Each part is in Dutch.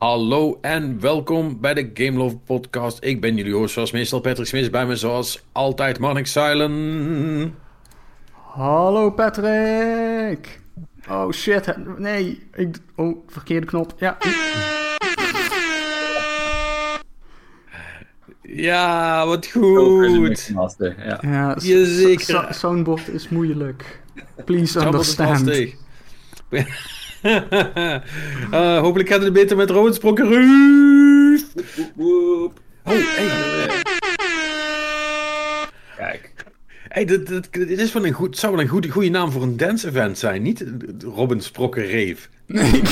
Hallo en welkom bij de Game Love Podcast. Ik ben jullie host zoals meestal Patrick Smith. Bij me zoals altijd Marnik Silent. Hallo Patrick. Oh shit, nee. Ik, oh, verkeerde knop. Ja. Ja, wat goed. Ja, ja Jazeker. Soundboard is moeilijk. Please understand. Uh, hopelijk gaat het beter met Robert Sprokkeruuf. Oh, hey. Kijk. Hey, dit, dit, dit is wel een goed, zou wel een goede, goede naam voor een dance-event zijn, niet? Robin Sprokkereef. Nee.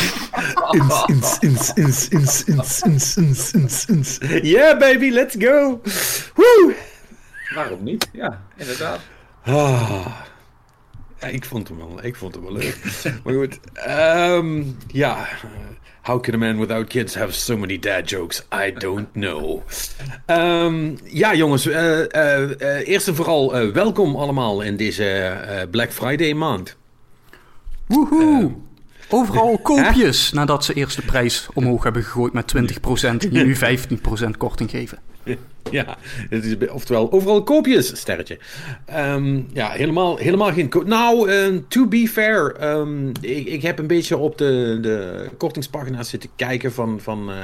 ins, ins, ins, ins, ins, ins, ins, ins, ins, ins. Yeah, baby, let's go. Woo! Waarom niet? Ja, inderdaad. Ah. Ja, ik vond hem wel, ik vond hem wel leuk. maar goed, um, ja. How can a man without kids have so many dad jokes? I don't know. Um, ja, jongens. Uh, uh, uh, eerst en vooral welkom allemaal in deze Black Friday maand. Woehoe! Overal koopjes nadat ze eerst de prijs omhoog hebben gegooid met 20% en nu 15% korting geven. Ja, het is, oftewel overal koopjes, sterretje. Um, ja, helemaal, helemaal geen koop. Nou, uh, to be fair, um, ik, ik, heb een beetje op de, de kortingspagina's zitten kijken van, van, uh,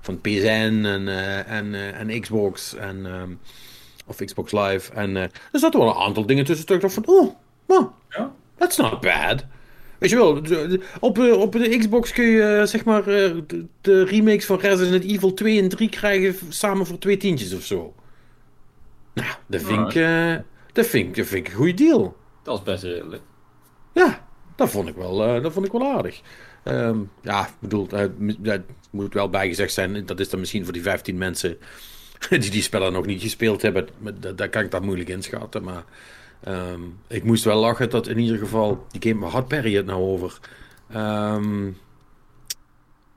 van PSN en, uh, en, en Xbox en, um, of Xbox Live. En er zaten wel een aantal dingen tussen. Ik dacht van, oh, well, ja. that's not bad. Weet je wel, op, eh, op de Xbox kun je eh, zeg maar eh, de, remakes van Resident Evil 2 en 3 krijgen samen voor twee tientjes of zo. Nou, dat vind, ik, dat vind, dat vind ik een goede deal. Dat is best redelijk. Ja, dat vond ik wel, dat vond ik wel aardig. Um, ja, ik bedoel, dat moet wel bijgezegd zijn, dat is dan misschien voor die 15 mensen die die spellen nog niet gespeeld hebben. Daar kan ik dat moeilijk inschatten, maar... Um, ik moest wel lachen dat in ieder geval. Die game, waar had Perry het nou over? Um,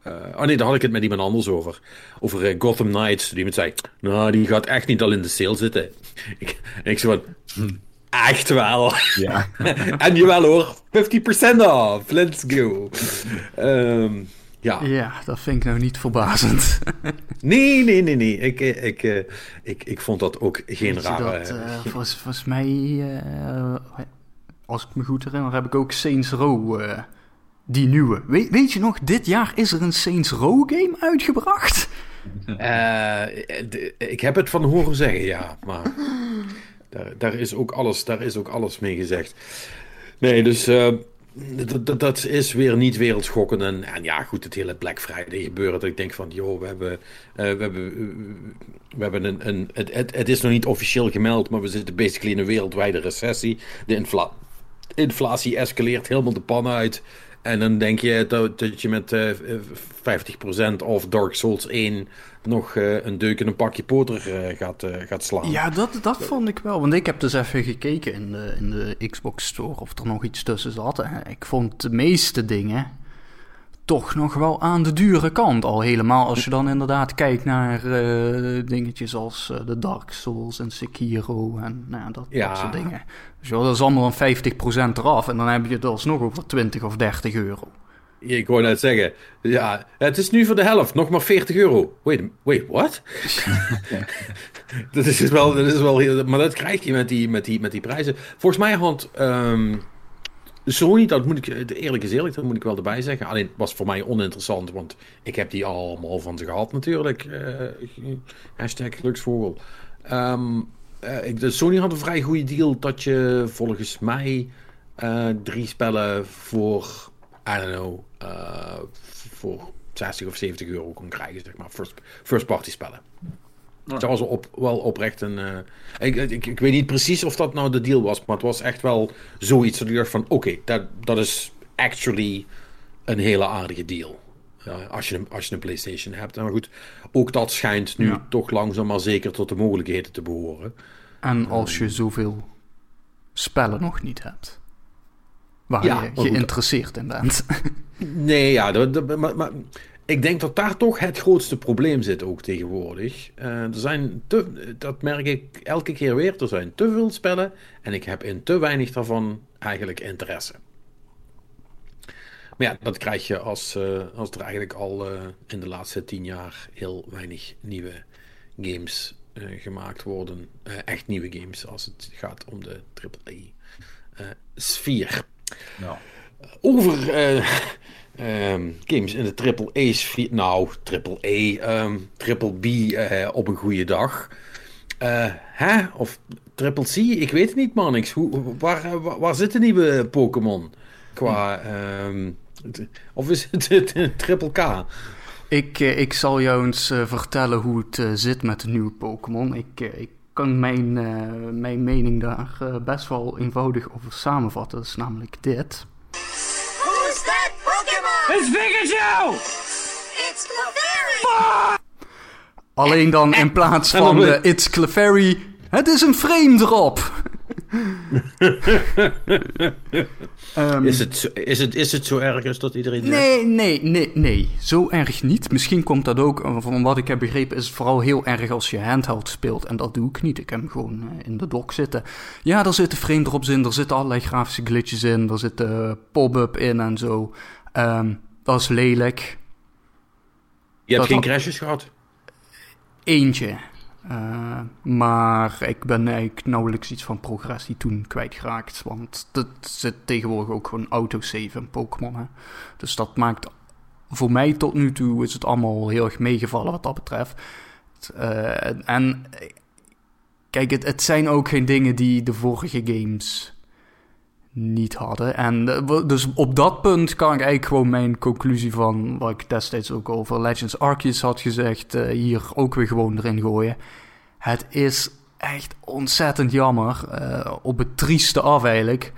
uh, oh nee, daar had ik het met iemand anders over. Over uh, Gotham Knights. Die me zei: Nou, die gaat echt niet al in de sale zitten. ik, en ik zei van. Hm, echt wel. Ja. en jawel hoor, 50% off. Let's go. Um, ja. ja, dat vind ik nou niet verbazend. nee, nee, nee, nee. Ik, ik, ik, eh, ik, ik vond dat ook geen Weet rare... Dat, uh, volgens, volgens mij, uh, als ik me goed herinner, heb ik ook Saints Row, die nieuwe. Weet, weet je nog, dit jaar is er een Saints Row game uitgebracht? ik heb het van horen zeggen, ja. Maar daar, daar, is ook alles, daar is ook alles mee gezegd. Nee, dus dat, is weer niet wereldschokkend. En, en, ja, goed, het hele Black Friday gebeuren. Dat ik denk van, joh, we hebben, uh, we hebben, uh, we hebben een. een het, het, het, is nog niet officieel gemeld, maar we zitten basically in een wereldwijde recessie. De infla inflatie escaleert helemaal de pan uit. En dan denk je dat, dat je met uh, eh, 50% of Dark Souls 1 nog uh, een deuk in een pakje poter uh, gaat, gaat slaan. Ja, dat, dat vond ik wel. Want ik heb dus even gekeken in de, in de Xbox Store of er nog iets tussen zat. Ik vond de meeste dingen toch nog wel aan de dure kant. Al helemaal als je dan inderdaad kijkt naar uh, dingetjes als uh, de Dark Souls en Sekiro en nou, dat, ja. dat soort dingen. Dus joh, dat is allemaal een 50% eraf en dan heb je het alsnog over 20 of 30 euro. Ik wou net zeggen, ja, het is nu voor de helft, nog maar 40 euro. Wait, wait, what? dat is wel, dat is wel heel, maar dat krijg je met die, met die, met die prijzen. Volgens mij had um, Sony, dat moet ik, eerlijk is eerlijk, dat moet ik wel erbij zeggen. Alleen was voor mij oninteressant, want ik heb die allemaal van ze gehad natuurlijk. Uh, hashtag geluksvogel. Um, uh, de Sony had een vrij goede deal dat je volgens mij drie spellen voor, I don't know, voor 60 of 70 euro kon krijgen, zeg maar, first, first party spellen. Dat was op, wel oprecht een. Uh, ik, ik, ik, weet niet precies of dat nou de deal was, maar het was echt wel zoiets dat ik dacht van: oké, dat, dat is actually een hele aardige deal. Uh, als, je, als je een PlayStation hebt. Maar goed, ook dat schijnt nu toch langzaam maar zeker tot de mogelijkheden te behoren. En als je zoveel spellen nog niet hebt. Waar je geïnteresseerd in bent. Nee, ja, dat, maar, maar ik denk dat daar toch het grootste probleem zit ook tegenwoordig. Uh, er zijn dat merk ik elke keer weer. Er zijn te veel spellen en ik heb in te weinig daarvan eigenlijk interesse. Maar ja, dat krijg je als, eh, als er eigenlijk al eh, in de laatste tien jaar heel weinig nieuwe games eh, gemaakt worden. Eh, echt nieuwe games als het gaat om de AAA-sfeer. Nou, Over eh, ehm, games in de AAA-sfeer. Nou, AAA, ehm triple B eh, op een goede dag. Eh, hè? Of triple C? Ik weet het niet, man. Ik, hoe, waar, waar, waar zit de nieuwe Pokémon? Qua. ehm, of is het het triple K? Ik, ik zal jou eens vertellen hoe het zit met de nieuwe Pokémon. Ik, ik kan mijn, mijn mening daar best wel eenvoudig over samenvatten. Dat is namelijk dit. It's Pikachu! It's Clefairy! Alleen dan in plaats van de It's Clefairy, het is een frame drop. Ehm, Is het, zo- is, het, is het zo erg als dat iedereen zegt? Nee, nee, nee, nee. Zo erg niet. Misschien komt dat ook, eh, van wat ik heb begrepen, is het vooral heel erg als je handheld speelt. En dat doe ik niet. Ik heb hem gewoon eh, in de dock zitten. Ja, er zitten frame drops in, er zitten allerlei grafische glitches in, er zit eh, pop-up in en zo. Ehm, dat is lelijk. Je hebt dat- geen crashes gehad? Eentje. Eh, maar ik ben eigenlijk nauwelijks iets van progressie toen kwijtgeraakt. Want het zit tegenwoordig ook gewoon autosave in Pokémon. Dus dat maakt voor mij tot nu toe is het allemaal heel erg meegevallen wat dat betreft. Eh, en eh, kijk, het, het zijn ook geen dingen die de vorige games niet hadden. En eh, dus op dat punt kan ik eigenlijk gewoon mijn conclusie van wat ik destijds ook over Legends Arceus had gezegd, eh, hier ook weer gewoon erin gooien. Het is echt ontzettend jammer, eh, op het trieste af eigenlijk,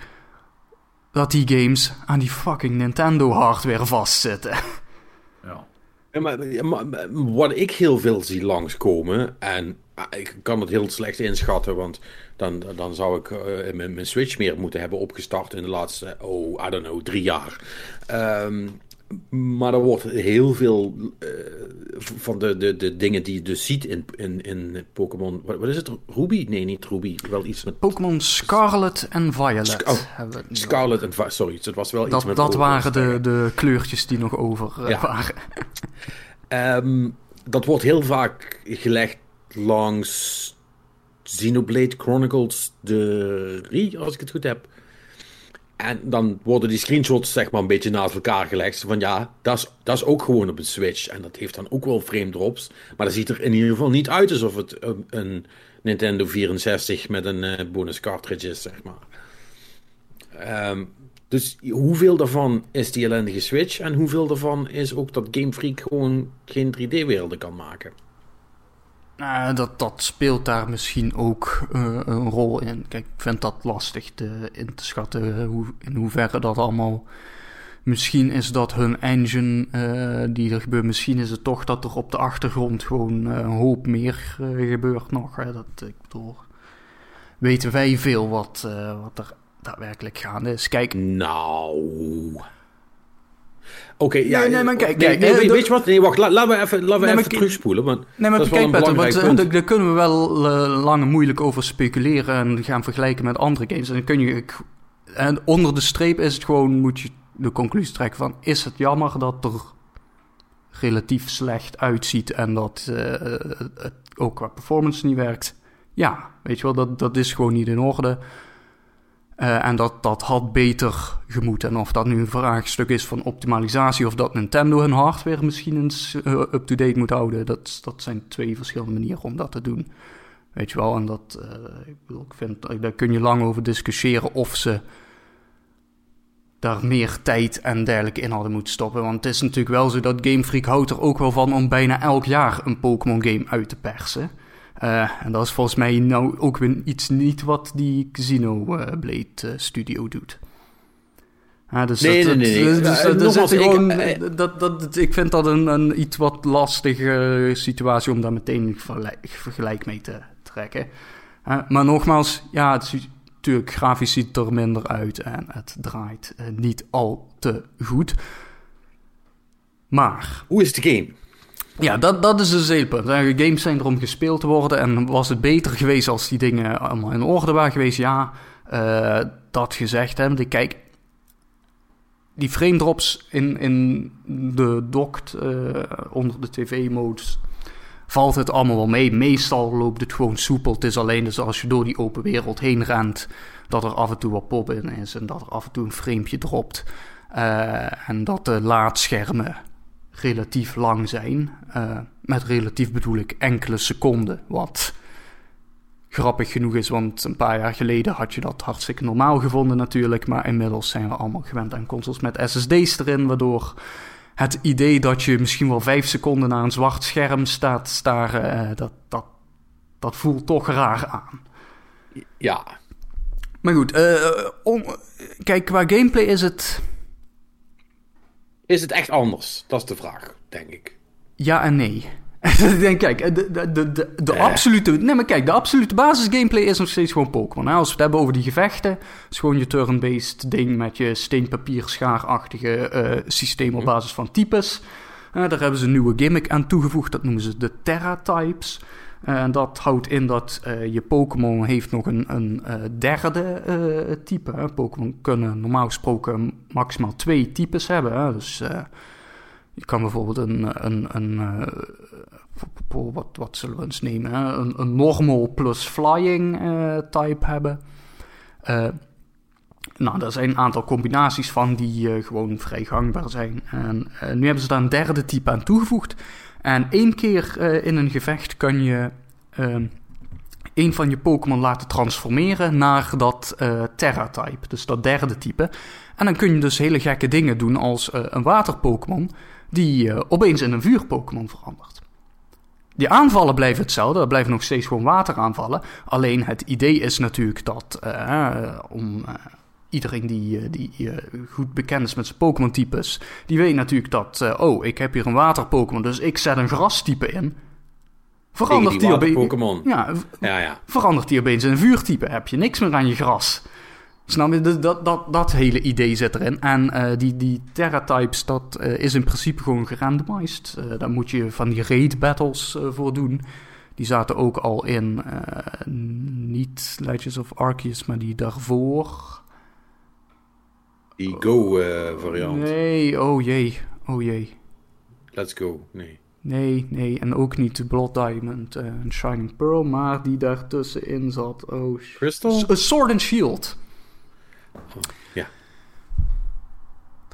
dat die games aan die fucking Nintendo hardware vastzitten. ja. Ja, maar, wat ik heel veel zie langskomen, en ah, ik kan het heel slecht inschatten, want dan, dan zou ik eh, mijn, Switch meer moeten hebben opgestart in de laatste, oh, I don't know, drie jaar. Ehm, maar er wordt heel veel eh, van de, de, de dingen die je dus ziet in, in, in Pokémon. Wat, wat is het? Ruby? Nee, niet Ruby. Wel iets met Pokémon Scarlet en Violet Sc- oh, Scarlet en Va- Sorry, het was wel iets Dat, met dat waren de, de kleurtjes die nog over eh, Ja. waren. Ehm, dat wordt heel vaak gelegd langs Xenoblade Chronicles 3, als ik het goed heb. En dan worden die screenshots zeg maar een beetje naast elkaar gelegd. Van ja, dat is, dat is ook gewoon op een Switch. En dat heeft dan ook wel frame drops. Maar dat ziet er in ieder geval niet uit alsof het een, Nintendo 64 met een eh, bonus cartridge is, zeg maar. Ehm, dus hoeveel daarvan is die ellendige Switch en hoeveel daarvan is ook dat Game Freak gewoon geen 3D-werelden kan maken? Nou, dat, dat speelt daar misschien ook eh, een rol in. Kijk, ik vind dat lastig te, in te schatten eh, hoe, in hoeverre dat allemaal... Misschien is dat hun engine die er gebeurt. Misschien is het toch dat er op de achtergrond gewoon een hoop meer gebeurt nog. Hè. Dat, ik bedoel, weten wij veel wat, wat er daadwerkelijk gaande is. Kijk, Nou. Oké, ja. Nee, nee, maar kijk, nee, kijk, nee, eh, weet, je wat? Nee, wacht, la- laten we even, laten we Nee, even terugspoelen. Want Nee, maar dat is kijk een Petter, want eh, daar, daar kunnen we wel eh, lang en moeilijk over speculeren en gaan vergelijken met andere games. En dan kun je, en onder de streep is het gewoon, moet je de conclusie trekken van, is het jammer dat er relatief slecht uitziet en dat eh, het ook qua performance niet werkt? Ja, weet je wel, dat, dat is gewoon niet in orde. Eh, en dat, dat had beter gemoeten. En of dat nu een vraagstuk is van optimalisatie... of dat Nintendo hun hardware misschien eens eh, up-to-date moet houden... Dat, dat zijn twee verschillende manieren om dat te doen. Weet je wel, en dat... eh, ik, bedoel, ik vind, daar kun je lang over discussiëren of ze... daar meer tijd en dergelijke in hadden moeten stoppen. Want het is natuurlijk wel zo dat Game Freak houdt er ook wel van... om bijna elk jaar een Pokémon game uit te persen... Eh, en dat is volgens mij nou ook weer iets niet wat die Xenoblade eh studio doet. Ja, dus Nee, dat, nee, nee. Dus, Eh, dat- dat nogmaals, zit ik- gewoon, eh, dat, dat, ik vind dat een, een iets wat lastige situatie om daar meteen een vergelijk, vergelijk mee te trekken. Eh, maar nogmaals, ja, het ziet, natuurlijk grafisch ziet er minder uit en het draait eh, niet al te goed. Maar Hoe is de game? Ja, dat, dat is dus het punt. Games zijn er om gespeeld te worden. En was het beter geweest als die dingen allemaal in orde waren geweest? Ja, eh, dat gezegd hebbende. Kijk, die frame drops in, in de doct eh, onder de tv-modes valt het allemaal wel mee. Meestal loopt het gewoon soepel. Het is alleen dus als je door die open wereld heen rent, dat er af en toe wat pop in is en dat er af en toe een framepje dropt. Eh, en dat de laadschermen relatief lang zijn. Eh, met relatief bedoel ik enkele seconden. Wat grappig genoeg is, want een paar jaar geleden had je dat hartstikke normaal gevonden natuurlijk. Maar inmiddels zijn we allemaal gewend aan consoles met SSD's erin, waardoor het idee dat je misschien wel vijf seconden naar een zwart scherm staat staren, eh, dat, dat, dat voelt toch raar aan. Ja, Maar goed, eh, om, kijk, qua gameplay is het is het echt anders? Dat is de vraag, denk ik. ja en nee. Kijk, de, de, de, de, Eh. absolute... Nee, maar kijk, de absolute basis gameplay is nog steeds gewoon Pokémon. Als we het hebben over die gevechten, is gewoon je turn-based ding met je steenpapier schaarachtige eh, systeem op basis van types. Eh, daar hebben ze een nieuwe gimmick aan toegevoegd, dat noemen ze de Terra-types. Eh, en dat houdt in dat eh, je Pokémon heeft nog een, een eh, derde type. Pokémon kunnen normaal gesproken maximaal twee types hebben. Dus je kan bijvoorbeeld een, eh, wat, wat zullen we eens nemen? Een, een normal plus flying type hebben. Eh, nou, daar zijn een aantal combinaties van die gewoon vrij gangbaar zijn. En nu hebben ze daar een derde type aan toegevoegd. En één keer eh, in een gevecht kan je ehm, een van je Pokémon laten transformeren naar dat eh, Terra-type. Dus dat derde type. En dan kun je dus hele gekke dingen doen als eh, een water-Pokémon die opeens in een vuur-Pokémon verandert. Die aanvallen blijven hetzelfde, er blijven nog steeds gewoon wateraanvallen. Alleen het idee is natuurlijk dat om iedereen die, eh, die eh, goed bekend is met zijn Pokémon-types, die weet natuurlijk dat, eh, oh, ik heb hier een water-Pokémon, dus ik zet een grastype in. Verandert die water-Pokémon. Ja, Ja, ja. verandert die opeens in een vuurtype. Heb je niks meer aan je gras. Snap je? Dat, dat, dat, dat hele idee zit erin. En die, die Terra-types, dat is in principe gewoon gerandomized. Daar moet je van die raid battles eh, voor doen. Die zaten ook al in, niet Legends of Arceus, maar die daarvoor. Die Go-variant. Nee, oh jee, oh jee. Let's go. Nee. Nee, nee, en ook niet de Blood Diamond eh, en Shining Pearl, maar die daartussenin zat. Oh, Crystal? A Sword and Shield. ja.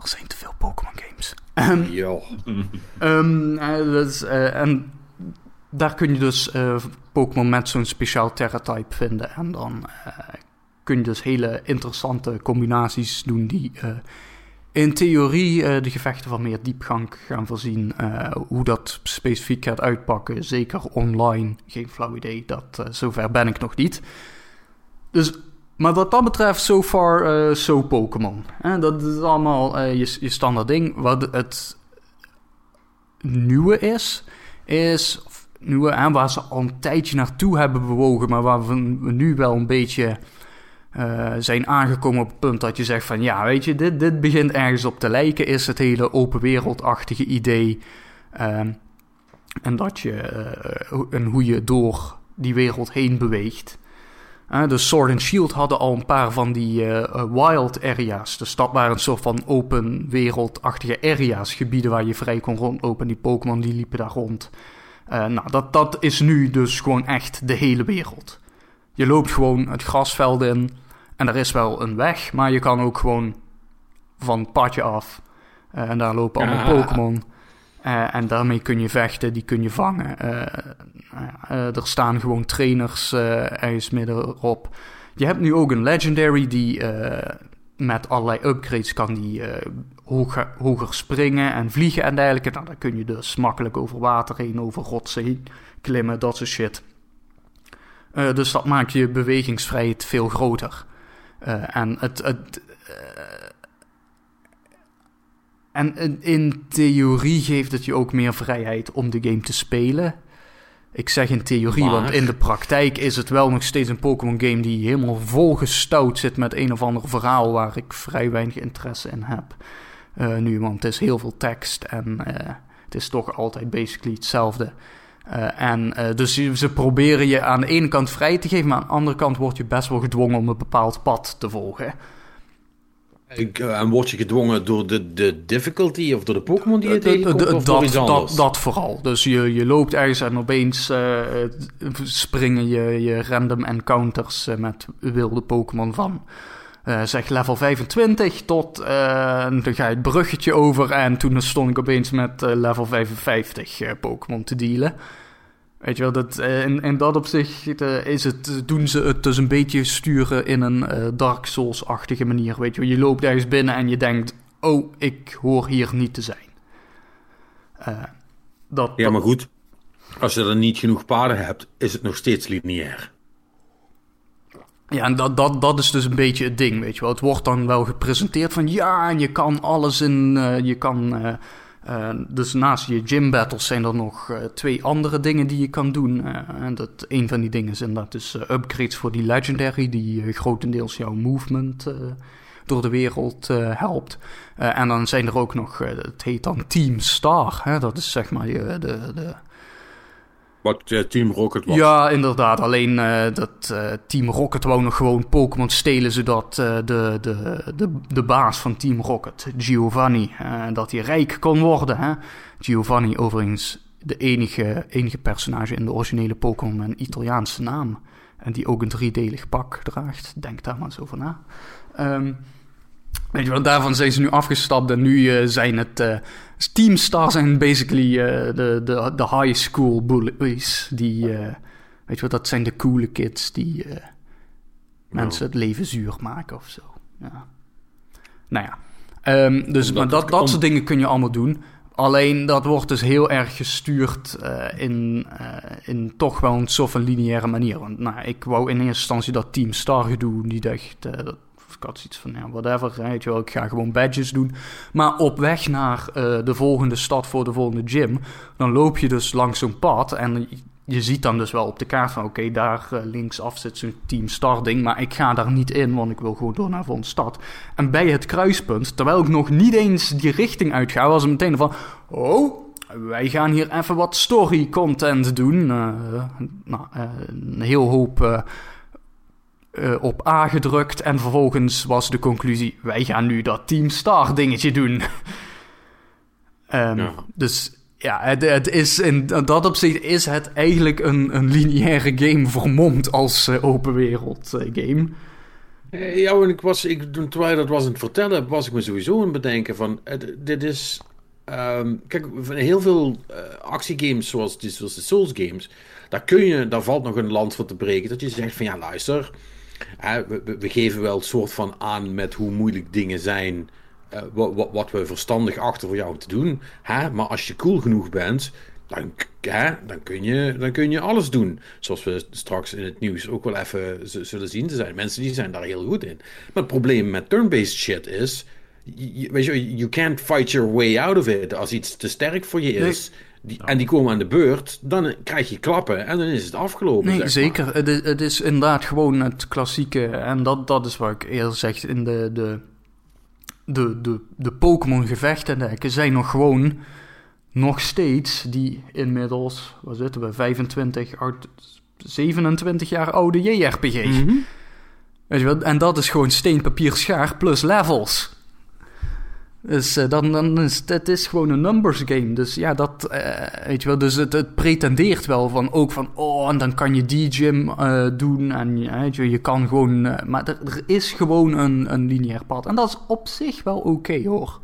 Er zijn te veel Pokémon games. Ehm, Ja. ehm, eh, eh, en daar kun je dus eh, Pokémon met zo'n speciaal Terra-type vinden. En dan eh, kun je dus hele interessante combinaties doen die eh, in theorie eh, de gevechten van meer diepgang gaan voorzien. Eh, hoe dat specifiek gaat uitpakken, zeker online, geen flauw idee. Dat, zover ben ik nog niet. Dus, maar wat dat betreft, so far, so Pokémon. Dat is allemaal je, je standaard ding. Wat het nieuwe is, is... Nieuwe, waar ze al een tijdje naartoe hebben bewogen, maar waar we nu wel een beetje eh, zijn aangekomen op het punt dat je zegt van ja, weet je, dit, dit begint ergens op te lijken, is het hele open wereldachtige idee. Ehm, en dat je, eh, en hoe je door die wereld heen beweegt. Uh, dus Sword and Shield hadden al een paar van die eh, eh, wild areas. Dus dat waren een soort van open wereldachtige areas, gebieden waar je vrij kon rondlopen. En die Pokémon die liepen daar rond. Eh, nou, dat, dat is nu dus gewoon echt de hele wereld. Je loopt gewoon het grasveld in en er is wel een weg, maar je kan ook gewoon van het padje af. Eh, en daar lopen allemaal Ja. Pokémon. Eh, en daarmee kun je vechten, die kun je vangen. Eh, nou er staan gewoon trainers ergens middenop. Je hebt nu ook een Legendary die met allerlei upgrades kan die hoger, hoger springen en vliegen en dergelijke. Nou, dan kun je dus makkelijk over water heen, over rotsen heen klimmen, dat soort shit. Eh, dus dat maakt je bewegingsvrijheid veel groter. Eh, en het. het eh, en in- in theorie geeft het je ook meer vrijheid om de game te spelen. Ik zeg in theorie, Maar- want in de praktijk is het wel nog steeds een Pokémon game die helemaal volgestouwd zit met een of ander verhaal waar ik vrij weinig interesse in heb. Nu, want het is heel veel tekst en het is toch altijd basically hetzelfde. Eh, en eh, dus ze proberen je aan de ene kant vrij te geven, maar aan de andere kant word je best wel gedwongen om een bepaald pad te volgen. Ik, eh, En word je gedwongen door de, de difficulty of door de Pokémon die je tegenkomt dat, dat, dat vooral. Dus je, je loopt ergens en opeens springen je, je random encounters met wilde Pokémon van eh, zeg level 25 tot eh, dan ga je het bruggetje over en toen stond ik opeens met eh, level 55 eh, Pokémon te dealen. Weet je wel, dat, in, in dat opzicht is het, doen ze het dus een beetje sturen in een Dark Souls-achtige manier. Weet je wel, je loopt ergens binnen en je denkt, oh, ik hoor hier niet te zijn. Dat, Ja, maar goed. Als je dan niet genoeg paden hebt, is het nog steeds lineair. Ja, en dat, dat, dat is dus een beetje het ding, weet je wel. Het wordt dan wel gepresenteerd van ja, en je kan alles in, eh, je kan... eh, eh, dus naast je gym battles zijn er nog twee andere dingen die je kan doen. En dat, een van die dingen zijn dat dus upgrades voor die legendary, die grotendeels jouw movement door de wereld helpt. En dan zijn er ook nog, het heet dan Team Star, hè? dat is zeg maar de, de, Wat eh, Team Rocket was. ja, inderdaad. Alleen eh, dat eh, Team Rocket wou nog gewoon Pokémon stelen, zodat de, de, de, de baas van Team Rocket, Giovanni, dat hij rijk kon worden. Hè? Giovanni, overigens de enige, enige personage in de originele Pokémon met een Italiaanse naam. En die ook een driedelig pak draagt. Denk daar maar eens over na. Ehm, weet je wel, daarvan zijn ze nu afgestapt en nu eh, zijn het... eh Team Star zijn basically eh, de, de, de high school bullies. Die, weet je wat, dat zijn de coole kids die mensen het leven zuur maken of zo. Ja. Nou ja, Ehm, dus, Omdat maar dat, dat soort dingen kun je allemaal doen. Alleen dat wordt dus heel erg gestuurd in, in toch wel een soort van lineaire manier. Want nou, ik wou in eerste instantie dat Team Star gedoe eh, dat, ik had zoiets van, ja, whatever, weet ik ga gewoon badges doen. Maar op weg naar eh, de volgende stad voor de volgende gym, dan loop je dus langs zo'n pad en je ziet dan dus wel op de kaart van, oké, daar eh, linksaf zit zo'n Team Star ding, maar ik ga daar niet in, want ik wil gewoon door naar de volgende stad. En bij het kruispunt, terwijl ik nog niet eens die richting uitga, was het meteen van, oh, wij gaan hier even wat story content doen. Eh, nou, een heel hoop eh, op A gedrukt en vervolgens was de conclusie, wij gaan nu dat Team Star dingetje doen. Ehm, Ja. Dus ja, het, het is in dat opzicht is het eigenlijk een, een lineaire game vermomd als eh, open wereld eh, game. Ja, en ik was, ik, toen- terwijl je dat was aan het vertellen, was ik me sowieso aan het bedenken van, dit is, ehm, kijk, van heel veel actiegames zoals, zoals de Souls games, daar kun je, daar valt nog een land voor te breken, dat je zegt van, ja luister, we, we- geven wel een soort van aan met hoe moeilijk dingen zijn, eh, wat, wat, wat we verstandig achter voor jou te doen, hè, maar als je cool genoeg bent, dan, hè, dan, kun je, dan kun je alles doen. Zoals we straks in het nieuws ook wel even zullen zien. Er zijn mensen die zijn daar heel goed in. Maar het probleem met turn-based shit is... je- weet je, you can't fight your way out of it. Als iets te sterk voor je is... Die, en die komen aan de beurt, dan krijg je klappen en dan is het afgelopen. Nee, zeker. Het is, het is inderdaad gewoon het klassieke. En dat, dat is wat ik eerder zeg. In de, de, de, de, de Pokémon-gevechten dekken zijn nog gewoon. Nog steeds die inmiddels. Waar zitten we? 25, oud- 27 jaar oude JRPG. Mhm. Weet je wel? En dat is gewoon steen, papier, schaar plus levels. Dus eh, dan, dan is het, is gewoon een numbers game. Dus ja, dat, eh, weet je wel, dus het, het pretendeert wel van, ook van, oh, en dan kan je die gym eh, doen. En je, je kan gewoon, maar er, is gewoon een, een lineair pad. En dat is op zich wel oké hoor.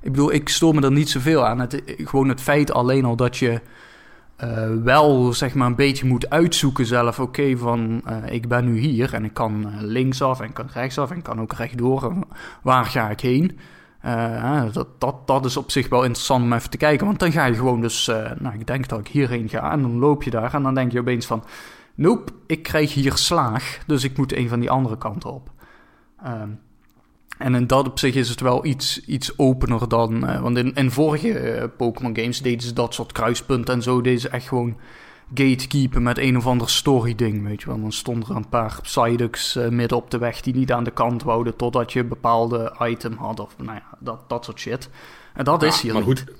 Ik bedoel, ik stoor me er niet zoveel aan. Het, gewoon het feit alleen al dat je wel zeg maar een beetje moet uitzoeken zelf. Oké, van ik ben nu hier en ik kan linksaf en kan rechtsaf en kan ook rechtdoor. Waar ga ik heen? Eh, dat, dat, dat is op zich wel interessant om even te kijken. Want dan ga je gewoon dus, eh, nou ik denk dat ik hierheen ga en dan loop je daar en dan denk je opeens van, nope, ik krijg hier slaag, dus ik moet een van die andere kanten op. Ehm, en in dat opzicht is het wel iets, iets opener dan. eh, want in, in vorige Pokémon games deden ze dat soort kruispunten en zo. Deden ze echt gewoon gatekeepen met een of ander story ding. Weet je wel. Dan stonden er een paar Psyducks eh, midden op de weg die niet aan de kant wouden. totdat je een bepaalde item had. Of nou ja, dat, dat soort shit. En dat is Ja, hier maar niet. goed,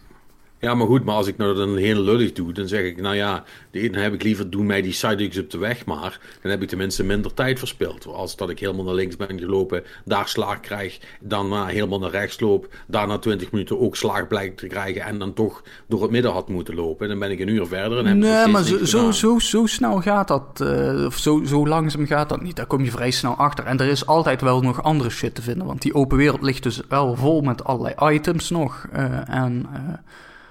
Ja, maar goed, maar als ik nou dan heel lullig doe, dan zeg ik, nou ja, dan heb ik liever, doe mij die sidekicks op de weg maar. Dan heb ik tenminste minder tijd verspild. Als dat ik helemaal naar links ben gelopen, daar slaag krijg, daarna helemaal naar rechts loop, daarna 20 minuten ook slaag blijkt te krijgen en dan toch door het midden had moeten lopen. Dan ben ik een uur verder en heb ik Nee, maar zo, zo, zo, zo snel gaat dat. eh, of zo, zo langzaam gaat dat niet. Daar kom je vrij snel achter. En er is altijd wel nog andere shit te vinden. Want die open wereld ligt dus wel vol met allerlei items nog. eh, en eh,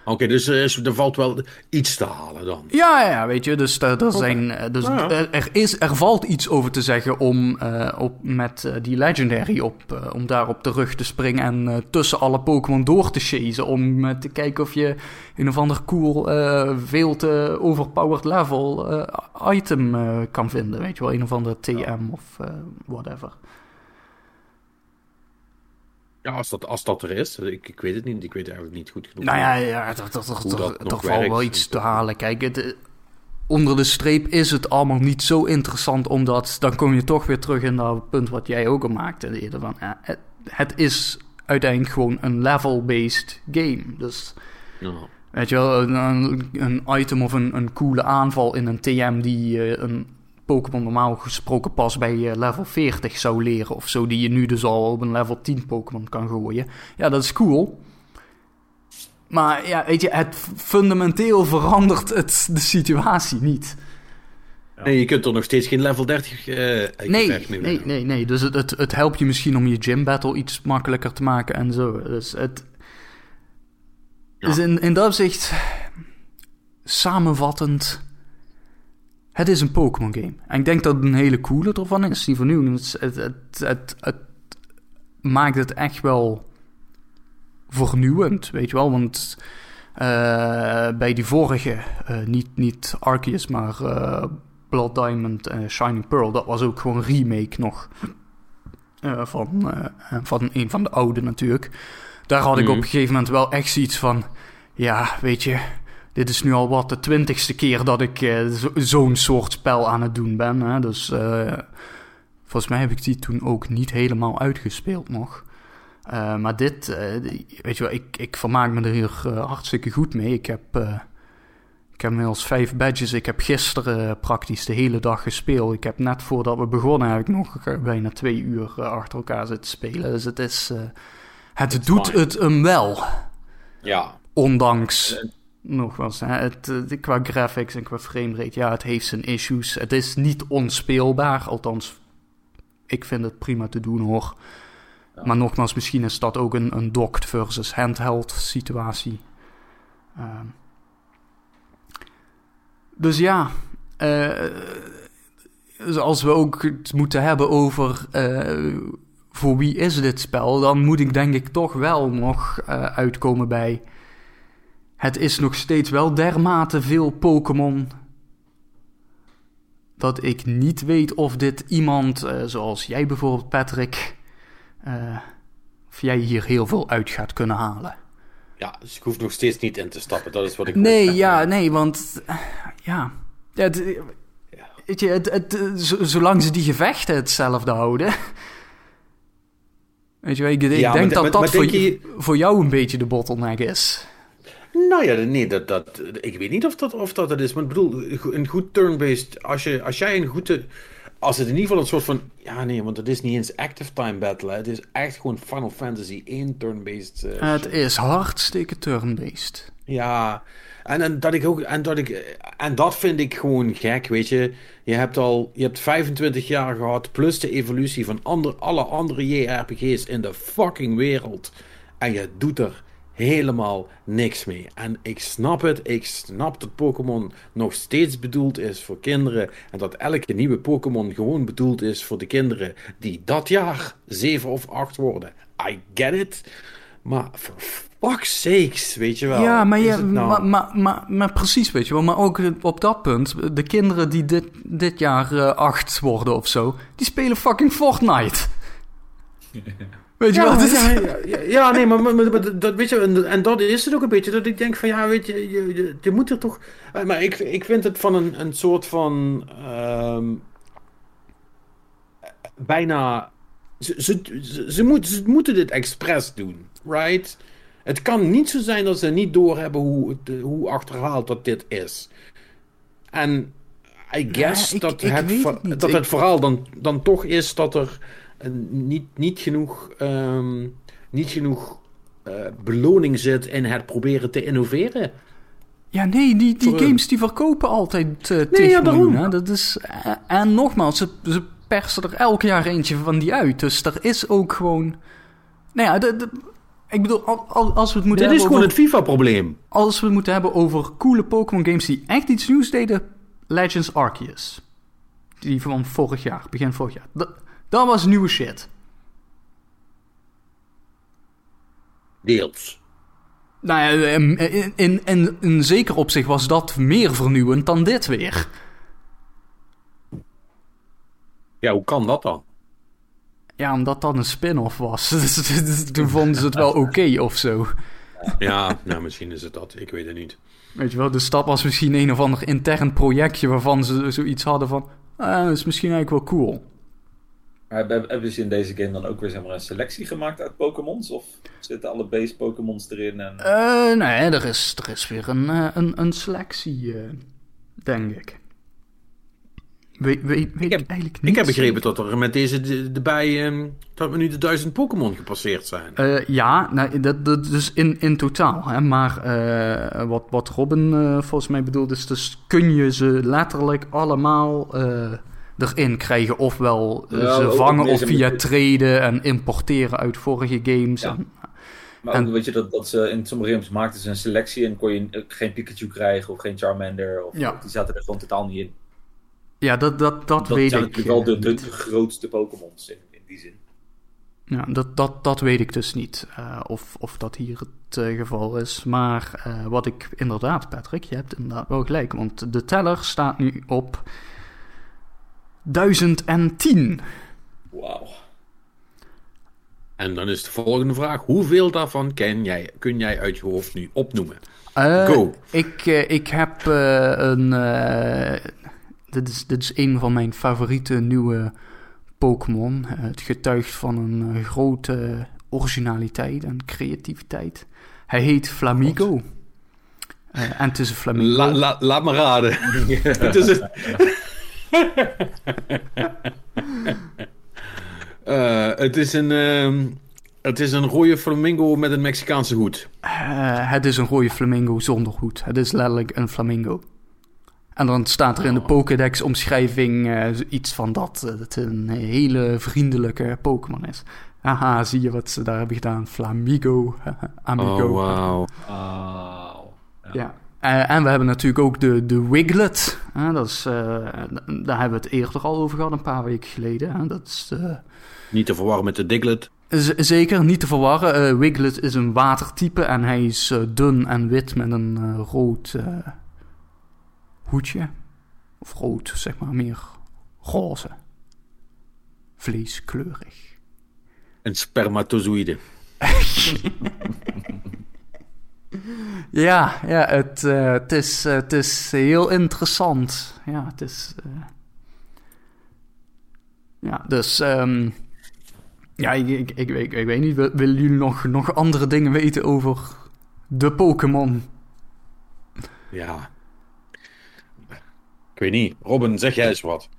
Oké, dus er, is, er valt wel iets te halen dan. ja, ja, weet je. Dus, er, er, zijn, eh, dus ja. er, is, er valt iets over te zeggen om eh, op, met eh, die Legendary op, eh, om daar op de rug te springen. En eh, tussen alle Pokémon door te chasen. Om eh, te kijken of je een of ander cool, eh, veel te overpowered level eh, item eh, kan vinden. Weet je wel, een of ander TM of eh, whatever. Ja, als dat, als dat er is. Ik, ik weet het niet. Ik weet eigenlijk niet goed genoeg. Nou ja, ja Hoe dat er- nog er valt wel iets te halen. Kijk, het, eh, onder de streep is het allemaal niet zo interessant, omdat dan kom je toch weer terug in dat punt wat jij ook al maakte. Eerder van, ja, het, het is uiteindelijk gewoon een level-based game. Dus Ja. weet je wel, een, een, item of een, een coole aanval in een TM die eh, een Pokémon normaal gesproken pas bij eh, level 40 zou leren of zo, die je nu dus al op een level 10 Pokémon kan gooien. Ja, dat is cool. Maar ja, weet je, het fundamenteel verandert het de situatie niet. Nee, je kunt er nog steeds geen level 30 eh Nee, nee, nee, nee. Dus het, het, het helpt je misschien om je gym battle iets makkelijker te maken en zo. Dus het. Ja. Dus in, in dat opzicht, samenvattend, het is een Pokémon game. En ik denk dat het een hele coole ervan is, die vernieuwing. Het, het, het, het, het maakt het echt wel vernieuwend, weet je wel. Want eh, bij die vorige, eh, niet, niet Arceus, maar eh, Blood Diamond en Shining Pearl, dat was ook gewoon een remake nog. van, van een van de oude natuurlijk. Daar had ik op een gegeven moment wel echt zoiets van... Ja, weet je, dit is nu al wat de twintigste keer dat ik eh, zo- zo'n soort spel aan het doen ben. Hè? Dus eh, volgens mij heb ik die toen ook niet helemaal uitgespeeld nog. Eh, maar dit, weet je wel, ik, ik vermaak me er hier hartstikke goed mee. Ik heb, ik heb inmiddels vijf badges. Ik heb gisteren praktisch de hele dag gespeeld. Ik heb net voordat we begonnen, heb ik nog bijna twee uur achter elkaar zitten spelen. Dus het is, het doet fine. het hem wel. Ja. Ondanks, nogmaals, hè, het, eh, qua graphics en qua framerate, ja, het heeft zijn issues. Het is niet onspeelbaar, althans, ik vind het prima te doen hoor. Maar nogmaals, misschien is dat ook een, een docked versus handheld situatie. Ehm. dus ja, eh, dus als we ook het moeten hebben over eh, voor wie is dit spel, dan moet ik denk ik toch wel nog uitkomen bij. Het is nog steeds wel dermate veel Pokémon. Dat ik niet weet of dit iemand, eh, zoals jij bijvoorbeeld, Patrick. eh, of jij hier heel veel uit gaat kunnen halen. ja, dus ik hoef nog steeds niet in te stappen. Dat is wat ik Nee, ja, nee, want. eh, ja. het, weet je, het, het, zo- zolang ze die gevechten hetzelfde houden. Weet je, ik, ik Ja, denk maar- dat maar- dat maar voor, denk je- voor jou een beetje de bottleneck is. Nou ja, nee, dat, dat, ik weet niet of dat, of dat het is. Maar ik bedoel, een goed turn-based... Als, je, als jij een goede... Als het in ieder geval een soort van... Ja, nee, want het is niet eens active time battle. Hè. Het is echt gewoon Final Fantasy 1 turn-based... eh, Het is hartstikke turn-based. Ja, en, en, dat ik ook, en, dat ik, en dat vind ik gewoon gek, weet je. Je hebt al je hebt 25 jaar gehad, plus de evolutie van ander, alle andere JRPG's in de fucking wereld. En je doet er helemaal niks mee. En ik snap het, ik snap dat Pokémon nog steeds bedoeld is voor kinderen. En dat elke nieuwe Pokémon gewoon bedoeld is voor de kinderen die dat jaar 7 of 8 worden. I get it. Maar for fuck's sakes, weet je wel. ja, maar, je, nou- maar, maar, maar, maar precies, weet je wel. Maar ook op dat punt, de kinderen die dit, dit jaar eh, acht worden of zo, die spelen fucking Fortnite. Weet je Ja, ja, ja, ja, ja, nee, maar, maar, maar- dat, weet je, en, en dat is het ook een beetje, dat ik denk van, ja, weet je, je, je, je moet er toch... eh, Maar ik, ik vind het van een, een soort van... ehm, bijna... Ze, ze, ze, ze, moet, ze moeten dit expres doen, right? Het kan niet zo zijn dat ze niet doorhebben hoe, het- hoe achterhaald dat dit is. En I guess ik- dat, ik het, dat Ik- het verhaal dan, dan toch is dat er eh, niet, niet genoeg, ehm, niet genoeg eh, beloning zit in het proberen te innoveren. Ja, nee, die, die Voor- games die verkopen altijd uh, ja, tegen daarom. miljoen. Hè? Dat is, eh, en nogmaals, ze, ze persen er elk jaar eentje van die uit. Dus er is ook gewoon... Nou ja, de, de- ik bedoel, al, al- als we het moeten Dit is hebben gewoon over... het FIFA-probleem. Als we het moeten hebben over coole Pokémon games die echt iets nieuws deden... Legends Arceus. Die van vorig jaar, begin vorig jaar. Dat, dat was nieuwe shit. Deels. Nou ja, in, in, in, in, in zeker opzicht was dat meer vernieuwend dan dit weer. Ja, hoe kan dat dan? Ja, omdat dat een spin-off was. Dus Toen vonden ze het wel oké of zo. Ja, nou, misschien is het dat. Ik weet het niet. Weet je wel, dus dat was misschien een of ander intern projectje waarvan ze zoiets hadden van... Ah, dat is misschien eigenlijk wel cool. Maar hebben, hebben ze in deze game dan ook weer zeg maar, een selectie gemaakt uit Pokémons? Of zitten alle base Pokémons erin? En... Eh, nee, er is, er is weer een, eh, een, een selectie, eh, denk ik. Weet, weet, weet ik, heb- eigenlijk niet. Ik heb begrepen dat er met deze de- erbij, ehm, dat we nu de duizend Pokémon gepasseerd zijn. Eh, ja, nou, dat, dat dus in, in totaal. Hè? Maar eh, wat, wat Robin eh, volgens mij bedoelt is... dus kun je ze letterlijk allemaal eh, erin krijgen. Ofwel eh, Ja, ze vangen of via traden en importeren uit vorige games. Ja. En- Maar En- ook, weet je, dat, dat ze in sommige games maakten ze een selectie en kon je eh, geen Pikachu krijgen of geen Charmander. Of, Ja. Die zaten er gewoon totaal niet in. ja, dat, dat, dat, Dat weet zijn ik. natuurlijk wel eh, de, de grootste Pokémons in, in die zin. Ja, dat, dat, dat weet ik dus niet. eh, of, of dat hier het eh, geval is. Maar eh, wat ik inderdaad, Patrick, je hebt inderdaad wel gelijk. Want de teller staat nu op 1010. Wauw. En dan is de volgende vraag: hoeveel daarvan ken jij, kun jij uit je hoofd nu opnoemen? Eh, Go. Ik, eh, ik heb eh, een. eh, dit, is, dit is een van mijn favoriete nieuwe Pokémon. Het getuigt van een grote originaliteit en creativiteit. Hij heet Flamigo. Eh, en het is een Flamigo. La, la- laat me raden. Het is een... Eh, het is een. ehm, het is een rode flamingo met een Mexicaanse hoed. Eh, het is een rode flamingo zonder hoed. Het is letterlijk een flamingo. En dan staat er in de Pokédex-omschrijving eh, iets van dat het een hele vriendelijke Pokémon is. Haha, zie je wat ze daar hebben gedaan? Flamigo, amigo. Oh, wauw. Wauw. Ja. Eh, en we hebben natuurlijk ook de, de Wiglet. dat is, eh, daar hebben we het eerder al over gehad, een paar weken geleden. Dat is eh, Niet te verwarren met de Diglett. Z- zeker, niet te verwarren. Wiglet is een watertype en hij is dun en wit met een rood hoedje. Of rood, zeg maar, meer roze. Vleeskleurig. Een spermatozoïde. Ja, ja het, eh, het, is, het is heel interessant. Ja, het is... eh, Ja, dus... ehm, ja, ik, ik, ik, ik, ik weet niet. wil- Willen jullie nog, nog andere dingen weten over de Pokémon? Ja. Ik weet niet. Robin, zeg jij eens wat.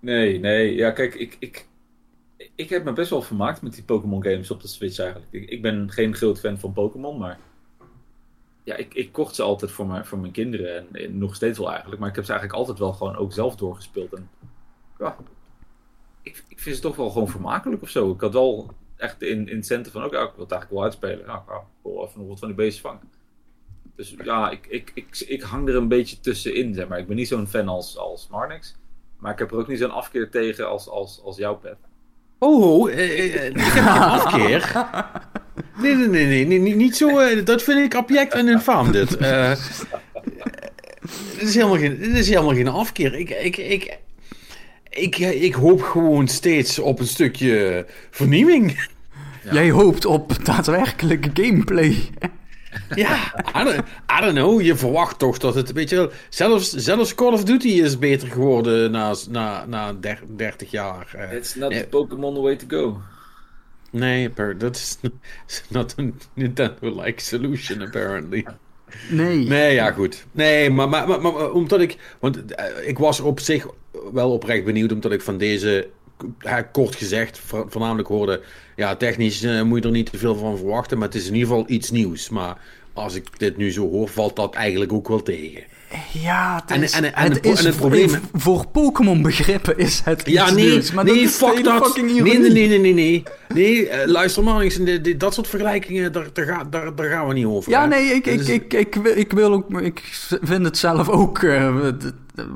Nee, nee. Ja, kijk, ik, ik, ik heb me best wel vermaakt met die Pokémon games op de Switch eigenlijk. Ik, ik ben geen groot fan van Pokémon, maar... Ja, ik, ik kocht ze altijd voor mijn, voor mijn kinderen. En, en nog steeds wel eigenlijk. Maar ik heb ze eigenlijk altijd wel gewoon ook zelf doorgespeeld. En ja, ik, ik vind ze toch wel gewoon vermakelijk of zo. Ik had wel echt in, in het centrum van... Ook, ja, ik wil het eigenlijk wel uitspelen. Ja, ik wil even nog wat van die beestjes vangen. Dus ja, ik, ik, ik, ik hang er een beetje tussenin, zeg maar. Ik ben niet zo'n fan als, als Marnix. Maar ik heb er ook niet zo'n afkeer tegen als, als, als jouw pet. Oh, oh eh, eh, ik heb geen afkeer. Nee, nee, nee, nee, nee, niet- niet zo. eh, dat vind ik abject en infaam, dit. Eh, dit, is helemaal geen, dit is helemaal geen afkeer. Ik, ik, ik, ik, ik hoop gewoon steeds op een stukje vernieuwing. Jij hoopt op daadwerkelijke gameplay. Ja, I don't, I don't know. Je verwacht toch dat het, weet je wel, zelfs, zelfs Call of Duty is beter geworden na, na, na der- 30 jaar. eh. It's not the Pokémon the way to go. Nee, dat is not a Nintendo-like solution, apparently. Nee. Nee, ja, goed. Nee, maar, maar, maar, maar omdat ik... Want eh, ik was op zich wel oprecht benieuwd, omdat ik van deze, ja, kort gezegd, vo- voornamelijk hoorde... Ja, technisch eh, moet je er niet te veel van verwachten, maar het is in ieder geval iets nieuws. Maar als ik dit nu zo hoor, valt dat eigenlijk ook wel tegen. Ja, het En- is, en- en het is en het probleem- voor, voor Pokémon begrippen is het Ja, nee, nieuws, maar nee, dat fuck dat. Nee, nee, nee, nee, nee, nee. Nee, eh, luister maar eens, dat soort vergelijkingen, daar, daar, ga- daar, daar gaan we niet over. Ja, hè. nee, ik, ik, is- ik, ik, wil- ik wil ook, ik vind het zelf ook, eh,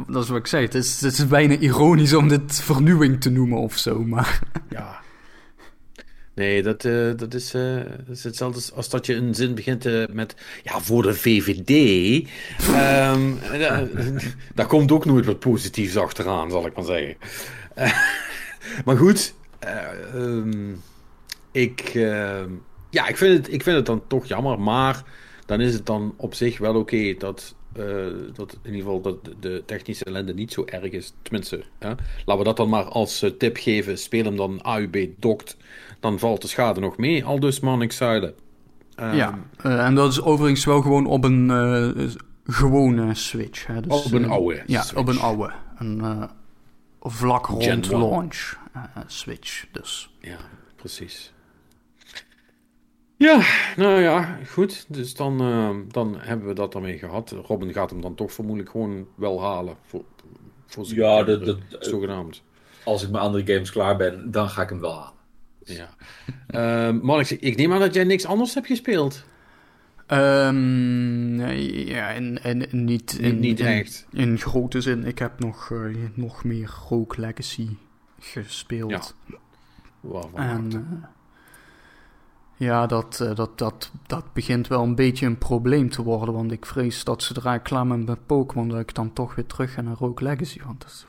dat is wat ik zei, het is, het is bijna ironisch om dit vernieuwing te noemen of zo, maar Ja. Nee, dat, eh, dat, is, eh, dat is hetzelfde als- dat je een zin begint eh, met... Ja, voor de VVD... ehm, eh, daar komt ook nooit wat positiefs achteraan, zal ik maar zeggen. Maar goed. eh, ehm, ik... ehm, ja, ik vind, het, ik vind het dan toch jammer. Maar dan is het dan op zich wel oké dat... dat in ieder geval dat de- technische ellende niet zo erg is. Tenminste, hè? laten we dat dan maar als tip geven. Speel hem dan AUB dokt. Dan valt de schade nog mee. Al dus Manix Zuilen. Ehm, ja. Eh, en dat is overigens wel gewoon op een eh, gewone Switch. Hè, dus, Op een eh, oude Ja, Switch. op een oude. Een eh, vlak rond launch Switch, dus. Ja, precies. Ja, nou ja, goed. Dus dan, ehm, dan hebben we dat ermee gehad. Robin gaat hem dan toch vermoedelijk gewoon wel halen. Voor, voor zijn Ja, dat- dat- zogenaamd. Als ik met andere games klaar ben, dan ga ik hem wel halen. Ja. Ehm Mark, ik neem aan dat jij niks anders hebt gespeeld. Ehm, nee, ja, en, en niet, Niet, in, niet in- echt. In grote zin, ik heb nog, eh, nog meer Rogue Legacy gespeeld. Ja. Waarvan En eh, ja, dat, eh, dat, dat, dat begint wel een beetje een probleem te worden. Want ik vrees dat zodra ik klaar ben met Pokémon, dat ik dan toch weer terug ga naar Rogue Legacy. Want dat, is,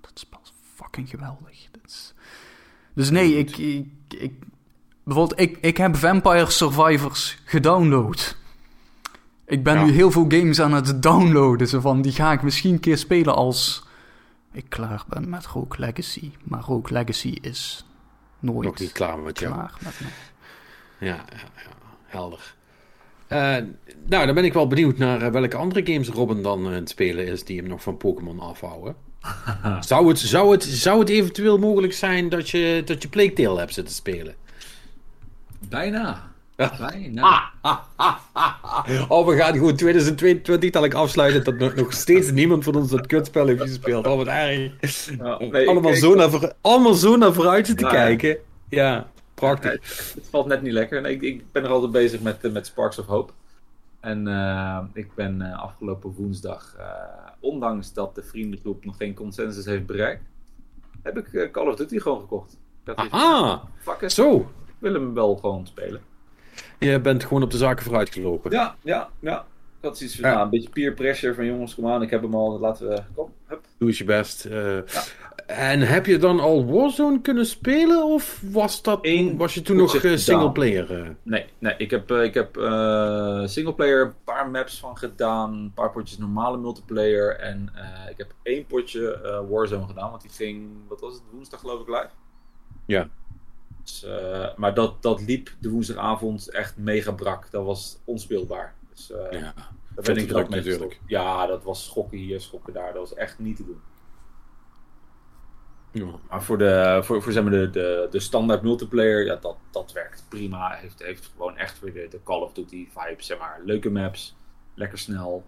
dat spel is fucking geweldig. Dat is- Dus nee, ik, ik, ik, bijvoorbeeld, ik, ik heb Vampire Survivors gedownload. Ik ben Ja. nu heel veel games aan het downloaden. Zo van, die ga ik misschien een keer spelen als ik klaar ben met Rogue Legacy. Maar Rogue Legacy is nooit nog niet klaar met jou. klaar met me. Ja, ja, ja, helder. Eh, nou, dan ben ik wel benieuwd naar eh, welke andere games Robin dan aan het spelen is die hem nog van Pokémon afhouden. zou, het, zou, het, zou het eventueel mogelijk zijn dat je, dat je Plague hebt zitten spelen? Bijna. Bijna. Oh, we gaan gewoon 2022 dat ik afsluiten dat nog, nog steeds niemand van ons dat kutspel heeft gespeeld. Oh, wat erg. Nee, allemaal, zo naar, voor- allemaal zo naar vooruit zitten Nou kijken. Ja, prachtig. Het, het valt net niet lekker. Nee, ik, ik ben nog altijd bezig met, eh, met Sparks of Hope. En eh, ik ben eh, afgelopen woensdag, eh, ondanks dat de vriendengroep nog geen consensus heeft bereikt, heb ik Call of Duty gewoon gekocht. Iets van, Aha, fuck it, zo. ik wil hem wel gewoon spelen. Je bent gewoon op de zaken vooruit gelopen. Ja, ja, ja. Ik had zoiets van, Ja. nou, een beetje peer pressure van jongens, kom aan, ik heb hem al, laten we, kom, hup. Doe eens je best. eh. En heb je dan al Warzone kunnen spelen? Of was, dat, Eén was je toen nog eh, singleplayer? eh? Nee, nee, ik heb, eh, ik heb singleplayer een paar maps van gedaan, een paar potjes normale multiplayer en ik heb één potje Warzone gedaan, want die ging, wat was het, woensdag geloof ik live. Ja. Dus, maar dat, dat liep de woensdagavond echt mega brak, dat was onspeelbaar. Dus ja. daar veel ben ik druk natuurlijk. Ja, dat was schokken hier, schokken daar, dat was echt niet te doen. Ja. Maar voor de, voor, voor zeg maar de, de, de standaard multiplayer, ja, dat, dat werkt prima. Heeft, heeft gewoon echt weer de, de Call of Duty vibe, zeg maar. Leuke maps, lekker snel.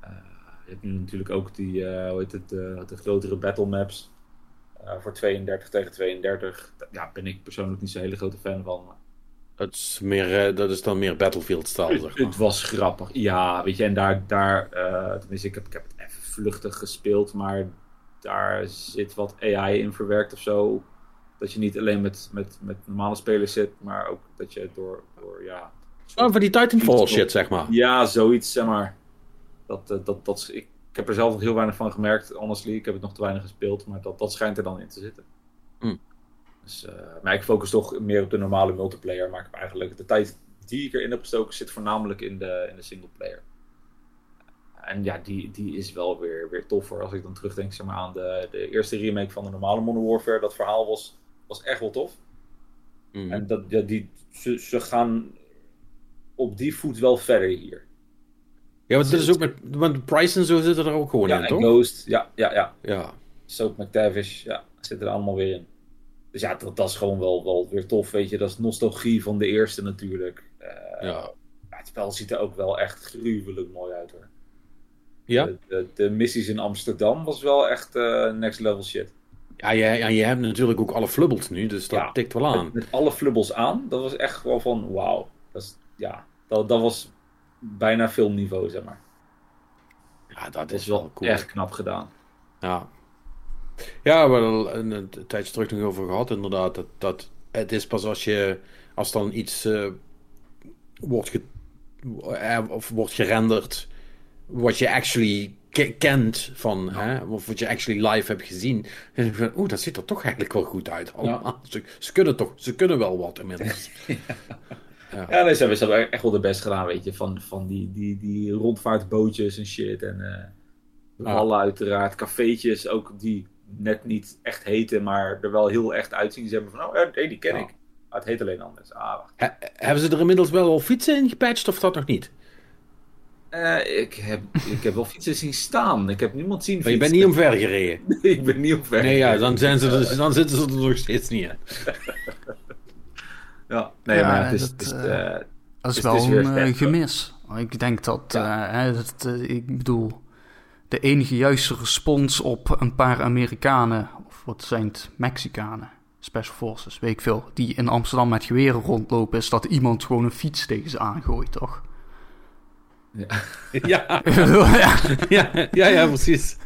Eh, je hebt nu natuurlijk ook die, eh, hoe heet het, de, de grotere battle maps. voor 32 tegen 32. Daar ja, ben ik persoonlijk niet zo'n hele grote fan van. Dat, is meer, dat is dan meer Battlefield-stijl, zeg Het, maar. het was grappig. Ja, weet je, en daar, daar tenminste, ik heb, ik heb het even vluchtig gespeeld, maar daar zit wat AI in verwerkt of zo. Dat je niet alleen met, met, met normale spelers zit, maar ook dat je door, door ja. Oh, van die Titanfall shit, zeg maar. Ja, zoiets, zeg maar. Dat, eh, dat, dat, ik, ik heb er zelf nog heel weinig van gemerkt, honestly. Ik heb het nog te weinig gespeeld, maar dat, dat schijnt er dan in te zitten. Hm. Dus, eh, maar ik focus toch meer op de normale multiplayer. Maar ik heb eigenlijk de tijd die ik erin heb gestoken zit voornamelijk in de, in de singleplayer. En ja, die, die is wel weer, weer toffer. Als ik dan terugdenk zeg maar, aan de, de eerste remake van de normale Modern Warfare. Dat verhaal was, was echt wel tof. Mhm. En dat, ja, die, ze, ze gaan op die voet wel verder hier. Ja, want dat is ook met... Want Price en zo zitten er ook gewoon ja, in, en toch? Ghost, ja, ja, ja. Ja. Soap McTavish, ja, zitten er allemaal weer in. Dus ja, dat, dat is gewoon wel, wel weer tof, weet je. Dat is nostalgie van de eerste natuurlijk. Eh, Ja. ja, het spel ziet er ook wel echt gruwelijk mooi uit hoor. Ja? De, de, de missies in Amsterdam was wel echt eh, next level shit. Ja, je, ja, je hebt natuurlijk ook alle flubbels nu, dus dat Ja. tikt wel aan. Met, met alle flubbels aan, dat was echt gewoon van wauw. Dat, is- ja, dat, dat was bijna filmniveau, zeg maar. Ja, dat Dat is wel cool. echt knap gedaan. Ja. Ja, we hebben er een, een tijdje terug nog over gehad, inderdaad. Dat, dat het is pas als je, als dan iets eh, wordt, ge, eh, of wordt gerenderd, wat je actually ke- kent van, hè, of wat je actually live hebt gezien. En ik van, oeh, dat ziet er toch eigenlijk wel goed uit. allemaal. Ze, ze kunnen toch, ze kunnen wel wat inmiddels. Ja, nee, ze hebben, ze hebben echt wel de best gedaan, weet je. Van, van die, die, die rondvaartbootjes en shit. En Ah. wallen uiteraard. Cafeetjes ook die net niet echt heten, maar er wel heel echt uitzien. Ze hebben van, oh, hey, die ken Ja. ik. Maar het heet alleen anders. Ah, wacht. He- hebben ze er inmiddels wel al fietsen in gepatcht of dat nog niet? Eh, ik, heb, ik heb wel fietsen zien staan. Ik heb niemand zien Maar je fietsen. bent niet omver gereden. ik ben niet omver. Nee, ja, dan, zijn ze er, dan zitten ze er nog steeds niet in. Ja, nee, Ja, maar het is... dat, het is eh, eh, Dat is Dus wel is weer een eh, vet, gemis. Ik denk dat, eh, hè, dat eh, ik bedoel, de enige juiste respons op een paar Amerikanen, of wat zijn het, Mexicanen, Special Forces, weet ik veel, die in Amsterdam met geweren rondlopen, is dat iemand gewoon een fiets tegen ze aangooit, toch? Ja, ja. ja, ja, ja precies.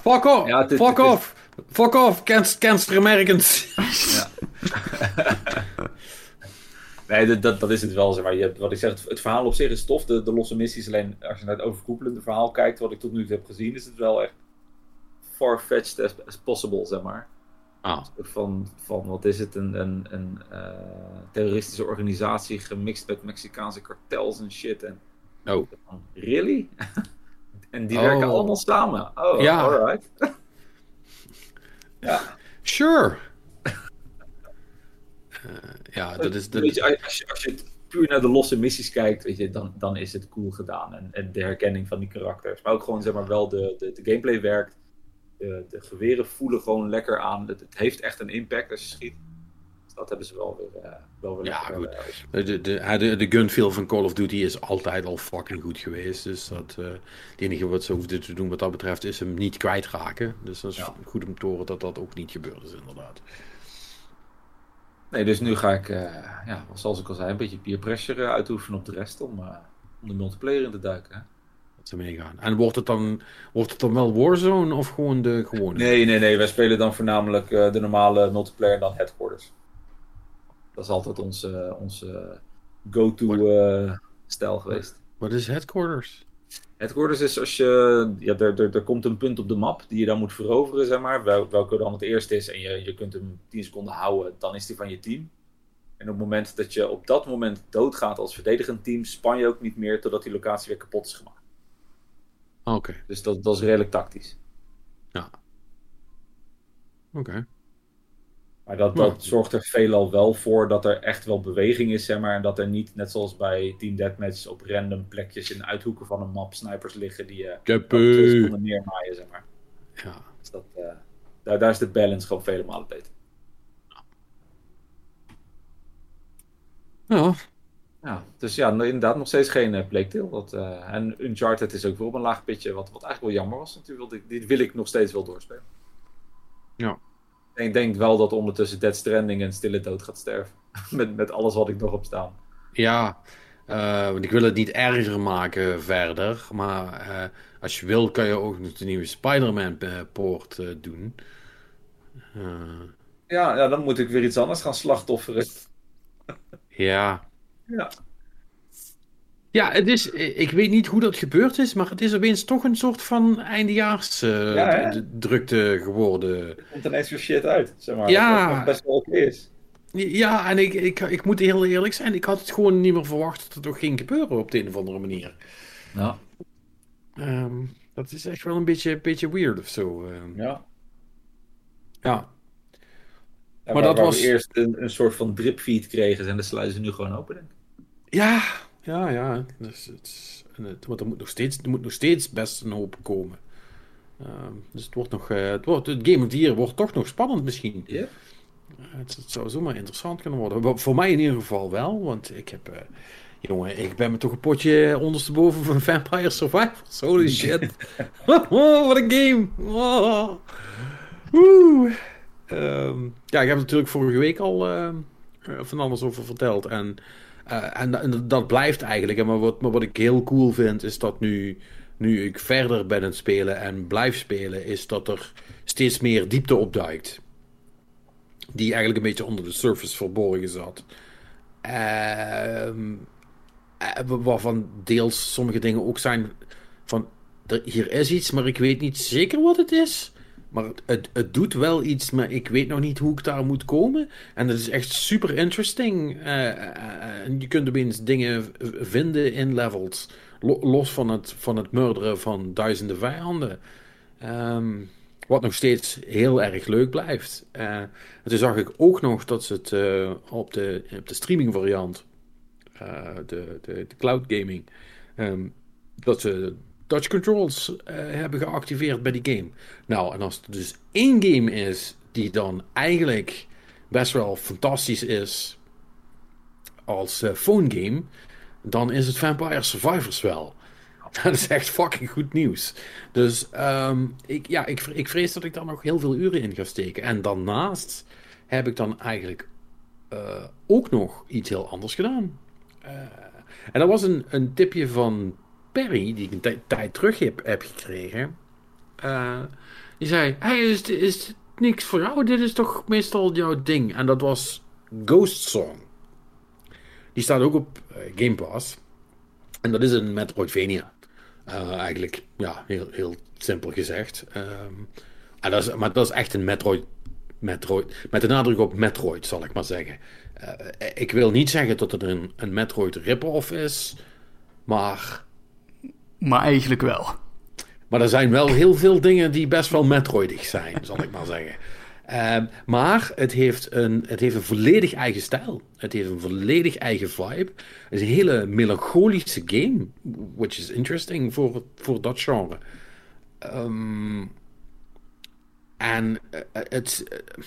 Fuck off, Ja, fuck off, fuck off, cancer, Americans. Nee, dat, dat, dat is het wel. Zeg maar. je hebt, wat ik zeg, het, het verhaal op zich is tof. De, de losse missies, alleen als je naar het overkoepelende verhaal kijkt, wat ik tot nu toe heb gezien, is het wel echt far-fetched as, as possible, zeg maar. Ah, Van, van wat is het, een, een, een eh, terroristische organisatie gemixt met Mexicaanse kartels en shit. En, oh. really? en die Oh. werken allemaal samen. Oh, Ja. alright. ja. Sure. Eh, ja, dat is... Dat, je, als, je, als je puur naar de losse missies kijkt, weet je, dan, dan is het cool gedaan. En, en de herkenning van die karakters. Maar ook gewoon, zeg maar, wel de, de, de gameplay werkt. De, de geweren voelen gewoon lekker aan. Het, het heeft echt een impact als je schiet. Dat hebben ze wel weer, eh, wel weer Ja, goed. de, de, de, de gunfeel van Call of Duty is altijd al fucking goed geweest. Dus dat, eh, het enige wat ze hoefden te doen wat dat betreft is hem niet kwijtraken. Dus dat is Ja. goed om te horen dat dat ook niet gebeurd is inderdaad. Nee, dus nu ga ik, eh, ja, zoals ik al zei, een beetje peer pressure uitoefenen op de rest om, om de multiplayer in te duiken. Hè? Dat ze meegaan. En wordt het dan, wordt het dan wel Warzone of gewoon de gewone? Nee, nee, nee. Wij spelen dan voornamelijk de normale multiplayer en dan headquarters. Dat is altijd onze, onze go-to eh, stijl geweest. Wat is headquarters? Headquarters is als je. Ja, er, er, er komt een punt op de map die je dan moet veroveren, zeg maar. Wel, welke dan het eerste is. En je, je kunt hem 10 seconden houden, dan is die van je team. En op het moment dat je op dat moment doodgaat als verdedigend team, span je ook niet meer totdat die locatie weer kapot is gemaakt. Oké, Dus dat, dat is redelijk tactisch. oké. Maar dat, dat zorgt er veelal wel voor dat er echt wel beweging is, zeg maar. En dat er niet, net zoals bij Team Deathmatch, op random plekjes in de uithoeken van een map snipers liggen die je Keppie. seconden neermaaien, zeg maar. Ja. Dus dat, eh, daar, daar is de balance gewoon vele malen beter. Ja, Ja, dus ja, inderdaad nog steeds geen uh, Plague Tale. Dat, eh, en Uncharted is ook wel op een laag pitje, wat, wat eigenlijk wel jammer was natuurlijk. Dit wil ik nog steeds wel doorspelen. Ja. Ik denk wel dat ondertussen Dead Stranding en Stille Dood gaat sterven. met, met alles wat ik nog op staan. ja. Eh, want ik wil het niet erger maken verder. Maar eh, als je wil, kan je ook nog de nieuwe Spider-Man-poort eh, doen. Ja, ja, dan moet ik weer iets anders gaan slachtofferen. ja. Ja. Ja, het is, ik weet niet hoe dat gebeurd is, maar het is opeens toch een soort van eindejaars eh, Ja, drukte geworden. Er komt ineens weer shit uit, zeg maar. Ja. Best wel oké is. Ja, en ik, ik, ik moet heel eerlijk zijn, ik had het gewoon niet meer verwacht dat het toch ging gebeuren op de een of andere manier. Ja. Ehm, dat is echt wel een beetje, beetje weird of zo. ehm. ja. Ja. Maar waar, dat waar was- we eerst een, een soort van dripfeed kregen en dat sluiten ze nu gewoon open, denk ik. Ja, ja, ja. Dus het, is- want er, moet nog steeds, er moet nog steeds best een hoop komen. Ehm, dus het wordt nog. eh, het, wordt, het Game of the Year wordt toch nog spannend misschien. Ja. Eh, het, het zou zomaar interessant kunnen worden. Voor mij in ieder geval wel, want ik heb. eh, jongen, ik ben me toch een potje ondersteboven van Vampire Survivors. Holy shit. oh, wat een game. Oh. Woe. Ehm, ja, ik heb natuurlijk vorige week al van alles over verteld. En, en, en dat blijft eigenlijk. En Maar wat, maar wat ik heel cool vind, is dat nu, nu ik verder ben aan het spelen en blijf spelen, is dat er steeds meer diepte opduikt. Die eigenlijk een beetje onder de surface verborgen zat. Ehm, eh, waarvan deels sommige dingen ook zijn van er, hier is iets, maar ik weet niet zeker wat het is. Maar het- het, doet wel iets, maar ik weet nog niet hoe ik daar moet komen. En dat is echt super interesting. Eh, eh, en je kunt opeens dingen vinden in levels. Lo- los van het, van het murderen van duizenden vijanden. Ehm, wat nog steeds heel erg leuk blijft. Eh, en toen zag ik ook nog dat ze het eh, op, de, op de streaming variant, eh, de, de, de cloud gaming, ehm, dat ze touch controls eh, hebben geactiveerd bij die game. Nou, en als er dus één game is die dan eigenlijk best wel fantastisch is als eh, phone game, dan is het Vampire Survivors wel. Dat is echt fucking goed nieuws. Dus ehm, ik, ja, ik, ik vrees dat ik daar nog heel veel uren in ga steken. En daarnaast heb ik dan eigenlijk eh, ook nog iets heel anders gedaan. En dat was een, een tipje van Perry, die ik een tij- tijd terug heb, gekregen. Eh, die zei: Hey, is, is niks voor jou? Dit is toch meestal jouw ding? En dat was Ghost Song. Die staat ook op eh, Game Pass. En dat is een Metroidvania. Eh, eigenlijk, ja, heel, heel simpel gezegd. Ehm, en dat is, maar dat is echt een Metroid, Metroid. Met de nadruk op Metroid, zal ik maar zeggen. Ik wil niet zeggen dat het een, een Metroid rip-off is. Maar, Maar eigenlijk wel. maar er zijn wel heel veel dingen die best wel Metroidig zijn, zal ik maar zeggen. Ehm, maar het heeft, een, het heeft een volledig eigen stijl. Het heeft een volledig eigen vibe. Het is een hele melancholische game. Which is interesting voor, voor dat genre. Ehm, en eh, het, eh,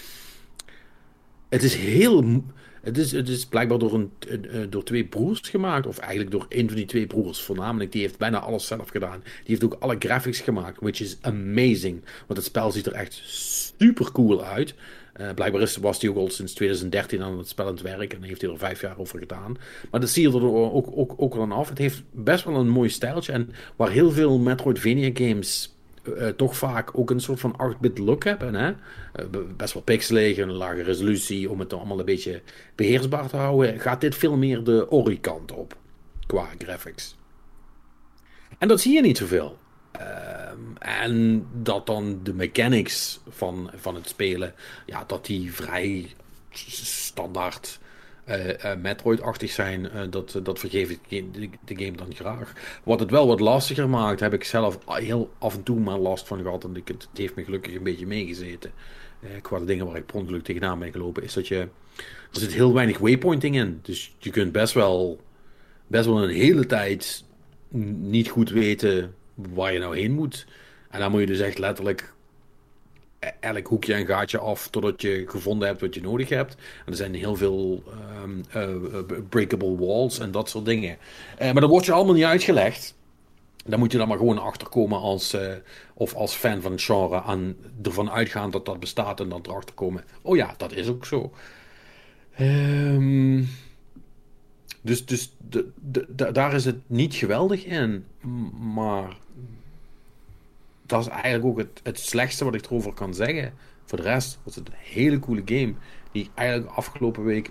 het is heel. Het is, is blijkbaar door, een, eh, door twee broers gemaakt. Of eigenlijk door een van die twee broers voornamelijk. Die heeft bijna alles zelf gedaan. Die heeft ook alle graphics gemaakt. Which is amazing. Want het spel ziet er echt super cool uit. Eh, blijkbaar is, was hij ook al sinds 2013 aan het spel aan het werk. En heeft hij er vijf jaar over gedaan. Maar dat zie je er ook, ook, ook dan af. Het heeft best wel een mooi stijltje. En waar heel veel Metroidvania games eh, toch vaak ook een soort van 8-bit look hebben. Hè? Eh, best wel pixelig, een lage resolutie, om het allemaal een beetje beheersbaar te houden. Gaat dit veel meer de Ori-kant op, qua graphics. En dat zie je niet zoveel. Ehm, en dat dan de mechanics van, van het spelen, ja, dat die vrij standaard Metroid-achtig zijn, eh, dat, dat vergeef ik de, game dan graag. Wat het wel wat lastiger maakt, heb ik zelf heel af en toe maar last van gehad. En ik, het, heeft me gelukkig een beetje meegezeten. Eh, qua de dingen waar ik per ongeluk tegenaan ben gelopen, is dat je. Er zit heel weinig waypointing in. Dus je kunt best wel, best wel een hele tijd niet goed weten waar je nou heen moet. En dan moet je dus echt letterlijk elk hoekje en gaatje af totdat je gevonden hebt wat je nodig hebt. En er zijn heel veel ehm, eh, eh, breakable walls en dat soort dingen. Eh, maar dat wordt je allemaal niet uitgelegd. Dan moet je dan maar gewoon achterkomen als, eh, of als fan van het genre aan ervan uitgaan dat dat bestaat en dan erachter komen. Oh ja, dat is ook zo. Ehm, dus dus de, de, da- daar is het niet geweldig in. Maar dat is eigenlijk ook het, het slechtste wat ik erover kan zeggen. Voor de rest was het een hele coole game. Die ik eigenlijk afgelopen week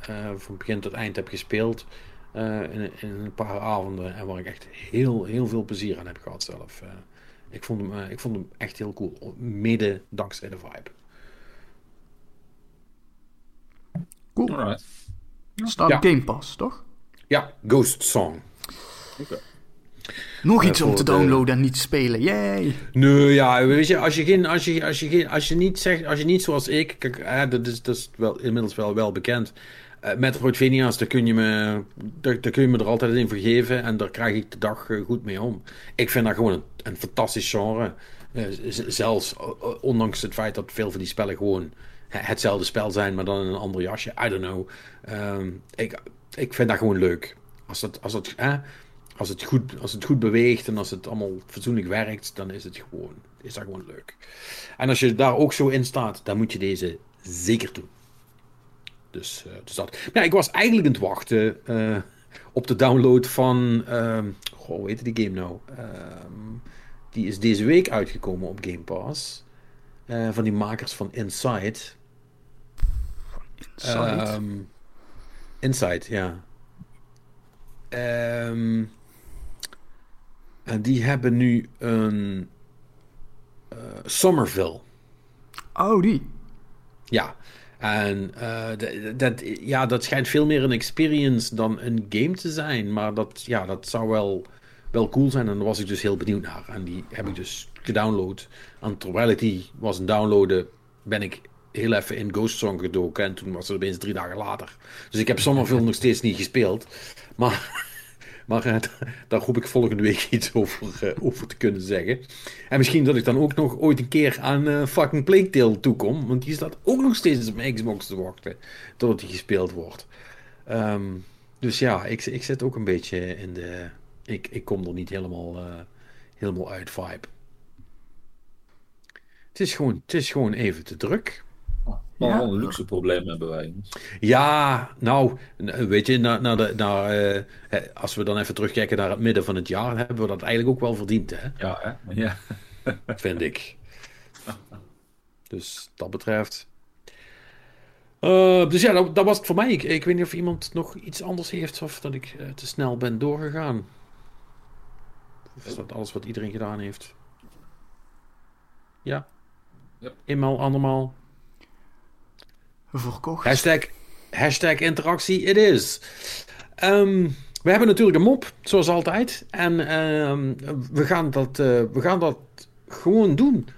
eh, van begin tot eind heb gespeeld. eh, in, in een paar avonden. En waar ik echt heel, heel veel plezier aan heb gehad zelf. Eh, ik, vond hem, ik vond hem echt heel cool. Mede dankzij de vibe. Cool. Alright. Staat Ja. Game Pass, toch? Ja, Ghost Song. Oké. Nog Eh, iets om te de- downloaden en niet te spelen. Yay! Nee, ja, weet je, als je, geen, als je, als je, geen, als je niet zegt, als je niet zoals ik, kijk, eh, dat is, dat is wel, inmiddels wel, wel bekend. Eh Metroidvania's, daar kun, je me, daar, daar kun je me er altijd in vergeven en daar krijg ik de dag eh, goed mee om. Ik vind dat gewoon een, een fantastisch genre. Zelfs ondanks het feit dat veel van die spellen gewoon he- hetzelfde spel zijn, maar dan in een ander jasje. I don't know. Ehm, ik, ik vind dat gewoon leuk. Als het, als het, hè, als het, goed, als het goed beweegt en als het allemaal fatsoenlijk werkt, dan is het gewoon, is dat gewoon leuk. En als je daar ook zo in staat, dan moet je deze zeker doen. Dus, eh, dus dat. Ja, ik was eigenlijk aan het wachten eh, op de download van. ehm goh, hoe heet die game nou? Ehm, die is deze week uitgekomen op Game Pass. Eh, van die makers van Inside. Site. Ehm, Inside, ja. Ehm, en die hebben nu een eh, Somerville. oh, die. Ja. En eh, dat, ja, dat schijnt veel meer een experience dan een game te zijn. Maar dat, ja, dat zou wel, wel cool zijn. En daar was ik dus heel benieuwd naar. En die heb ik dus gedownload. En terwijl ik die was aan het downloaden, ben ik heel even in Ghost Song gedoken. En toen was het opeens drie dagen later. Dus ik heb Somerville nog steeds niet gespeeld. Maar, maar eh, daar hoop ik volgende week iets over, eh, over te kunnen zeggen. En misschien dat ik dan ook nog ooit een keer aan eh, fucking Plague toekom. Want die staat ook nog steeds op mijn Xbox te wachten. Totdat die gespeeld wordt. Ehm, dus ja, ik, ik zit ook een beetje in de... Ik, ik kom er niet helemaal, helemaal uit vibe. Het is, gewoon, het is gewoon even te druk. Wel Ja. een luxe probleem hebben wij. Ja, nou, weet je, naar, naar de, naar, eh, hè, als we dan even terugkijken naar het midden van het jaar, hebben we dat eigenlijk ook wel verdiend, hè? Ja, hè? Ja. vind ik. Dus dat betreft. Eh, dus ja, dat, dat was het voor mij. Ik, ik weet niet of iemand nog iets anders heeft of dat ik eh, te snel ben doorgegaan. Of is dat alles wat iedereen gedaan heeft? Ja. Yep. Eenmaal, andermaal. Verkocht. Hashtag, hashtag interactie, it is. Ehm, we hebben natuurlijk een mop, zoals altijd. En ehm, we, gaan dat, eh, we gaan dat gewoon doen.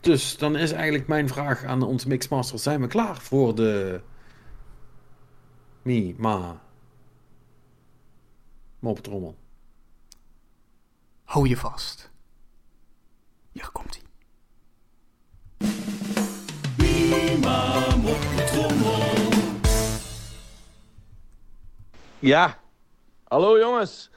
Dus dan is eigenlijk mijn vraag aan onze Mixmaster: zijn we klaar voor de. Mi, ma. Moppetrommel? Hou je vast. Hier komt hij. Ja, hallo jongens.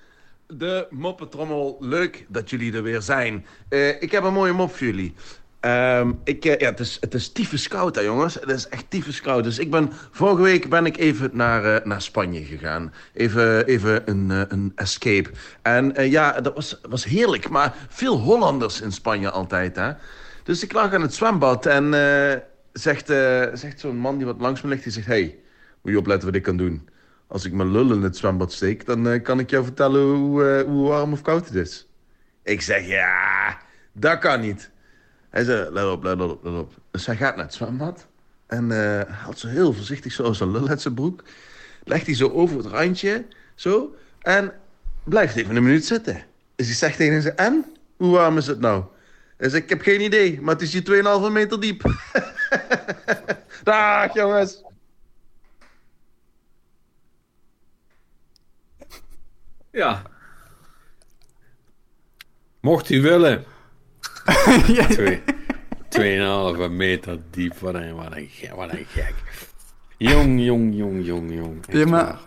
De moppetrommel, leuk dat jullie er weer zijn. Eh, ik heb een mooie mop voor jullie. Ehm, ik, eh, ja, het, is, het is tyfus koud hè jongens. Het is echt tyfus koud. Dus ik ben, vorige week ben ik even naar, eh, naar Spanje gegaan. Even, even een, een escape. En ja, dat was, was heerlijk. Maar veel Hollanders in Spanje altijd hè. Dus ik lag aan het zwembad en zegt, zegt zo'n man die wat langs me ligt. Die zegt, hey, moet je opletten wat ik kan doen. Als ik mijn lul in het zwembad steek, dan eh, kan ik jou vertellen hoe, eh, hoe warm of koud het is. Ik zeg, ja, dat kan niet. Hij zei, let op, let op, let op. Dus hij gaat naar het zwembad en eh, haalt zo heel voorzichtig zo zijn lul uit zijn broek. Legt hij zo over het randje, zo, en blijft even een minuut zitten. Dus hij zegt tegen hem, en? Hoe warm is het nou? Hij zegt, ik heb geen idee, maar het is hier 2,5 meter diep. Dag, jongens. Ja. Mocht u willen. Ja. Twee, tweeënhalve meter diep. Wat een, wat, een, ge- wat een gek. Jong, jong, jong, jong, jong. Echt Ja, maar- waar.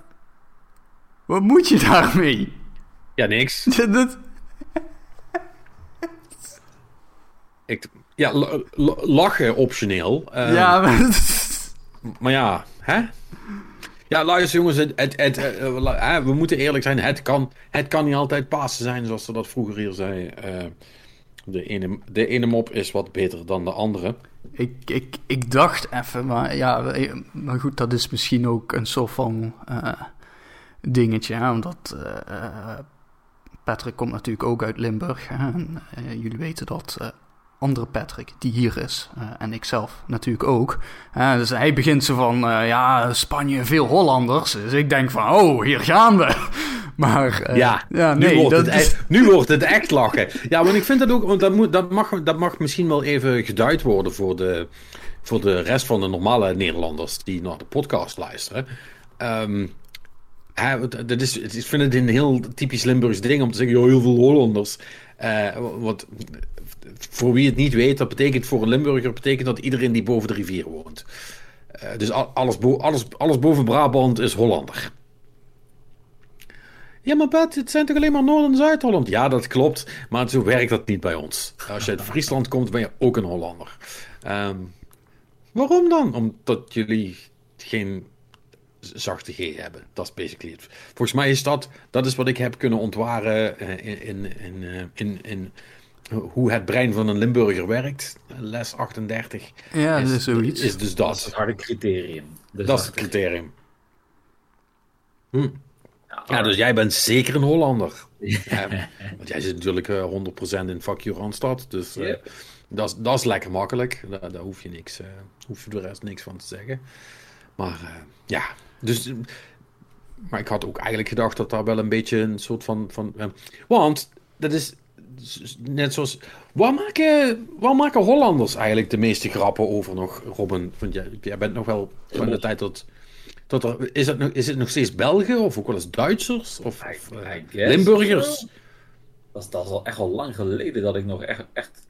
Wat moet je daarmee? Ja, niks. Dat- dat- Ik, ja, lachen optioneel. Eh, ja, maar... Maar ja, hè? Ja, luister jongens, het, het, eh, hè, we moeten eerlijk zijn. Het kan, het kan niet altijd Pasen zijn, zoals ze dat vroeger hier zei. Eh, de, ene, de ene mop is wat beter dan de andere. Ik, ik, ik dacht even, maar ja, eh, maar goed, dat is misschien ook een soort van eh, dingetje, hè, omdat eh, eh, Patrick komt natuurlijk ook uit Limburg. En eh, jullie weten dat eh, andere Patrick, die hier is, eh, en ik zelf natuurlijk ook. dus hij begint zo van, eh, ja, Spanje, veel Hollanders. Dus ik denk van, oh, hier gaan we. Maar eh, Ja, ja nu, nee, wordt dat het echt, nu wordt het echt lachen. Ja, want ik vind dat ook, want dat, moet, dat, mag, dat mag misschien wel even geduid worden voor de, voor de rest van de normale Nederlanders die naar de podcast luisteren. Ehm, hè, want dat is, het is- ik vind het een heel typisch Limburgs ding om te zeggen, joh, heel veel Hollanders. Want voor wie het niet weet, dat betekent voor een Limburger betekent dat iedereen die boven de rivier woont. Eh, dus al- alles, bo- alles, alles boven Brabant is Hollander. Ja, maar Bert, het zijn toch alleen maar Noord- en Zuid-Holland? Ja, dat klopt, maar zo werkt dat niet bij ons. Als je uit Friesland komt, ben je ook een Hollander. Ehm, waarom dan? Omdat jullie geen zachte G hebben. Dat is basically het. Volgens mij is dat, dat is wat ik heb kunnen ontwaren eh, in, in, in, eh, in, in hoe het brein van een Limburger werkt. Les 38 Ja, dat is, is zoiets. is dus Dat is het harde criterium. Dus Dat is het criterium. Hm. Ja, dus jij bent zeker een Hollander. Ja, want jij zit natuurlijk eh, 100% in fuck you Randstad. Dus eh, dat, is, dat is lekker makkelijk. Daar, daar hoef je niks, eh, hoef je de rest niks van te zeggen. Maar eh, ja, dus... eh, Maar ik had ook eigenlijk gedacht dat daar wel een beetje een soort van... van eh, want dat is net zoals... Waar maken, waar maken Hollanders eigenlijk de meeste grappen over nog, Robin? Want jij, jij bent nog wel van de tijd dat... dat er, is, het nog, is het nog steeds Belgen of ook wel eens Duitsers? Of, eh, Limburgers? Dat is, dat is al echt al lang geleden dat ik nog echt, echt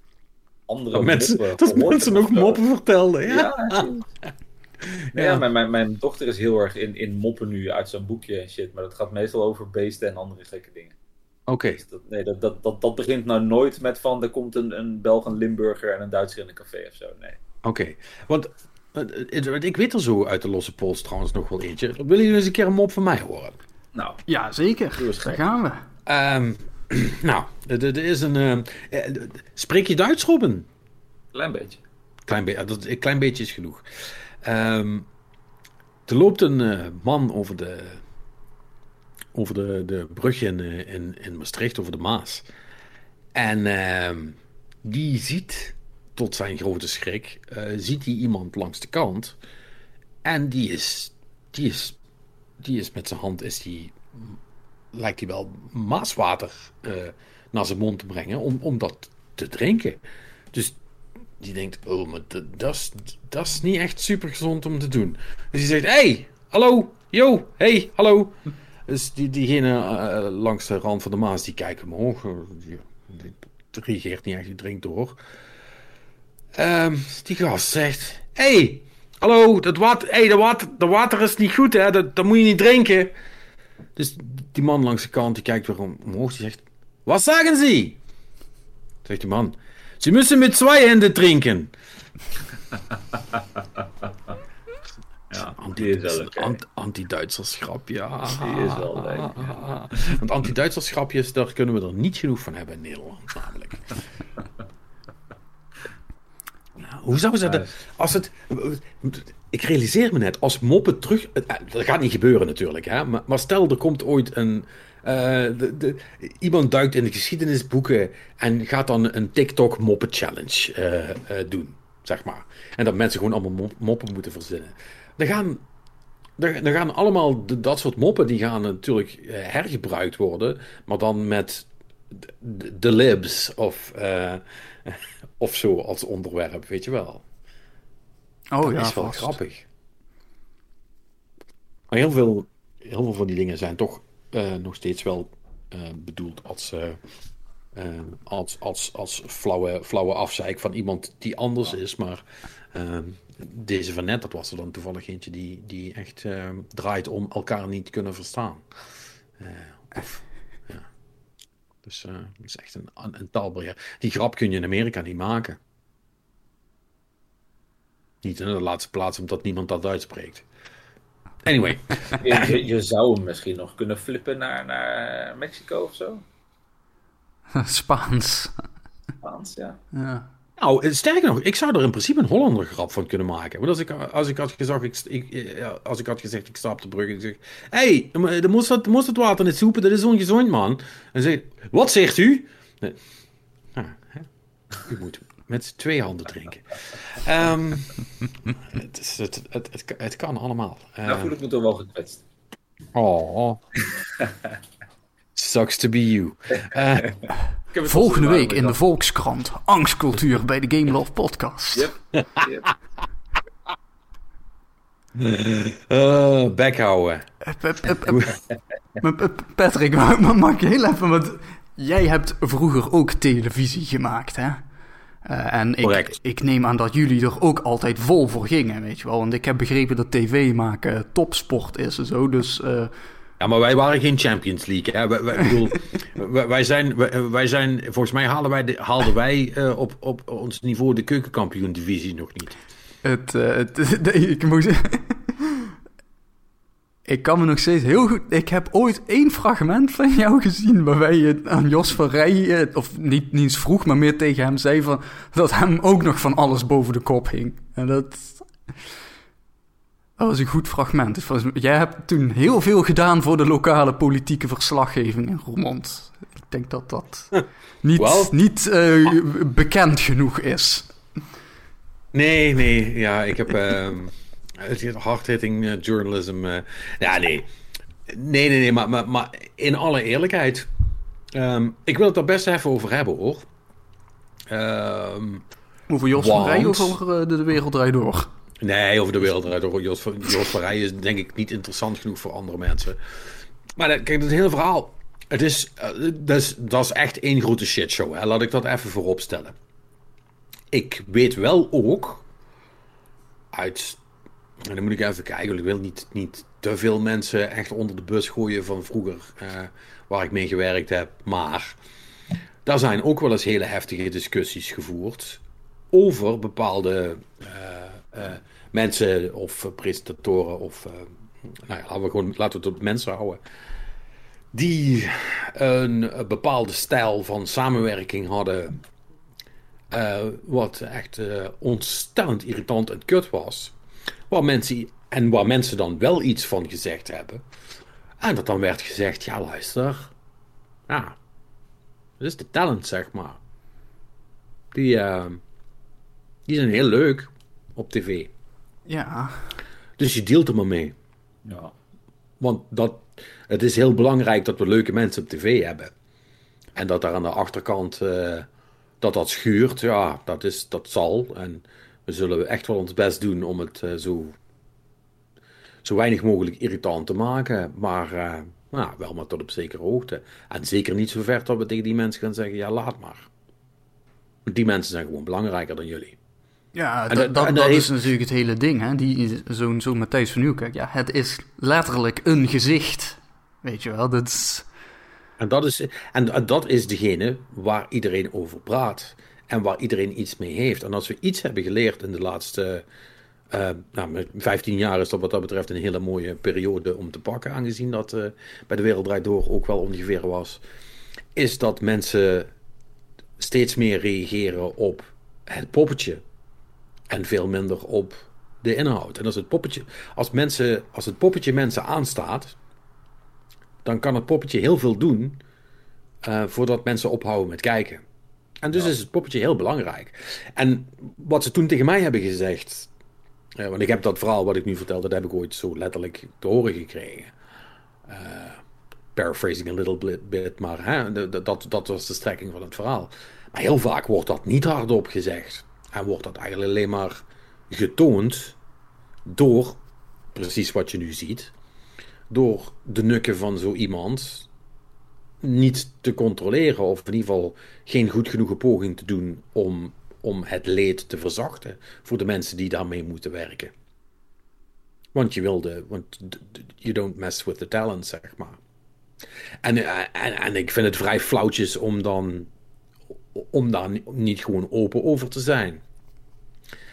andere Dat mensen, dat mensen nog moppen vertelden, ja. Ja, ja. ja mijn, mijn, mijn dochter is heel erg in, in moppen nu uit zo'n boekje en shit. Maar dat gaat meestal over beesten en andere gekke dingen. Oké, Dus dat, nee, dat, dat, dat, dat begint nou nooit met van er komt een, een Belg, een Limburger en een Duitser in een café of zo. Nee. oké. Want eh, ik weet er zo uit de losse pols trouwens nog wel eentje. Willen jullie eens een keer een mop van mij horen? Nou, Ja, zeker. Daar gaan we. Ehm, nou, er is een... eh, eh, spreek je Duits, Robin? klein beetje. Klein, be dat, een klein beetje is genoeg. Ehm, er loopt een eh, man over de, over de, de brug in, eh, in, in Maastricht, over de Maas. En ehm, die ziet, tot zijn grote schrik, eh, ziet hij iemand langs de kant. En die is, die is, die is met zijn hand, is die, lijkt hij wel maaswater eh, naar zijn mond te brengen om, om dat te drinken. Dus die denkt, oh, maar dat- is niet echt super gezond om te doen. Dus die zegt, hey, hallo, yo, hey, hallo. Dus die, diegene eh, langs de rand van de Maas, die kijkt omhoog. eh, Die, reageert niet echt, die drinkt door. Ehm, die gast zegt, hey, hallo, dat water, hey, dat water, dat water is niet goed, hè, dat, dat moet je niet drinken. Dus die man langs de kant, die kijkt weer om- omhoog, die zegt, wat zeggen ze? Zegt die man, ze müssen met twee handen drinken. Ja, ant- Anti-Duitsers grapje. ja. Die is wel leuk, Want anti-Duitsers grapjes, daar kunnen we er niet genoeg van hebben in Nederland, namelijk. Nou, hoe zouden ze dat... Als het... Ik realiseer me net, als moppen terug... eh, Dat gaat niet gebeuren natuurlijk, hè. Maar, maar stel, er komt ooit een... eh, de, de, iemand duikt in de geschiedenisboeken en gaat dan een TikTok moppen challenge eh, eh, doen, zeg maar. En dat mensen gewoon allemaal mop- moppen moeten verzinnen. Dan gaan dan gaan allemaal de- dat soort moppen, die gaan natuurlijk eh, hergebruikt worden, maar dan met de, de libs of, eh, of zo als onderwerp, weet je wel. Oh dat ja, is wel vast. grappig. Maar heel veel, heel veel van die dingen zijn toch eh, nog steeds wel bedoeld als, als, als, als flauwe, flauwe afzeik van iemand die anders is. Maar eh, deze van net, dat was er dan toevallig eentje die, die echt eh, draait om elkaar niet te kunnen verstaan. Eh, of, ja. Dus eh, het is echt een, een taalbarrière. Die grap kun je in Amerika niet maken. Niet in de laatste plaats omdat niemand dat uitspreekt. Anyway, Je, je, je zou hem misschien nog kunnen flippen naar, naar Mexico of zo. Spaans. Spaans, ja. Ja. Nou, sterker nog, ik zou er in principe een Hollander grap van kunnen maken. Want als ik, als ik had gezegd, ik, ik, ja, als ik had gezegd, ik sta op de brug en ik zeg, hé, hey, er moest het, moest het water in het soepen, dat is ongezond, man. En zeg wat zegt u? Nee. Nou, hè? U moet met twee handen drinken. Ehm, het, is, het, het, het, het kan allemaal. Nou Ehm, voel ik me toch wel gekwetst. Oh. Sucks to be you. Eh, Volgende week in de. Volkskrant. Angstcultuur bij de Game Love podcast. Yep. yep. eh, bek houden. Patrick, ma- ma- mag ik heel even... Want jij hebt vroeger ook televisie gemaakt, hè? Eh, en ik, ik neem aan dat jullie er ook altijd vol voor gingen, weet je wel. Want ik heb begrepen dat tv maken topsport is en zo. Dus eh, Ja, maar wij waren geen Champions League. Hè? Wij, wij, bedoel, zijn, wij, zijn, volgens mij haalden wij, de, haalden wij eh, op, op ons niveau de keukenkampioen-divisie nog niet. het... eh, het ik moet Ik kan me nog steeds heel goed... Ik heb ooit één fragment van jou gezien... waarbij je aan Jos van Rij... eh, of niet, niet eens vroeg, maar meer tegen hem zei... Van, dat hem ook nog van alles boven de kop hing. En dat... Dat was een goed fragment. Dus jij hebt toen heel veel gedaan... voor de lokale politieke verslaggeving in Roermond. Ik denk dat dat niet, niet eh, bekend genoeg is. Nee, nee, ja, ik heb hard-hitting eh, journalism. eh, ja, nee. Nee, nee, nee, maar, maar, maar in alle eerlijkheid. ehm, ik wil het er best even over hebben hoor. Ehm, Over Jos van Want- Rij of over de, de Wereld Draait Door? Nee, over de wereld eruit. Jos, Jos is denk ik niet interessant genoeg voor andere mensen. Maar dat- kijk, het hele verhaal. Het is, eh, dat, is, dat is echt één grote shitshow. Hè? Laat ik dat even voorop stellen. Ik weet wel ook. Uit. En dan moet ik even kijken. Ik wil niet, niet te veel mensen echt onder de bus gooien van vroeger. eh, waar ik mee gewerkt heb. Maar. Daar zijn ook wel eens hele heftige discussies gevoerd. Over bepaalde eh, eh, mensen of eh, presentatoren of eh, nou ja, laten we gewoon laten we het op mensen houden. Die een, eh, bepaalde stijl van samenwerking hadden. eh, wat echt eh, ontstellend irritant en kut was. Waar mensen, en waar mensen dan wel iets van gezegd hebben. En dat dan werd gezegd: ja, luister. Ja, dat is de talent, zeg maar. Die, eh, die zijn heel leuk op tv. Ja, Dus je deelt er maar mee. Ja. Want dat, het is heel belangrijk dat we leuke mensen op tv hebben. En dat daar aan de achterkant eh, dat dat schuurt, ja, dat, is, dat zal. En we zullen echt wel ons best doen om het eh, zo, zo weinig mogelijk irritant te maken. Maar eh, nou, wel maar tot op zekere hoogte. En zeker niet zo ver dat we tegen die mensen gaan zeggen, ja, laat maar. Die mensen zijn gewoon belangrijker dan jullie. Ja dat, dat- is natuurlijk het hele ding. Hè? Die, zo'n zo'n Matthijs van Nieuwkerk, ja, het is letterlijk een gezicht. Weet je wel, dat is... En dat is, en, en dat is degene waar iedereen over praat. En waar iedereen iets mee heeft. En als we iets hebben geleerd in de laatste. eh, nou, met 15 jaar is dat wat dat betreft een hele mooie periode om te pakken. Aangezien dat eh, bij de Wereld Draait Door ook wel ongeveer was. Is dat mensen steeds meer reageren op het poppetje. En veel minder op de inhoud. En als het poppetje, als mensen, als het poppetje mensen aanstaat dan kan het poppetje heel veel doen eh, voordat mensen ophouden met kijken. En dus is het poppetje heel belangrijk. En wat ze toen tegen mij hebben gezegd, eh, want ik heb dat verhaal wat ik nu vertel, dat heb ik ooit zo letterlijk te horen gekregen. Eh, paraphrasing a little bit, maar hè, dat, dat was de strekking van het verhaal. Maar heel vaak wordt dat niet hardop gezegd. En wordt dat eigenlijk alleen maar getoond door precies wat je nu ziet door de nukken van zo iemand niet te controleren, of in ieder geval geen goed genoeg poging te doen om, om het leed te verzachten voor de mensen die daarmee moeten werken. Want je wilde, want you don't mess with the talent, zeg maar. En, eh, en, en ik vind het vrij flauwtjes om dan om daar ni- niet gewoon open over te zijn.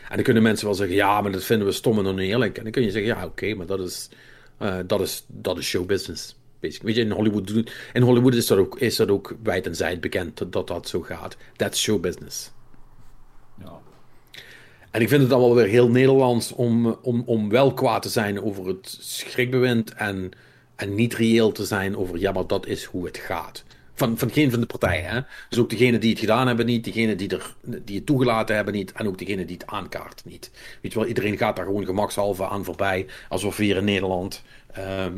En dan kunnen mensen wel zeggen, ja, maar dat vinden we stom en oneerlijk. En dan kun je zeggen, ja, oké, maar dat is, eh, dat is, dat is showbusiness. Basically. Weet je, in Hollywood, in Hollywood is dat ook, is dat ook wijd en zijd bekend dat, dat dat zo gaat. That's showbusiness. Ja. En ik vind het dan wel weer heel Nederlands om, om, om wel kwaad te zijn over het schrikbewind en, en niet reëel te zijn over, ja, maar dat is hoe het gaat. Van, van geen van de partijen. Hè? Dus ook degene die het gedaan hebben niet, degene die, er, die het toegelaten hebben niet, en ook degene die het aankaart niet. Weet je wel, iedereen gaat daar gewoon gemakshalve aan voorbij, alsof we hier in Nederland, ehm,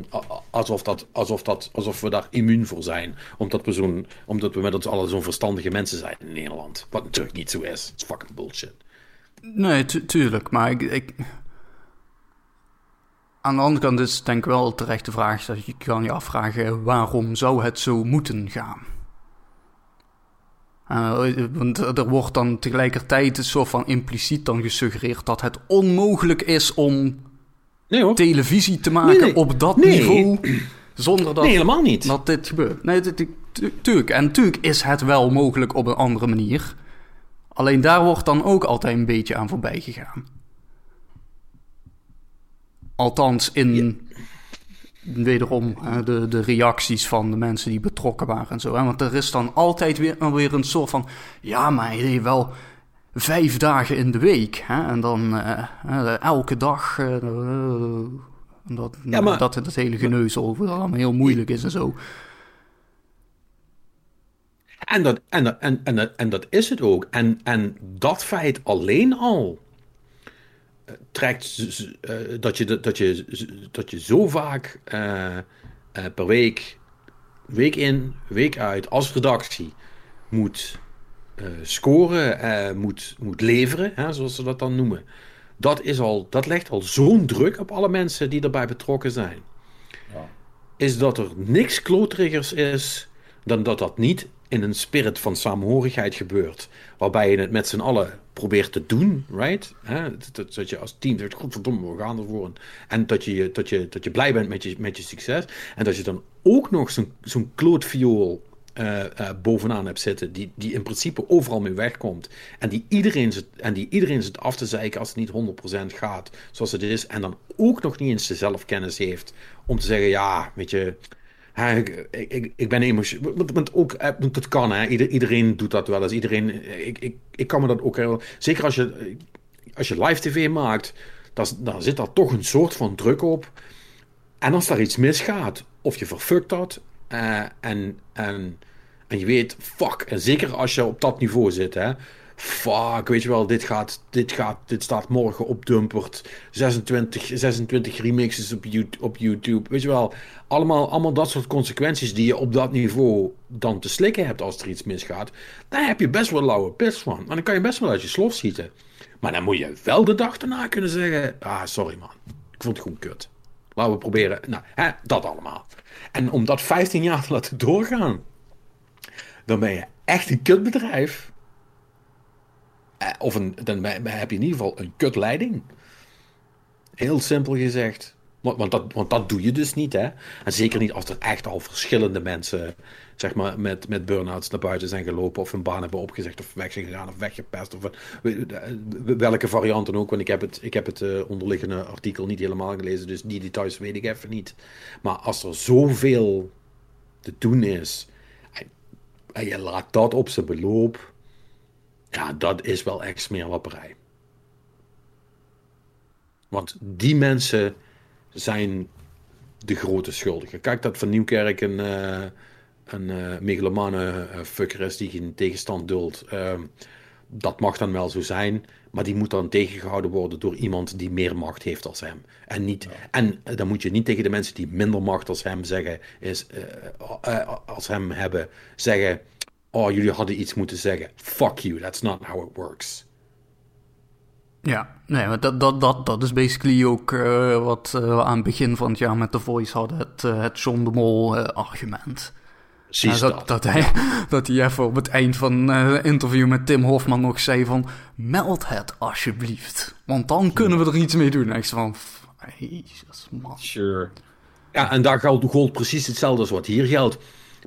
alsof, dat, alsof, dat, alsof we daar immuun voor zijn. Omdat we, zo'n, omdat we met ons allen zo'n verstandige mensen zijn in Nederland. Wat natuurlijk niet zo is. Het is fucking bullshit. Nee, tu- tuurlijk. Maar ik... Aan de andere kant is het denk ik wel een terechte vraag. Dat je kan je afvragen waarom zou het zo moeten gaan? Want er wordt dan tegelijkertijd een soort van impliciet dan gesuggereerd dat het onmogelijk is om Nee hoor. televisie te maken Nee, nee. op dat niveau zonder dat, Nee, helemaal niet. dat dit gebeurt. Nee, dit- tuurlijk. En tuurlijk is het wel mogelijk op een andere manier. Alleen daar wordt dan ook altijd een beetje aan voorbij gegaan. Althans, in wederom hè, de, de reacties van de mensen die betrokken waren en zo. Hè? Want er is dan altijd weer, weer een soort van... Ja, maar deed wel vijf dagen in de week. Hè? En dan eh, eh, elke dag... eh, eh, dat, Ja, maar- dat het hele geneuzel over allemaal heel moeilijk is en zo. En dat, en, dat, en, en, dat, en dat is het ook. En, en dat feit alleen al eh, trekt eh, dat, je, dat, je, dat je zo vaak eh, eh, per week, week in, week uit, als redactie moet scoren, moet, moet leveren, hè, zoals ze dat dan noemen. Dat, is al, dat legt al zo'n druk op alle mensen die erbij betrokken zijn. Ja. Is dat er niks kloteriggers is dan dat dat niet in een spirit van samenhorigheid gebeurt. Waarbij je het met z'n allen probeert te doen, right? Dat, je als team zegt, godverdomme, we gaan ervoor. En dat je, dat je, dat je blij bent met je, met je succes. En dat je dan ook nog zo'n zo'n klootviool eh, eh, bovenaan hebt zitten, die, die in principe overal mee wegkomt. En die iedereen zit, en die iedereen zit af te zeiken als het niet 100% gaat zoals het is. En dan ook nog niet eens de zelfkennis heeft om te zeggen, ja, weet je... ik, ik, ik ben emotioneel. Want, want ook, eh, dat kan, hè. Ieder- iedereen doet dat wel eens. Iedereen, eh, ik, ik, ik kan me dat ook heel... Zeker als je, als je live tv maakt, dan, dan zit daar toch een soort van druk op. En als daar iets misgaat, of je verfukt dat, eh, en, en, en je weet, fuck, en zeker als je op dat niveau zit, hè, fuck, weet je wel, dit gaat, dit gaat, dit staat morgen op Dumpert, 26, 26 remixes op, op YouTube, weet je wel, allemaal, allemaal dat soort consequenties die je op dat niveau dan te slikken hebt als er iets misgaat, daar heb je best wel lauwe pis van, en dan kan je best wel uit je slof schieten. Maar dan moet je wel de dag daarna kunnen zeggen, ah, sorry man, ik vond het gewoon kut. Laten we proberen. Nou, hè, dat allemaal. En om dat 15 jaar te laten doorgaan, dan ben je echt een kutbedrijf. Eh, Of een, dan heb je in ieder geval een kutleiding. Heel simpel gezegd. Want, want, dat, want dat doe je dus niet, hè. En zeker niet als er echt al verschillende mensen, zeg maar, met, met burn-outs naar buiten zijn gelopen, of hun baan hebben opgezegd, of weg zijn gegaan, of weggepest, of we- we- welke variant dan ook. Want ik heb het, ik heb het eh, onderliggende artikel niet helemaal gelezen, dus die details weet ik even niet. Maar als er zoveel te doen is, en, en je laat dat op zijn beloop, ja, dat is wel echt smeerlapperij. Want die mensen zijn de grote schuldigen. Kijk, dat Van Nieuwkerk een, eh een eh, megalomane eh, fucker is die geen tegenstand duldt. ehm, dat mag dan wel zo zijn, maar die moet dan tegengehouden worden door iemand die meer macht heeft als hem. En, niet, en dan moet je niet tegen de mensen die minder macht als hem zeggen, is, als hem hebben, zeggen: Oh, jullie hadden iets moeten zeggen. Fuck you, that's not how it works. Ja, nee, maar dat, dat, dat, dat is basically ook eh, wat eh, we aan het begin van het jaar met The Voice hadden. Het, eh, het John de Mol eh, argument. Precies Ja, dat. dat, dat, hij, dat hij even op het eind van het interview met Tim Hofman nog zei van... Meld het alsjeblieft, want dan kunnen we er iets mee doen. En ik zei van, "F- jezus man. Sure. Ja, en daar geldt, gold precies hetzelfde als wat hier geldt.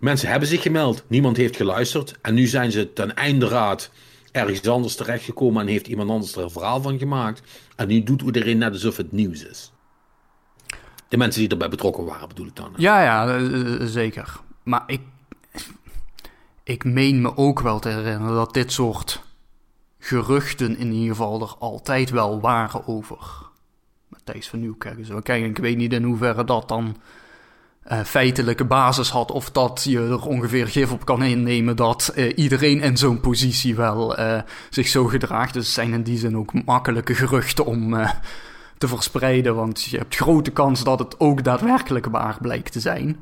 Mensen hebben zich gemeld, niemand heeft geluisterd. En nu zijn ze ten einde raad ergens anders terechtgekomen en heeft iemand anders er een verhaal van gemaakt. En nu doet iedereen net alsof het nieuws is. De mensen die erbij betrokken waren, bedoel ik dan. Ja, ja, eh, eh, zeker. Maar ik, ik meen me ook wel te herinneren dat dit soort geruchten in ieder geval er altijd wel waren over Matthijs van Nieuwkerk. ik weet niet in hoeverre dat dan eh, feitelijke basis had. Of dat je er ongeveer gif op kan innemen dat eh, iedereen in zo'n positie wel eh, zich zo gedraagt. Dus het zijn in die zin ook makkelijke geruchten om te verspreiden. Want je hebt grote kans dat het ook daadwerkelijk waar blijkt te zijn.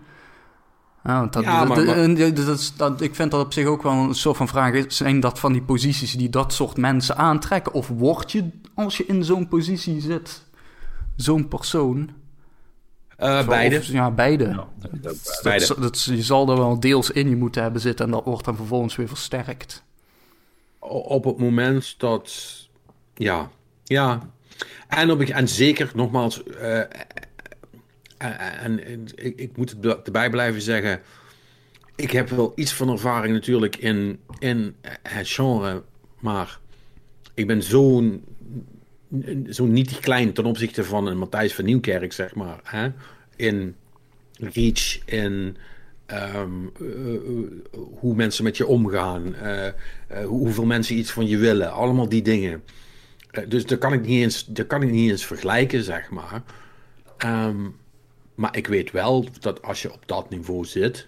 Dat, Ja, maar- dat- maar- en dat- dat is- dat- ik vind dat op zich ook wel een soort van vraag. is, Zijn dat van die posities die dat soort mensen aantrekken? Of word je, als je in zo'n positie zit, zo'n persoon? Eh, beide. of- ja, beide. Ja, dat. Dat, Beide. dat, je zal er wel deels in je moeten hebben zitten en dat wordt dan vervolgens weer versterkt. Op het moment dat. Ja, ja. En, op, en zeker, nogmaals. eh, eh, en, en ik, ik moet het erbij blijven zeggen. Ik heb wel iets van ervaring natuurlijk in, in het genre. Maar ik ben zo'n zo niet klein ten opzichte van een Matthijs van Nieuwkerk, zeg maar. Hè? In reach, in ehm, eh, eh, hoe mensen met je omgaan, eh, hoeveel mensen iets van je willen, allemaal die dingen. Dus daar kan ik niet eens, daar kan ik niet eens vergelijken, zeg maar. Ehm, maar ik weet wel dat als je op dat niveau zit,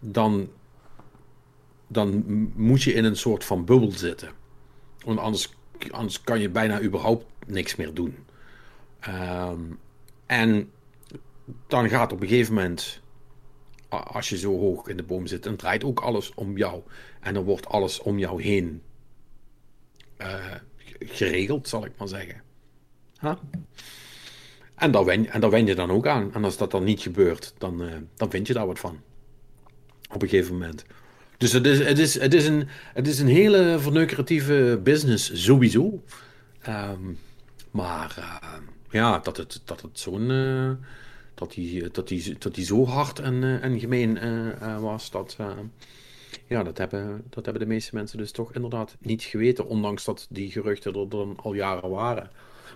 dan, dan moet je in een soort van bubbel zitten. Want anders, anders kan je bijna überhaupt niks meer doen. Ehm, en dan gaat op een gegeven moment, als je zo hoog in de boom zit, dan draait ook alles om jou. En dan wordt alles om jou heen eh, geregeld, zal ik maar zeggen. En, daar wen, en je dan ook aan. En als dat dan niet gebeurt, dan, eh, dan vind je daar wat van. Op een gegeven moment. Dus het is, het is, het is, een, het is een hele verneukeratieve business, sowieso. Ehm, maar eh, ja, dat het, dat zo'n. eh, dat, die, dat, die, dat die zo hard en, eh, en gemeen was, dat. ja, dat hebben, dat hebben de meeste mensen dus toch inderdaad niet geweten. Ondanks dat die geruchten er dan al jaren waren.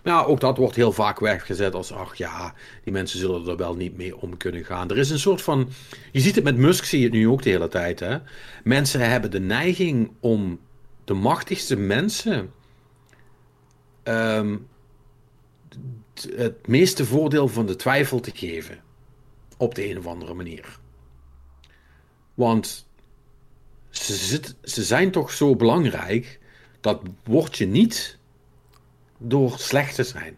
Ja, ook dat wordt heel vaak weggezet als, ach ja, die mensen zullen er wel niet mee om kunnen gaan. Er is een soort van, je ziet het met Musk, zie je het nu ook de hele tijd. Hè? Mensen hebben de neiging om de machtigste mensen ehm, het meeste voordeel van de twijfel te geven. Op de een of andere manier. Want ze, ze zijn toch zo belangrijk, dat word je niet door slecht te zijn.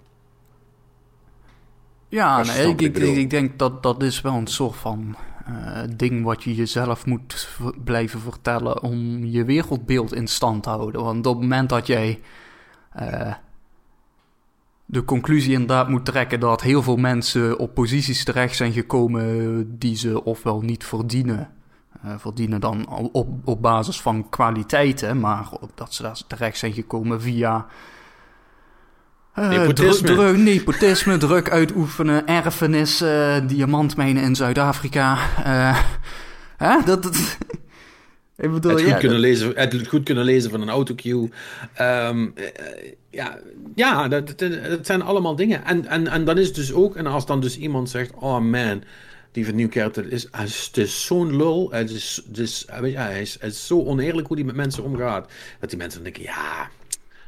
Ja, nee, ik, ik ik, bedoel. ik denk dat dat is wel een soort van eh, ding wat je jezelf moet blijven vertellen om je wereldbeeld in stand te houden. Want op het moment dat jij eh, de conclusie inderdaad moet trekken dat heel veel mensen op posities terecht zijn gekomen die ze ofwel niet verdienen. eh, verdienen dan op, op basis van kwaliteiten, maar dat ze daar terecht zijn gekomen via Nepotisme. dru- dru- nepotisme, druk uitoefenen, erfenis, eh, diamantmijnen in Zuid-Afrika. eh, hè? Dat, dat, ik bedoel, Het ja, goed, kunnen lezen, het goed kunnen lezen van een autocue. Ehm, eh, ja, ja dat, dat, zijn allemaal dingen. En, en, en dan is het dus ook, en als dan dus iemand zegt: Oh man, die van Nieuwkerk, dat is, het is zo'n lul. Het is, het is, weet je, hij, is, het is zo oneerlijk hoe hij met mensen omgaat. Dat die mensen denken: Ja,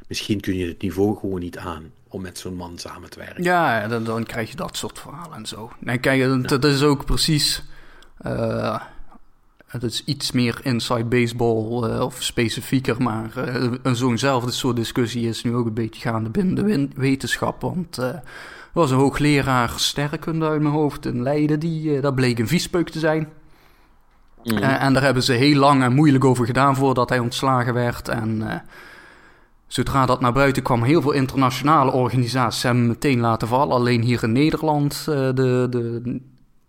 misschien kun je het niveau gewoon niet aan om met zo'n man samen te werken. Ja, dan, dan krijg je dat soort verhalen en zo. Nee, kijk, dat, dat is ook precies. eh, het is iets meer inside baseball eh, of specifieker, maar een zo'nzelfde soort discussie is nu ook een beetje gaande binnen de wetenschap. Want er was een hoogleraar sterrenkunde uit mijn hoofd in Leiden, die, dat bleek een viespeuk te zijn. Eh, en daar hebben ze heel lang en moeilijk over gedaan voordat hij ontslagen werd. En zodra dat naar buiten kwam, heel veel internationale organisaties hebben hem meteen laten vallen. Alleen hier in Nederland, eh, de, de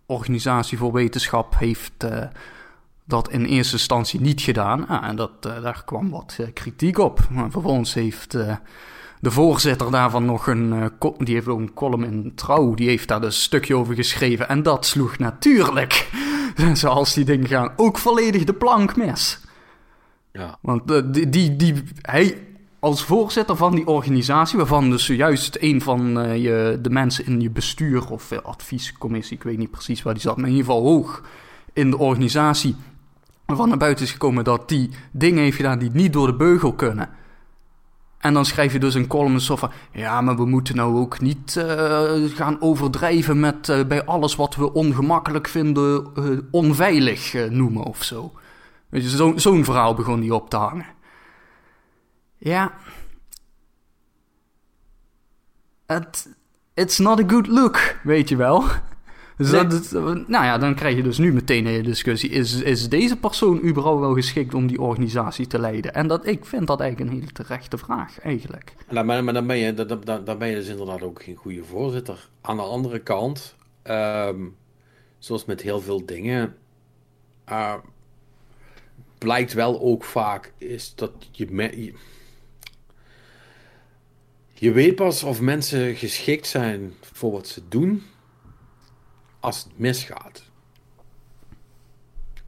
organisatie voor wetenschap, heeft eh, dat in eerste instantie niet gedaan. Ah, en dat, eh, daar kwam wat kritiek op. Maar vervolgens heeft de voorzitter daarvan nog een, die heeft ook een column in Trouw, die heeft daar dus een stukje over geschreven. En dat sloeg natuurlijk, zoals die dingen gaan, ook volledig de plank mis. Ja. Want die, die, die, hij, als voorzitter van die organisatie, waarvan dus zojuist een van eh, je, de mensen in je bestuur of eh, adviescommissie, ik weet niet precies waar die zat, maar in ieder geval hoog in de organisatie, waarvan naar buiten is gekomen dat die dingen heeft gedaan die niet door de beugel kunnen. En dan schrijf je dus een column zo van... Ja, maar we moeten nou ook niet eh, gaan overdrijven met bij alles wat we ongemakkelijk vinden... onveilig noemen of zo. Weet je, zo- zo'n verhaal begon die op te hangen. Ja. Het... It's not a good look, weet je wel. Dus Nee. dat, nou ja, dan krijg je dus nu meteen een hele discussie. Is, is deze persoon überhaupt wel geschikt om die organisatie te leiden? En dat, ik vind dat eigenlijk een hele terechte vraag, eigenlijk. Nou, maar, maar dan, ben je, dan, dan, dan ben je dus inderdaad ook geen goede voorzitter. Aan de andere kant, ehm, zoals met heel veel dingen, eh, blijkt wel ook vaak is dat je, me- je, je weet pas of mensen geschikt zijn voor wat ze doen als het misgaat.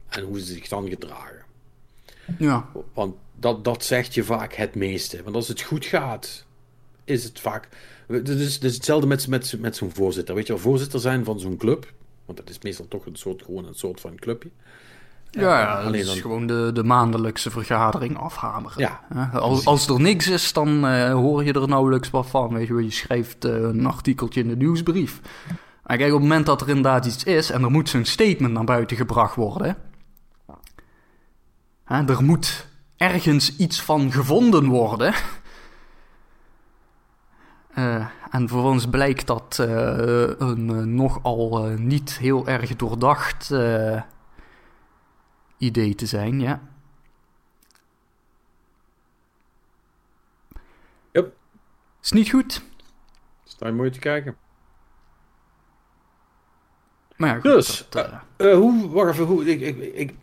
En hoe ze zich dan gedragen. Ja, Want dat, dat zegt je vaak het meeste. Want als het goed gaat, is het vaak. Het is, is hetzelfde met, met, met zo'n voorzitter. Weet je voorzitter zijn van zo'n club. Want dat is meestal toch een soort, gewoon een soort van clubje. Ja, ja dat alleen dan- gewoon de, de maandelijkse vergadering afhameren. Ja? Als, als er niks is, dan eh, hoor je er nauwelijks wat van. Weet je, je schrijft eh, een artikeltje in de nieuwsbrief. En kijk, op het moment dat er inderdaad iets is en er moet zo'n statement naar buiten gebracht worden. Hè, er moet ergens iets van gevonden worden. Eh, en vervolgens blijkt dat een nogal niet heel erg doordacht idee te zijn, ja. Yep. Is niet goed. Sta je mooi te kijken. Maar ja, goed, Dus, dat, eh, Eh, hoe, wacht even, hoe, ik, ik, ik,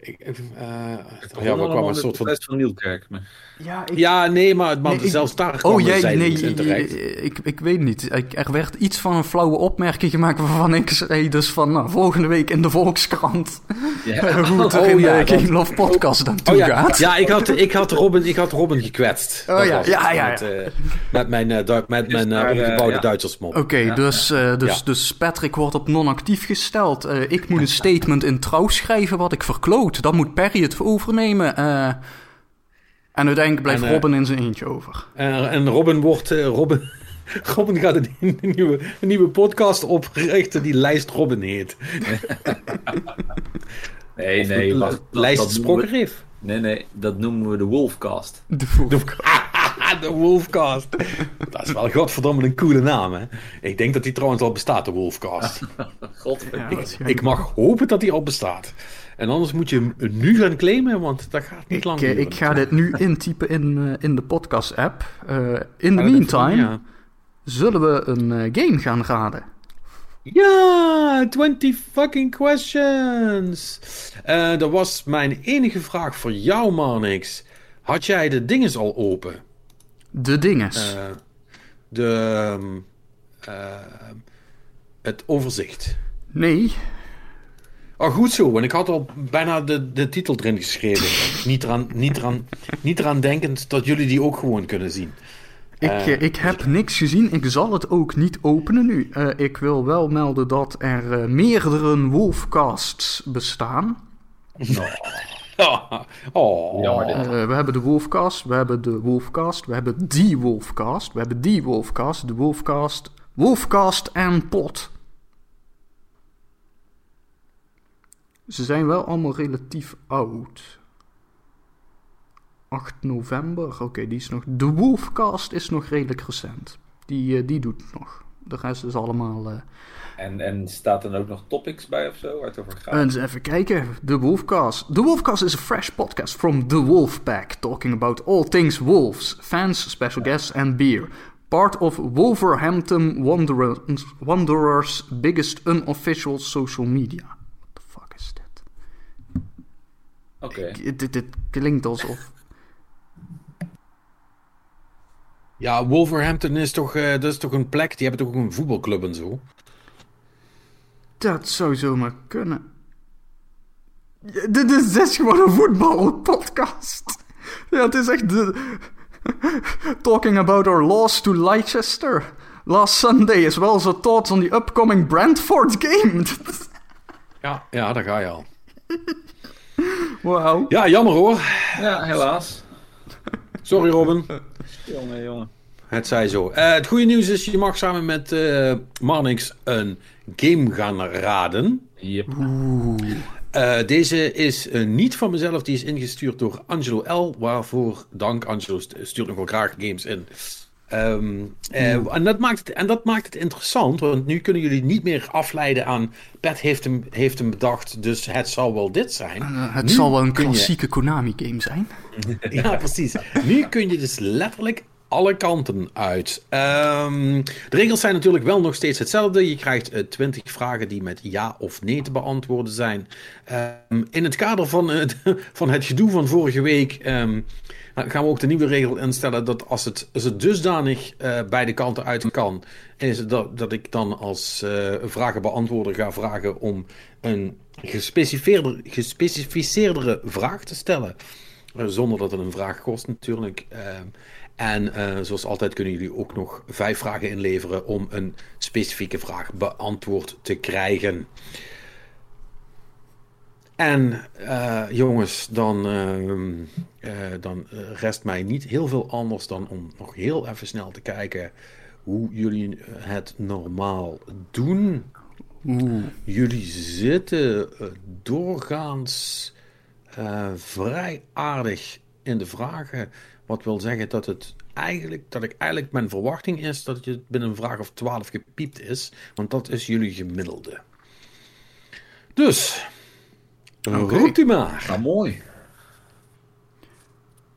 ik, eh, ja, maar kwam een soort van, van Nieuwkerk. Maar... ja, ik, ja, nee, maar, maar Nee, ik- zelfs daar kwam Oh, jij, nee, in terecht. ik, ik weet niet. Ik, er werd iets van een flauwe opmerking gemaakt waarvan ik zei dus van, nou, volgende week in de Volkskrant, Ja. hoe het er Oh, in ja, de dat- Game Love podcast aan toe Oh ja, gaat. ja ik, had, ik, had Robin, ik had Robin gekwetst. Oh ja, het. ja, ja, Met, eh, met mijn, du- met mijn eh, omgebouwde ja. Duitsersmop. Oké, dus, dus, Ja. dus Patrick wordt op non-actief gesteld. Eh, ik moet een statement in trouw schrijven wat ik verkloot. Dan moet Perry het overnemen. eh, en uiteindelijk blijft En, eh, Robin in zijn eentje over. En, en Robin wordt... eh, Robin, Robin gaat een, een nieuwe, een nieuwe podcast oprichten die Lijst Robin heet. Nee, Of nee, de- wacht. dat- Lijst dat noemen we- Sprokkenriff. Nee, nee, dat noemen we de Wolfcast. De voer- De Wolfcast. Dat is wel godverdomme een coole naam, hè? Ik denk dat die trouwens al bestaat, de Wolfcast. God, Ja, Ik, ik mag hopen dat die al bestaat. En anders moet je hem nu gaan claimen, want dat gaat niet Ik, lang eh, duren. ik ga dit nu intypen in, eh, in de podcast-app. Eh, in the dat meantime ja. zullen we een eh, game gaan raden. Ja, 20 fucking questions. Eh, dat was mijn enige vraag voor jou, Marnix. Had jij de dinges al open? De dinges. Eh, de, ehm, eh, het overzicht. nee, Oh, goed zo, want ik had al bijna de, de titel erin geschreven. niet, eraan, niet, eraan, niet eraan denkend dat jullie die ook gewoon kunnen zien. ik, Eh, eh, ik heb niks gezien. Ik zal het ook niet openen nu. Eh, ik wil wel melden dat er eh, meerdere Wolfcasts bestaan. oh, Jammer dit. Eh, we hebben de Wolfcast, we hebben de Wolfcast, we hebben die Wolfcast, we hebben die Wolfcast, de Wolfcast, Wolfcast en Pot. Ze zijn wel allemaal relatief oud. 8 november, oké, die is nog. De Wolfcast is nog redelijk recent. Die, eh, die doet het nog. De rest is allemaal. eh, En, en staat er ook nog topics bij of zo, waar het over gaat? Eens even kijken. The Wolfcast. The Wolfcast is a fresh podcast from The Wolfpack, talking about all things wolves, fans, special guests, and beer. Part of Wolverhampton Wanderers, Wanderers' biggest unofficial social media. What the fuck is dit? Oké. Dit, dit, dit klinkt alsof. Ja, Wolverhampton is toch, eh, dat is toch een plek, die hebben toch ook een voetbalclub en zo? Dat zou zomaar kunnen. Ja, dit, is, dit is gewoon een voetbalpodcast. Ja, het is echt de... Talking about our loss to Leicester. Last Sunday as well as our thoughts on the upcoming Brentford game. Ja, ja, daar ga je al. Wauw. Ja, jammer hoor. Ja, helaas. Sorry Robin. Jongen, jongen. Het zij zo. Eh, het goede nieuws is, je mag samen met eh Marnix een game gaan raden. Yep. Eh, deze is niet van mezelf, die is ingestuurd door Angelo L. Waarvoor dank, Angelo st- stuurt nog wel graag games in. Ehm, eh, en, dat maakt het, en dat maakt het interessant, want nu kunnen jullie niet meer afleiden aan Pet heeft hem, heeft hem bedacht, dus het zal wel dit zijn. Eh, het Nu zal wel een je- klassieke Konami-game zijn. Ja, precies. Nu kun je dus letterlijk alle kanten uit. Ehm, de regels zijn natuurlijk wel nog steeds hetzelfde. Je krijgt eh, 20 vragen die met ja of nee te beantwoorden zijn. Ehm, in het kader van het, van het gedoe van vorige week gaan we ook de nieuwe regel instellen dat als het, als het dusdanig eh, beide kanten uit kan, is dat, dat ik dan als eh vragenbeantwoorder ga vragen om een gespecificeerder, gespecificeerdere vraag te stellen. Eh, Zonder dat het een vraag kost natuurlijk. En zoals altijd kunnen jullie ook nog vijf vragen inleveren om een specifieke vraag beantwoord te krijgen. En eh, jongens, dan, ehm, eh, dan eh, rest mij niet heel veel anders dan om nog heel even snel te kijken hoe jullie het normaal doen. Oeh. Jullie zitten doorgaans vrij aardig in de vragen. Wat wil zeggen dat, het eigenlijk, dat ik eigenlijk mijn verwachting is dat je binnen een vraag of 12 gepiept is. Want dat is jullie gemiddelde. Dus, Oké. roept u maar. Nou, mooi.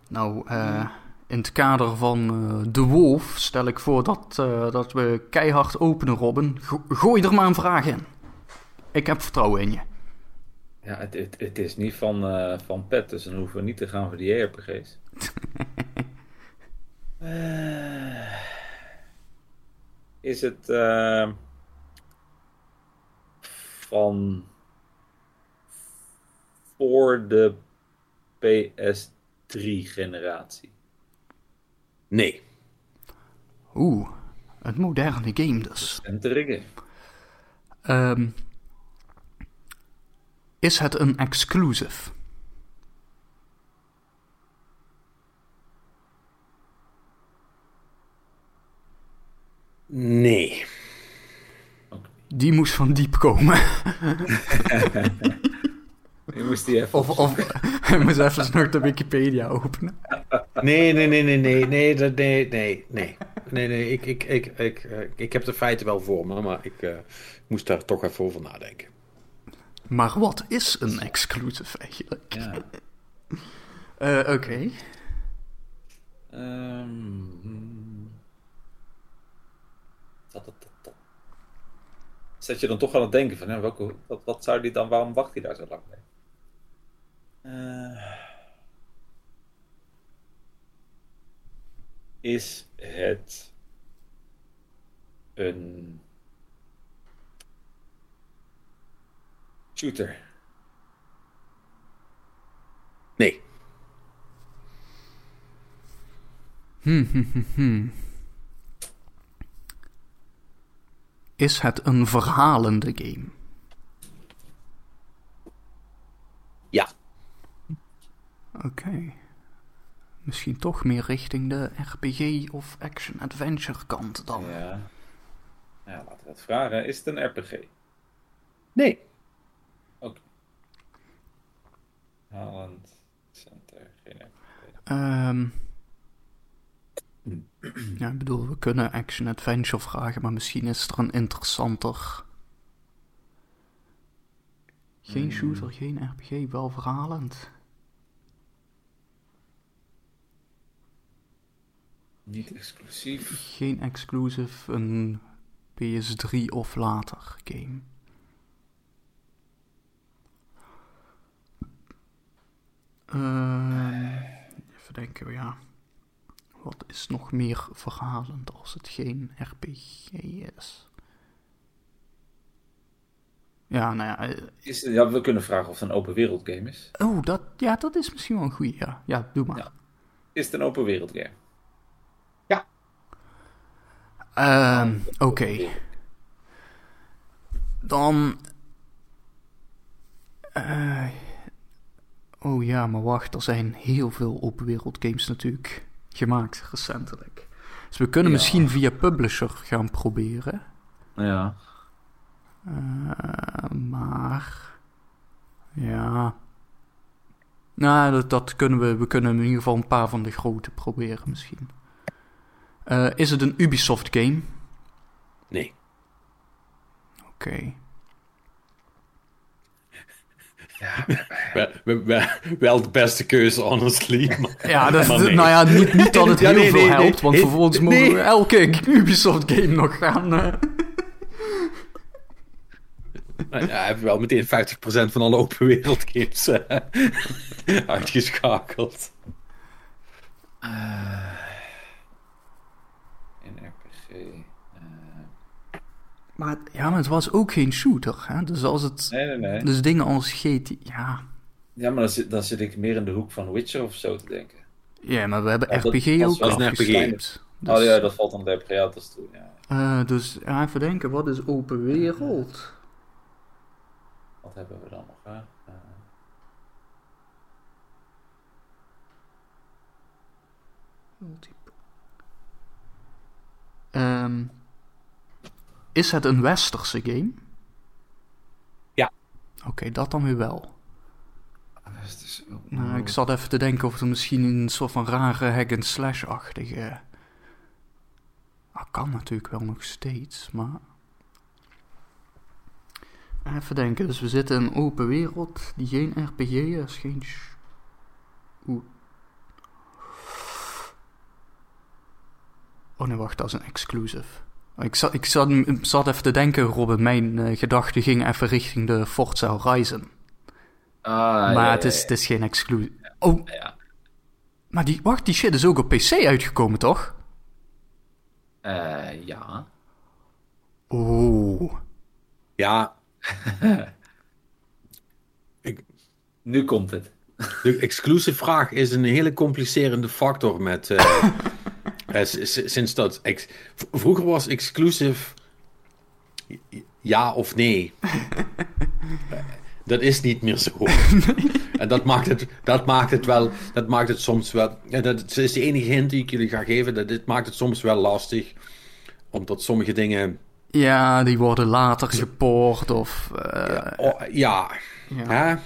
Nou, eh, in het kader van eh, De Wolf stel ik voor dat, eh, dat we keihard openen, Robin. Go- gooi er maar een vraag in. Ik heb vertrouwen in je. Ja, het, het, het is niet van, eh, van pet, dus dan hoeven we niet te gaan voor die JRPG's. Eh, is het van voor de PS3-generatie? Nee. Oeh, een moderne game dus. En te riggen. Ehm, is het een exclusive? Nee. Die moest van diep komen. Je moest die even... of of hij moest even nog de Wikipedia openen. Nee, nee, nee, nee, nee, nee, dat- nee, nee, nee. Nee, nee, ik, ik, ik, ik, ik heb de feiten wel voor me, maar ik eh, moest daar toch even over nadenken. Maar wat is een exclusive eigenlijk? Ja. Eh, Oké. Ehm, dat, dat, dat, dat. Zet je dan toch aan het denken van, hè, welke, wat, wat zou die dan, waarom wacht hij daar zo lang mee? Eh, is het een shooter? Nee. Is het een verhalende game? Ja. Oké. Misschien toch meer richting de RPG of action-adventure kant dan. Ja. ja, laten we het vragen. Is het een RPG? Nee. Oké. Haaland Center, geen RPG. Ehm ja, ik bedoel, we kunnen action-adventure vragen, maar misschien is er een interessanter... Geen shooter, geen RPG, wel verhalend. Niet exclusief. Geen exclusive, een PS3 of later game. Ehm, even denken, ja. Wat is nog meer verhalend als het geen RPG is? Ja, nou ja. eh, Is, ja, we kunnen vragen of het een open wereld game is. Oh, dat, ja, dat is misschien wel een goeie. Ja, ja doe maar. Ja. Is het een open wereld game? Ehm, Oké. Dan. eh, oh ja, maar wacht, er zijn heel veel open wereld games natuurlijk. gemaakt recentelijk. Dus we kunnen Ja. misschien via publisher gaan proberen. Ja. Eh, maar. Ja. Nou, dat, dat kunnen we. We kunnen in ieder geval een paar van de grote proberen, misschien. Eh, is het een Ubisoft game? Nee. Oké. Wel, wel- wel- wel de beste keuze, honestly. maar- Ja, dat, Maar nee. nou ja, niet, niet dat het Ja, heel nee, veel nee, nee. helpt, want Nee, vervolgens mogen we elke Ubisoft game nog gaan. eh. Nou ja, hij heeft wel meteen 50% van alle open wereld games eh, uitgeschakeld. In RPG. eh, Maar ja, maar het was ook geen shooter, hè? Dus als het. Nee, nee, nee. Dus dingen als GT. Ja. Ja, maar dan zit, dan zit ik meer in de hoek van Witcher of zo te denken. Ja, maar we hebben Ja, dat- RPG dat ook afgesleept. Dus, Oh ja, dat valt dan de RPG uit als toe. Ja. eh, dus ja, even denken, wat is open wereld? Wat hebben we dan nog? Hè? Eh, Ehm, is het een westerse game? Ja. Oké, dat dan weer wel. het is- oh, Nou, ik zat even te denken of er misschien een soort van rare hack-and-slash-achtige... Ah, kan natuurlijk wel nog steeds, maar... Even denken, dus we zitten in een open wereld die geen RPG is, geen... Oeh. Oh nee, wacht, dat is een exclusive. Ik zat, ik zat, ik zat even te denken, Robin, mijn eh, gedachten gingen even richting de Forza Horizon. Ah, maar ja, het, ja, is, het is geen exclusive. Oh, Ja. maar die, wacht, die shit is ook op PC uitgekomen, toch? Eh, ja. Oeh. Ja. Ik, Nu komt het. de exclusive vraag is een hele complicerende factor met... eh, sinds dat... Vroeger was exclusive ja of nee. Eh, dat is niet meer zo. En dat maakt, het, dat maakt het wel... Dat maakt het soms wel... Ja, dat is de enige hint die ik jullie ga geven. Dat dit maakt het soms wel lastig. Omdat sommige dingen... Ja, die worden later gepoord of... eh, Oh, ja. ja.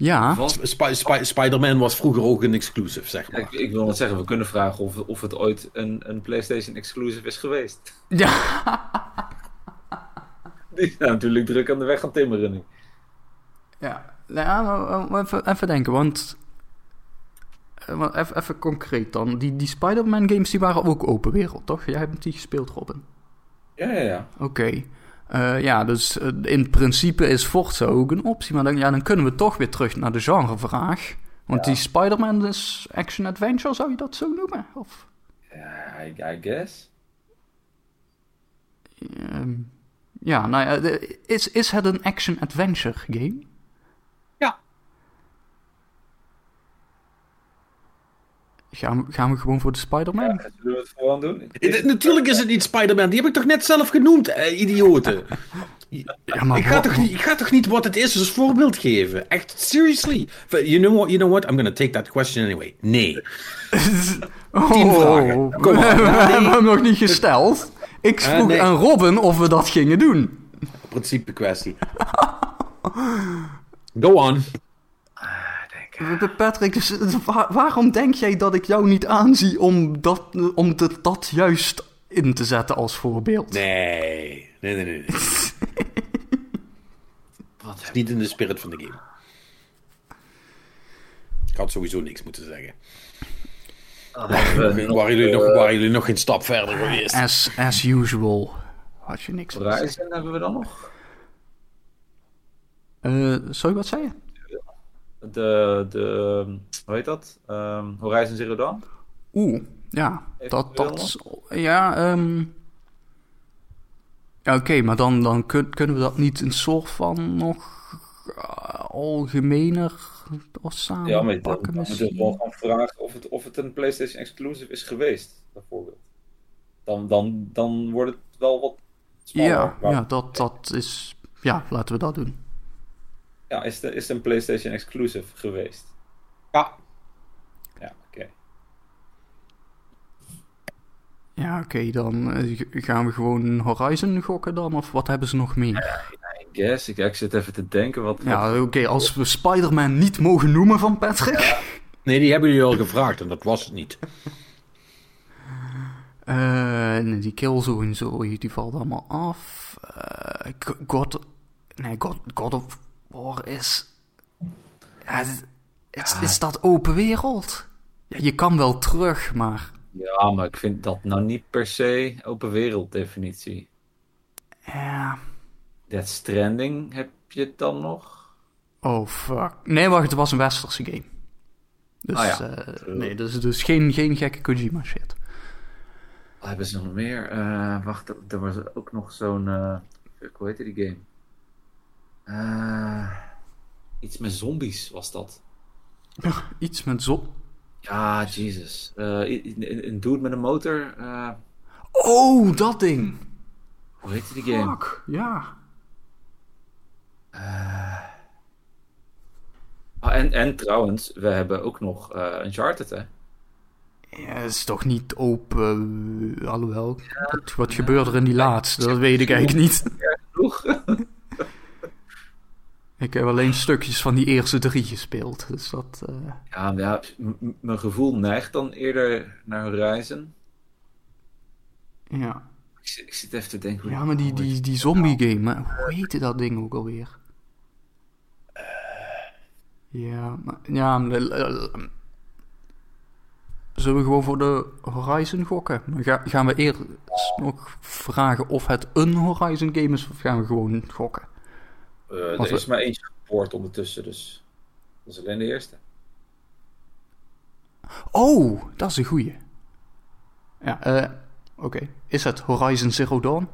Ja. Wat? Sp- Sp- Spider-Man was vroeger ook een exclusive, zeg maar. Ik, ik wil net zeggen, we kunnen vragen of, of het ooit een, een PlayStation exclusive is geweest. Ja. Die zijn natuurlijk druk aan de weg gaan timmeren nu. Ja, nou even, even denken, want... eh, want Even, even concreet dan. Die, die Spider-Man games die waren ook open wereld, toch? Jij hebt die gespeeld, Robin. Ja, ja, ja. Oké. Eh, ja, dus eh, in principe is Forza ook een optie. Maar dan, ja, dan kunnen we toch weer terug naar de genrevraag. Want die Spider-Man is action-adventure, zou je dat zo noemen? Of, Ja, I, I guess. ehm, ja, nou ja, is, is het een action-adventure game? Gaan we, gaan we gewoon voor de Spider-Man? Ja, zullen we het gewoon doen? Eh, Natuurlijk is het niet Spider-Man. Die heb ik toch net zelf genoemd, eh, idioten. Ja, maar ik, ga wat- toch niet, ik ga toch niet wat het is als voorbeeld geven? Echt, seriously. You know what, you know what? I'm gonna take that question anyway. Nee. Tien vragen. Kom we, maar. we Ja, nee. hebben hem nog niet gesteld. Ik Ah, vroeg nee. aan Robin of we dat gingen doen. Principe kwestie. Go on. Patrick, dus, wa- waarom denk jij dat ik jou niet aanzie om dat, om de- dat juist in te zetten als voorbeeld? Nee. Nee, nee, nee. Wat is niet in de spirit van de game. Ik had sowieso niks moeten zeggen. Nog, Waren jullie, nog, eh, waren jullie nog geen stap verder geweest? As, as usual. Had je niks. Horizon hebben we dan nog? Eh, sorry, wat zei je? De, de, hoe heet dat? Ehm, Horizon Zero Dawn? Oeh, ja. Dat, dat is- Ja, ehm ja Oké, maar dan, dan kun- kunnen we dat niet een soort van nog eh, algemener of samen Ja, maar dan pakken dan misschien? gewoon gaan vragen of het, of het een PlayStation exclusive is geweest, bijvoorbeeld. Dan, dan, dan wordt het wel wat smaller. Ja, ja dat, dat is... Ja, laten we dat doen. Ja is, het, is een PlayStation exclusive geweest? Ja. Ja, oké. Ja, oké, dan eh, gaan we gewoon Horizon gokken dan, of wat hebben ze nog meer? I guess. Ik, ik zit even te denken wat... Ja, oké, als we Spider-Man niet mogen noemen van Patrick. Nee, die hebben jullie al gevraagd en dat was het niet. Eh, nee, die Killzone en zo, die valt allemaal af. Eh, God... Nee, God, God of War is... Ja, het, het- is dat open wereld? Ja, je kan wel terug, maar... Ja, maar ik vind dat nou niet per se open wereld definitie. Ja... Death Stranding heb je het dan nog? Oh, fuck. Nee, wacht, het was een westerse game. Dus, Ah, ja. eh, nee, dus, dus geen, geen gekke Kojima shit. Wat hebben ze nog meer? Eh, wacht, er- was ook nog zo'n... eh, hoe heette die game? Eh, iets met zombies was dat. Iets met zon. Ja, Jesus. Eh, een dude met een motor. eh, Oh, dat ding! hoe heette die game? Fuck, ja. Ah, en, en trouwens, we hebben ook nog eh Uncharted, hè? Ja, het is toch niet open... alhoewel, wat, wat gebeurt er in die laatste? Dat weet ik eigenlijk niet. Genoeg. Ik heb alleen stukjes van die eerste drie gespeeld. Dus dat... eh, Ja, ja, mijn gevoel neigt dan eerder naar Horizon. ja. Ik zit, ik zit even te denken... hoe- ja, maar die, die, die zombie game, hoe heette dat ding ook alweer? Ja, maar... Ja, eh, eh, Zullen we gewoon voor de Horizon gokken? Ga- gaan we eerst nog vragen of het een Horizon game is, of gaan we gewoon gokken? Eh, er we- is maar eentje gepoord ondertussen, dus... Dat is alleen de eerste. Oh, dat is een goeie. Ja, eh, oké. Is het Horizon Zero Dawn?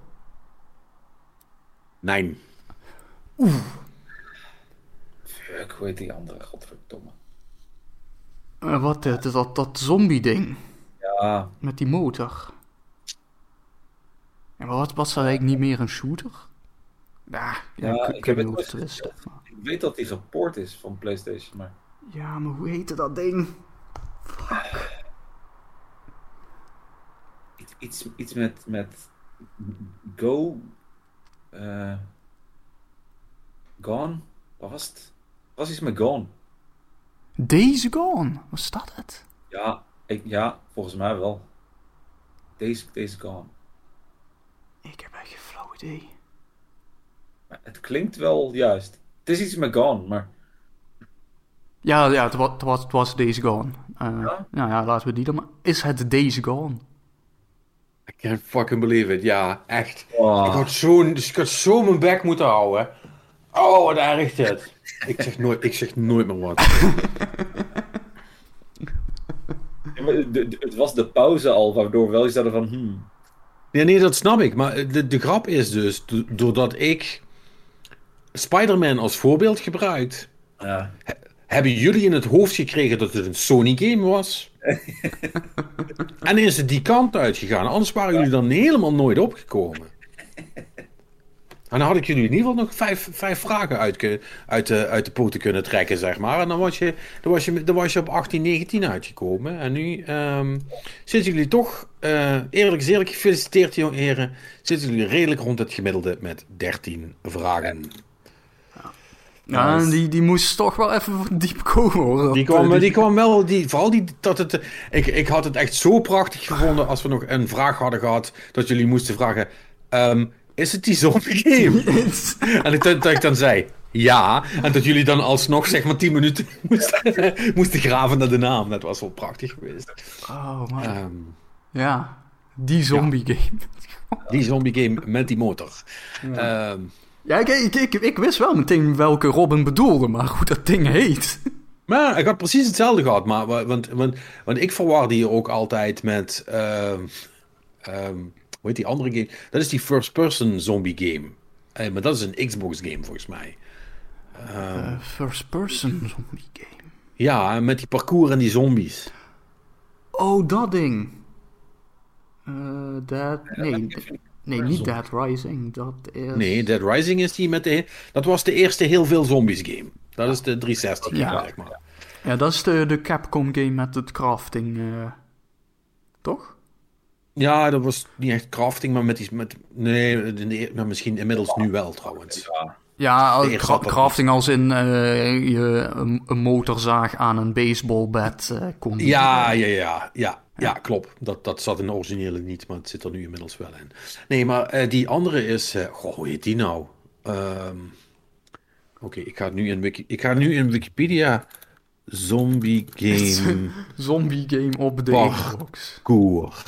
Nee. Fuck, hoe heet die andere? Godverdomme. Eh, wat, dat, dat, dat zombie ding Ja, met die motor. Maar wat was dat eigenlijk niet meer een shooter? Ja, ik, heb het maar- ik weet dat die gepoord is van PlayStation, maar... Ja, maar hoe heette dat ding? Iets, iets, iets met, met Go. eh gone? Wat was het? Was iets met Gone? Days Gone, was dat het? Ja, ik, ja volgens mij wel. Deze, deze Gone. Ik heb echt geen flauw idee. Het klinkt wel juist. Het is iets met Gone, maar. Ja, ja het, was, het, was, het was Days Gone. Eh, Ja? Nou ja, laten we die dan maar. Is het Days Gone? I can't fucking believe it. Ja, echt. Oh. Ik had zo, dus ik had zo mijn bek moeten houden. Oh, wat erg dit. Ik zeg nooit, ik zeg nooit meer wat. Ja, maar de- de- het was de pauze al, waardoor we wel eens hadden van. Hmm, Ja, nee, dat snap ik. Maar de, de grap is dus, do- doordat ik Spider-Man als voorbeeld gebruikt, ja. hebben jullie in het hoofd gekregen dat het een Sony-game was. en is het die kant uitgegaan. Anders waren jullie dan helemaal nooit opgekomen. En dan had ik jullie in ieder geval nog vijf, vijf vragen uit, uit, de, uit de poten kunnen trekken, zeg maar. En dan was je, dan was je, dan was je op 18, 19 uitgekomen. En nu ehm, zitten jullie toch, eh, eerlijk is eerlijk, gefeliciteerd jonge heren, zitten jullie redelijk rond het gemiddelde met 13 vragen. Ja, Nice. die, die moest toch wel even diep komen hoor. Die kwam, eh, die kwam wel, die, vooral die, dat het, ik, ik had het echt zo prachtig gevonden als we nog een vraag hadden gehad, dat jullie moesten vragen, ehm, is het die zombie game? en ik, dat, dat ik dan zei, ja, en dat jullie dan alsnog zeg maar 10 minuten moesten, moesten graven naar de naam. Dat was wel prachtig geweest. Oh, man. Ehm, Ja, die zombie game. die zombie game met die motor. Ehm, Ja, ik, ik, ik, ik wist wel meteen welke Robin bedoelde, maar hoe dat ding heet. Maar ik had precies hetzelfde gehad. Maar, wa- want, want, want ik verwar die ook altijd met. ehm, ehm, hoe heet die andere game? Dat is die first-person zombie game. Eh, maar dat is een Xbox game volgens mij. Eh, first person zombie game. Ja, met die parcours en die zombies. Oh, dat ding. Eh, Dead... Nee, nee, niet Dead Rising. Dat is... Nee, Dead Rising is die met de. Dat was de eerste heel veel zombies game. Dat is de 360 game, Ja. zeg maar. Ja, dat is de, de Capcom game met het crafting. eh, toch? Ja, dat was niet echt crafting, maar met die... Met, nee, in de, nou, misschien inmiddels nu wel trouwens. Ja, cra- crafting als in eh, je een, een motorzaag aan een baseballbat eh kon. Ja, ja, ja, ja, ja, klopt. Dat, dat zat in de originele niet, maar het zit er nu inmiddels wel in. Nee, maar eh, die andere is... eh goh, hoe heet die nou? Ehm, Oké, ik ga nu in Wiki, ik ga nu in Wikipedia zombie game Zombie game op de. Xbox. Koer.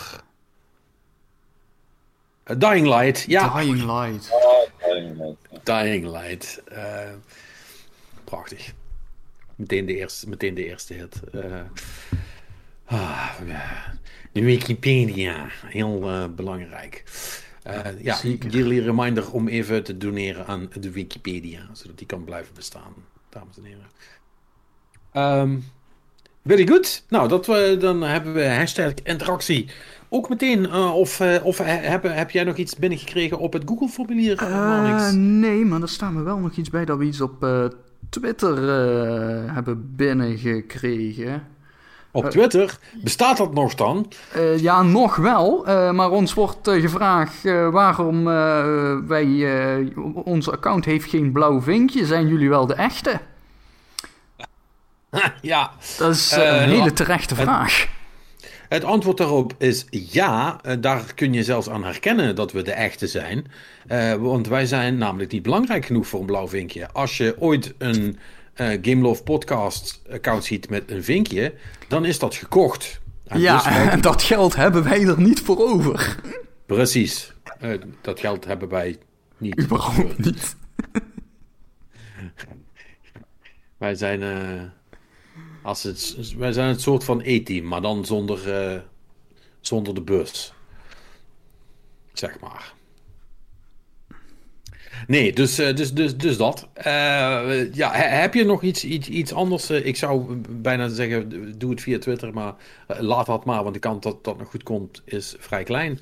Eh, Dying Light, ja. Dying Light. Dying Light. eh, prachtig. Meteen de eerste, meteen de eerste hit. Ah, ja. de Wikipedia, heel eh, belangrijk. Eh, ja, Zeker. jullie reminder om even te doneren aan de Wikipedia, zodat die kan blijven bestaan, dames en heren. Ehm very good. Nou, dat we, dan hebben we hashtag interactie. Ook meteen, eh, of, of heb, heb jij nog iets binnengekregen op het Google-formulier? Marnix? nee, maar er staat me wel nog iets bij dat we iets op Twitter hebben binnengekregen. Op Twitter, bestaat dat nog dan? Eh, ja, nog wel. eh, maar ons wordt eh, gevraagd eh, waarom eh, wij... eh, onze account heeft geen blauw vinkje. Zijn jullie wel de echte? ja, Dat is eh, Eh, een hele terechte vraag. het antwoord daarop is ja. Eh, daar kun je zelfs aan herkennen dat we de echte zijn. Eh, want wij zijn namelijk niet belangrijk genoeg voor een blauw vinkje. Als je ooit een eh Gamelove podcast account ziet met een vinkje, dan is dat gekocht. En ja, dus en dat geld hebben wij er niet voor over. precies. Eh, dat geld hebben wij niet. Überhaupt niet. Wij zijn, eh, als het, wij zijn het soort van E-team, maar dan zonder, zonder de bus. Zeg maar. Nee, dus, eh, dus, dus, dus dat. Eh, ja, he- heb je nog iets, iets, iets anders? Eh, ik zou bijna zeggen, doe het via Twitter, maar laat dat maar, want de kans dat dat nog goed komt is vrij klein.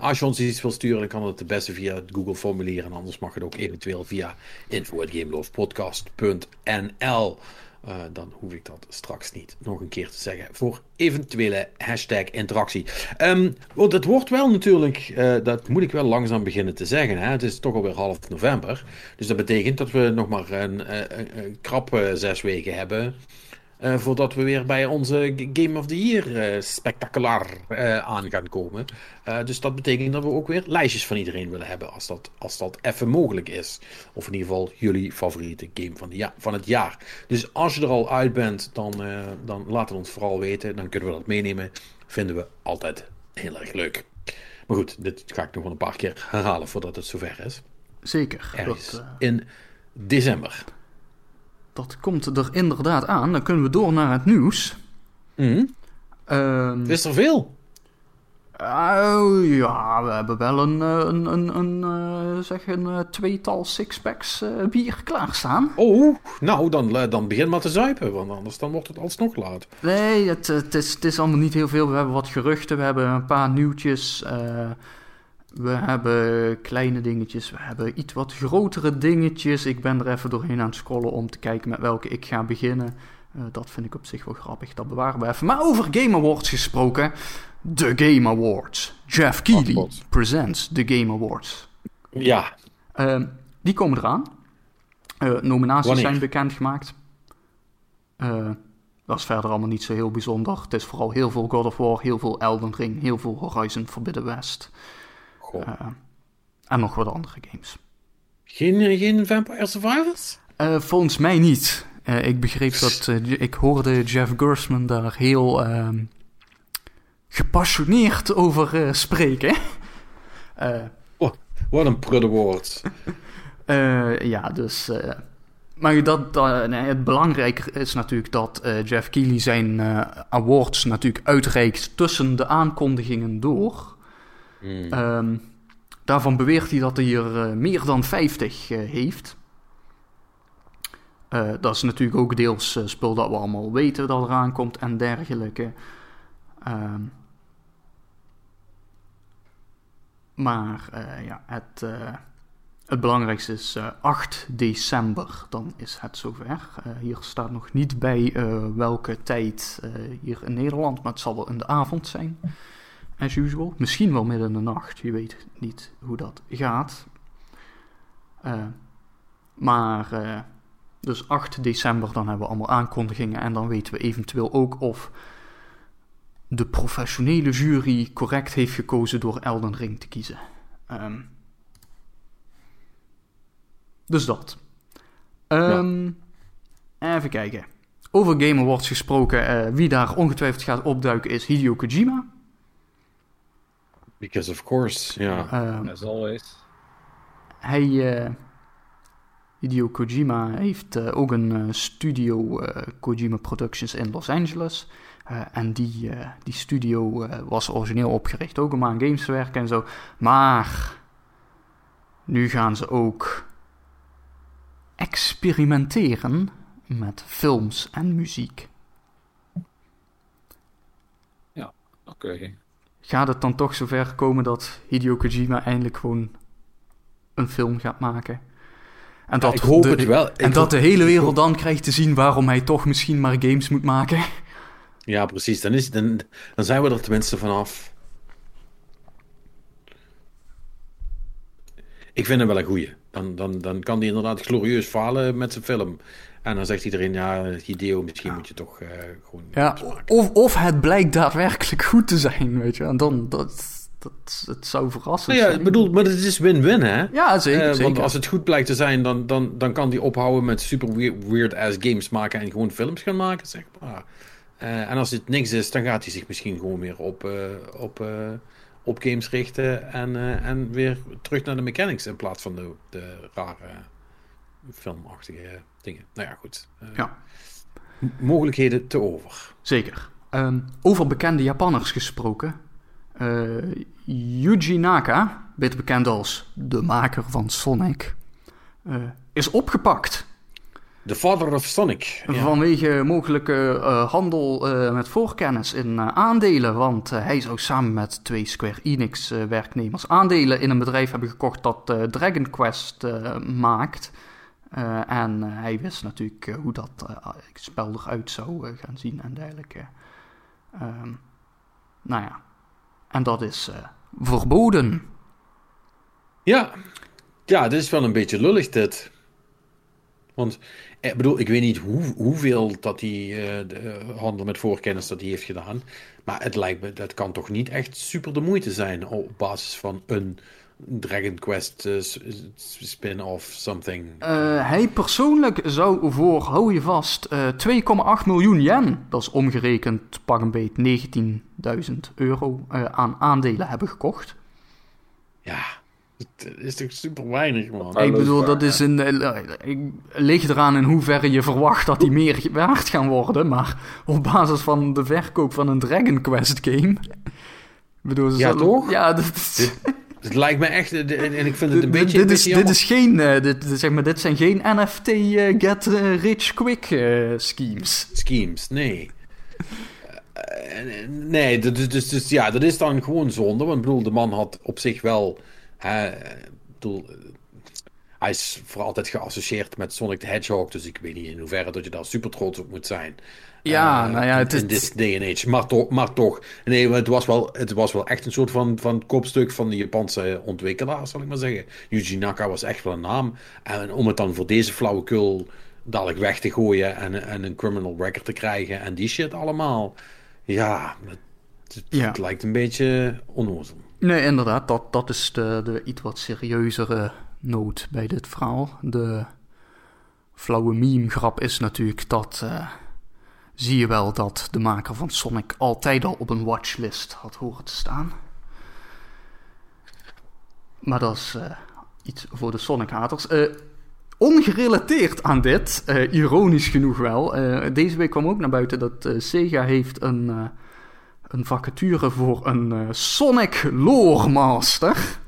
Als je ons iets wil sturen, dan kan het het beste via het Google-formulier. En anders mag het ook eventueel via info.gamelovepodcast.nl. Eh, dan hoef ik dat straks niet nog een keer te zeggen. Voor eventuele hashtag interactie. Ehm, want het wordt wel natuurlijk, eh, dat moet ik wel langzaam beginnen te zeggen. Hè? Het is toch alweer half november. Dus dat betekent dat we nog maar een, eh, een, krap zes weken hebben. Eh, voordat we weer bij onze Game of the Year eh, spectaculair eh, aan gaan komen. Dus dat betekent dat we ook weer lijstjes van iedereen willen hebben. Als dat, als dat even mogelijk is. Of in ieder geval jullie favoriete game van, de ja, van het jaar. Dus als je er al uit bent, dan, dan laat het ons vooral weten. Dan kunnen we dat meenemen. Vinden we altijd heel erg leuk. Maar goed, dit ga ik nog wel een paar keer herhalen voordat het zover is. Zeker. Ergens Dat, in december. Dat komt er inderdaad aan. Dan kunnen we door naar het nieuws. Mhm. Ehm, Is er veel? Oh, ja, we hebben wel een, eh, een, een, een, eh, zeg een eh, tweetal sixpacks eh bier klaarstaan. Oh, nou, dan, dan begin maar te zuipen, want anders dan wordt het alsnog laat. Nee, het, het, is, het is allemaal niet heel veel. We hebben wat geruchten, we hebben een paar nieuwtjes. We hebben kleine dingetjes, we hebben iets wat grotere dingetjes. Ik ben er even doorheen aan het scrollen om te kijken met welke ik ga beginnen. Eh, dat vind ik op zich wel grappig, dat bewaren we even. Maar over Game Awards gesproken. De Game Awards. Jeff Keighley presents de Game Awards. Ja, Ehm, die komen eraan. Eh, nominaties Wanneer? zijn bekendgemaakt. Eh dat is verder allemaal niet zo heel bijzonder. Het is vooral heel veel God of War, heel veel Elden Ring, heel veel Horizon Forbidden West. Goh. Eh, en nog wat andere games. Geen, geen Vampire Survivors? Eh, volgens mij niet. Eh, ik begreep dat. eh, ik hoorde Jeff Gersman daar heel ehm, gepassioneerd over eh, spreken. Eh, Oh, wat een prudde woord. Eh, ja, dus. eh, maar dat, dat- nee, het belangrijker is natuurlijk dat eh, Jeff Keighley zijn awards natuurlijk uitreikt tussen de aankondigingen door. Hmm. Ehm, daarvan beweert hij dat hij er eh, meer dan 50 eh, heeft. Eh, dat is natuurlijk ook deels spul dat we allemaal weten dat eraan komt en dergelijke. Ehm, maar ja, het, het belangrijkste is eh, 8 december, dan is het zover. Hier staat nog niet bij welke tijd hier in Nederland, maar het zal wel in de avond zijn. As usual. Misschien wel midden in de nacht, je weet niet hoe dat gaat. Eh, maar, eh, dus 8 december, dan hebben we allemaal aankondigingen. En dan weten we eventueel ook of de professionele jury correct heeft gekozen door Elden Ring te kiezen. Ehm, dus dat. Ehm, Even kijken. Over Game Awards gesproken, eh, wie daar ongetwijfeld gaat opduiken is Hideo Kojima. Because of course, ja. Ehm, As always. hij, eh, Hideo Kojima heeft eh, ook een eh, studio, eh, Kojima Productions in Los Angeles. Eh, en die, die studio eh, was origineel opgericht ook om aan games te werken en zo. Maar nu gaan ze ook experimenteren met films en muziek. Oké. Gaat het dan toch zover komen dat Hideo Kojima eindelijk gewoon een film gaat maken? En dat, ik hoop de, het wel. En Ik dat de hele ik wereld dan krijgt te zien waarom hij toch misschien maar games moet maken. Ja, precies. Dan, is, dan, dan zijn we er tenminste vanaf. Ik vind hem wel een goeie. Dan, dan, dan kan hij inderdaad glorieus falen met zijn film. En dan zegt iedereen, ja, Hideo, misschien moet je toch eh, gewoon... Ja, of, of het blijkt daadwerkelijk goed te zijn, weet je. En dan, dat, dat, het zou verrassend Nou ja, zijn. ik bedoel, maar het is win-win, hè? Ja, zeker, Eh, zeker. Want als het goed blijkt te zijn, dan, dan, dan kan hij ophouden met super weird, weird-ass games maken en gewoon films gaan maken, zeg maar. Eh, en als het niks is, dan gaat hij zich misschien gewoon weer op, op, op games richten en, en weer terug naar de mechanics in plaats van de, de rare filmachtige dingen. Nou ja, goed. Eh, Ja. Mogelijkheden te over. Zeker. Ehm, over bekende Japanners gesproken. Eh, Yuji Naka, beter bekend als de maker van Sonic, eh, is opgepakt. The Father of Sonic. Ja. Vanwege mogelijke handel met voorkennis in aandelen. Want hij zou samen met twee Square Enix werknemers aandelen in een bedrijf hebben gekocht dat Dragon Quest maakt. Eh, en eh, hij wist natuurlijk eh, hoe dat eh, spel eruit zou gaan zien en dergelijke. Ehm, nou ja, en dat is verboden. Ja. ja, dit is wel een beetje lullig dit. Want, ik bedoel, ik weet niet hoe, hoeveel dat eh, de, handel met voorkennis dat hij heeft gedaan. Maar het lijkt me, dat kan toch niet echt super de moeite zijn op basis van een Dragon Quest eh, spin-off something. Eh, hij persoonlijk zou voor, hou je vast, eh 2,8 miljoen yen, dat is omgerekend pak een beet 19.000 euro, eh, aan aandelen hebben gekocht. Ja, het is toch super weinig, man. Ik bedoel, dat is een. eh, ik ligt eraan in hoeverre je verwacht dat die meer waard gaan worden. Maar op basis van de verkoop van een Dragon Quest game. Ik bedoel, ze Ja, zullen- toch? Ja, dat is. Het lijkt me echt, en ik vind het een beetje... dit, is, dit is geen. eh, dit, zeg maar, dit zijn geen NFT eh, get eh, rich quick schemes. schemes, nee. Nee, dat is, dus, dus, ja, dat is dan gewoon zonde. Want ik bedoel, de man had op zich wel. hè, bedoel, hij is voor altijd geassocieerd met Sonic the Hedgehog. Dus ik weet niet in hoeverre dat je daar super trots op moet zijn. Ja, Eh, nou ja, het is- in this day and age. Maar toch, maar toch. Nee, het was wel, het was wel echt een soort van, van kopstuk van de Japanse ontwikkelaar, zal ik maar zeggen. Yuji Naka was echt wel een naam. En om het dan voor deze flauwekul dadelijk weg te gooien en, en een criminal record te krijgen en die shit allemaal. Ja, het, het- Ja. het lijkt een beetje onnozel. Nee, inderdaad, dat, dat is de, de iets wat serieuzere noot bij dit verhaal. De flauwe meme-grap is natuurlijk dat. eh, zie je wel dat de maker van Sonic altijd al op een watchlist had horen te staan. Maar dat is eh, iets voor de Sonic-haters. Eh, ongerelateerd aan dit, eh, ironisch genoeg wel. deze week kwam ook naar buiten dat Sega heeft een. een vacature voor een Sonic Lore Master.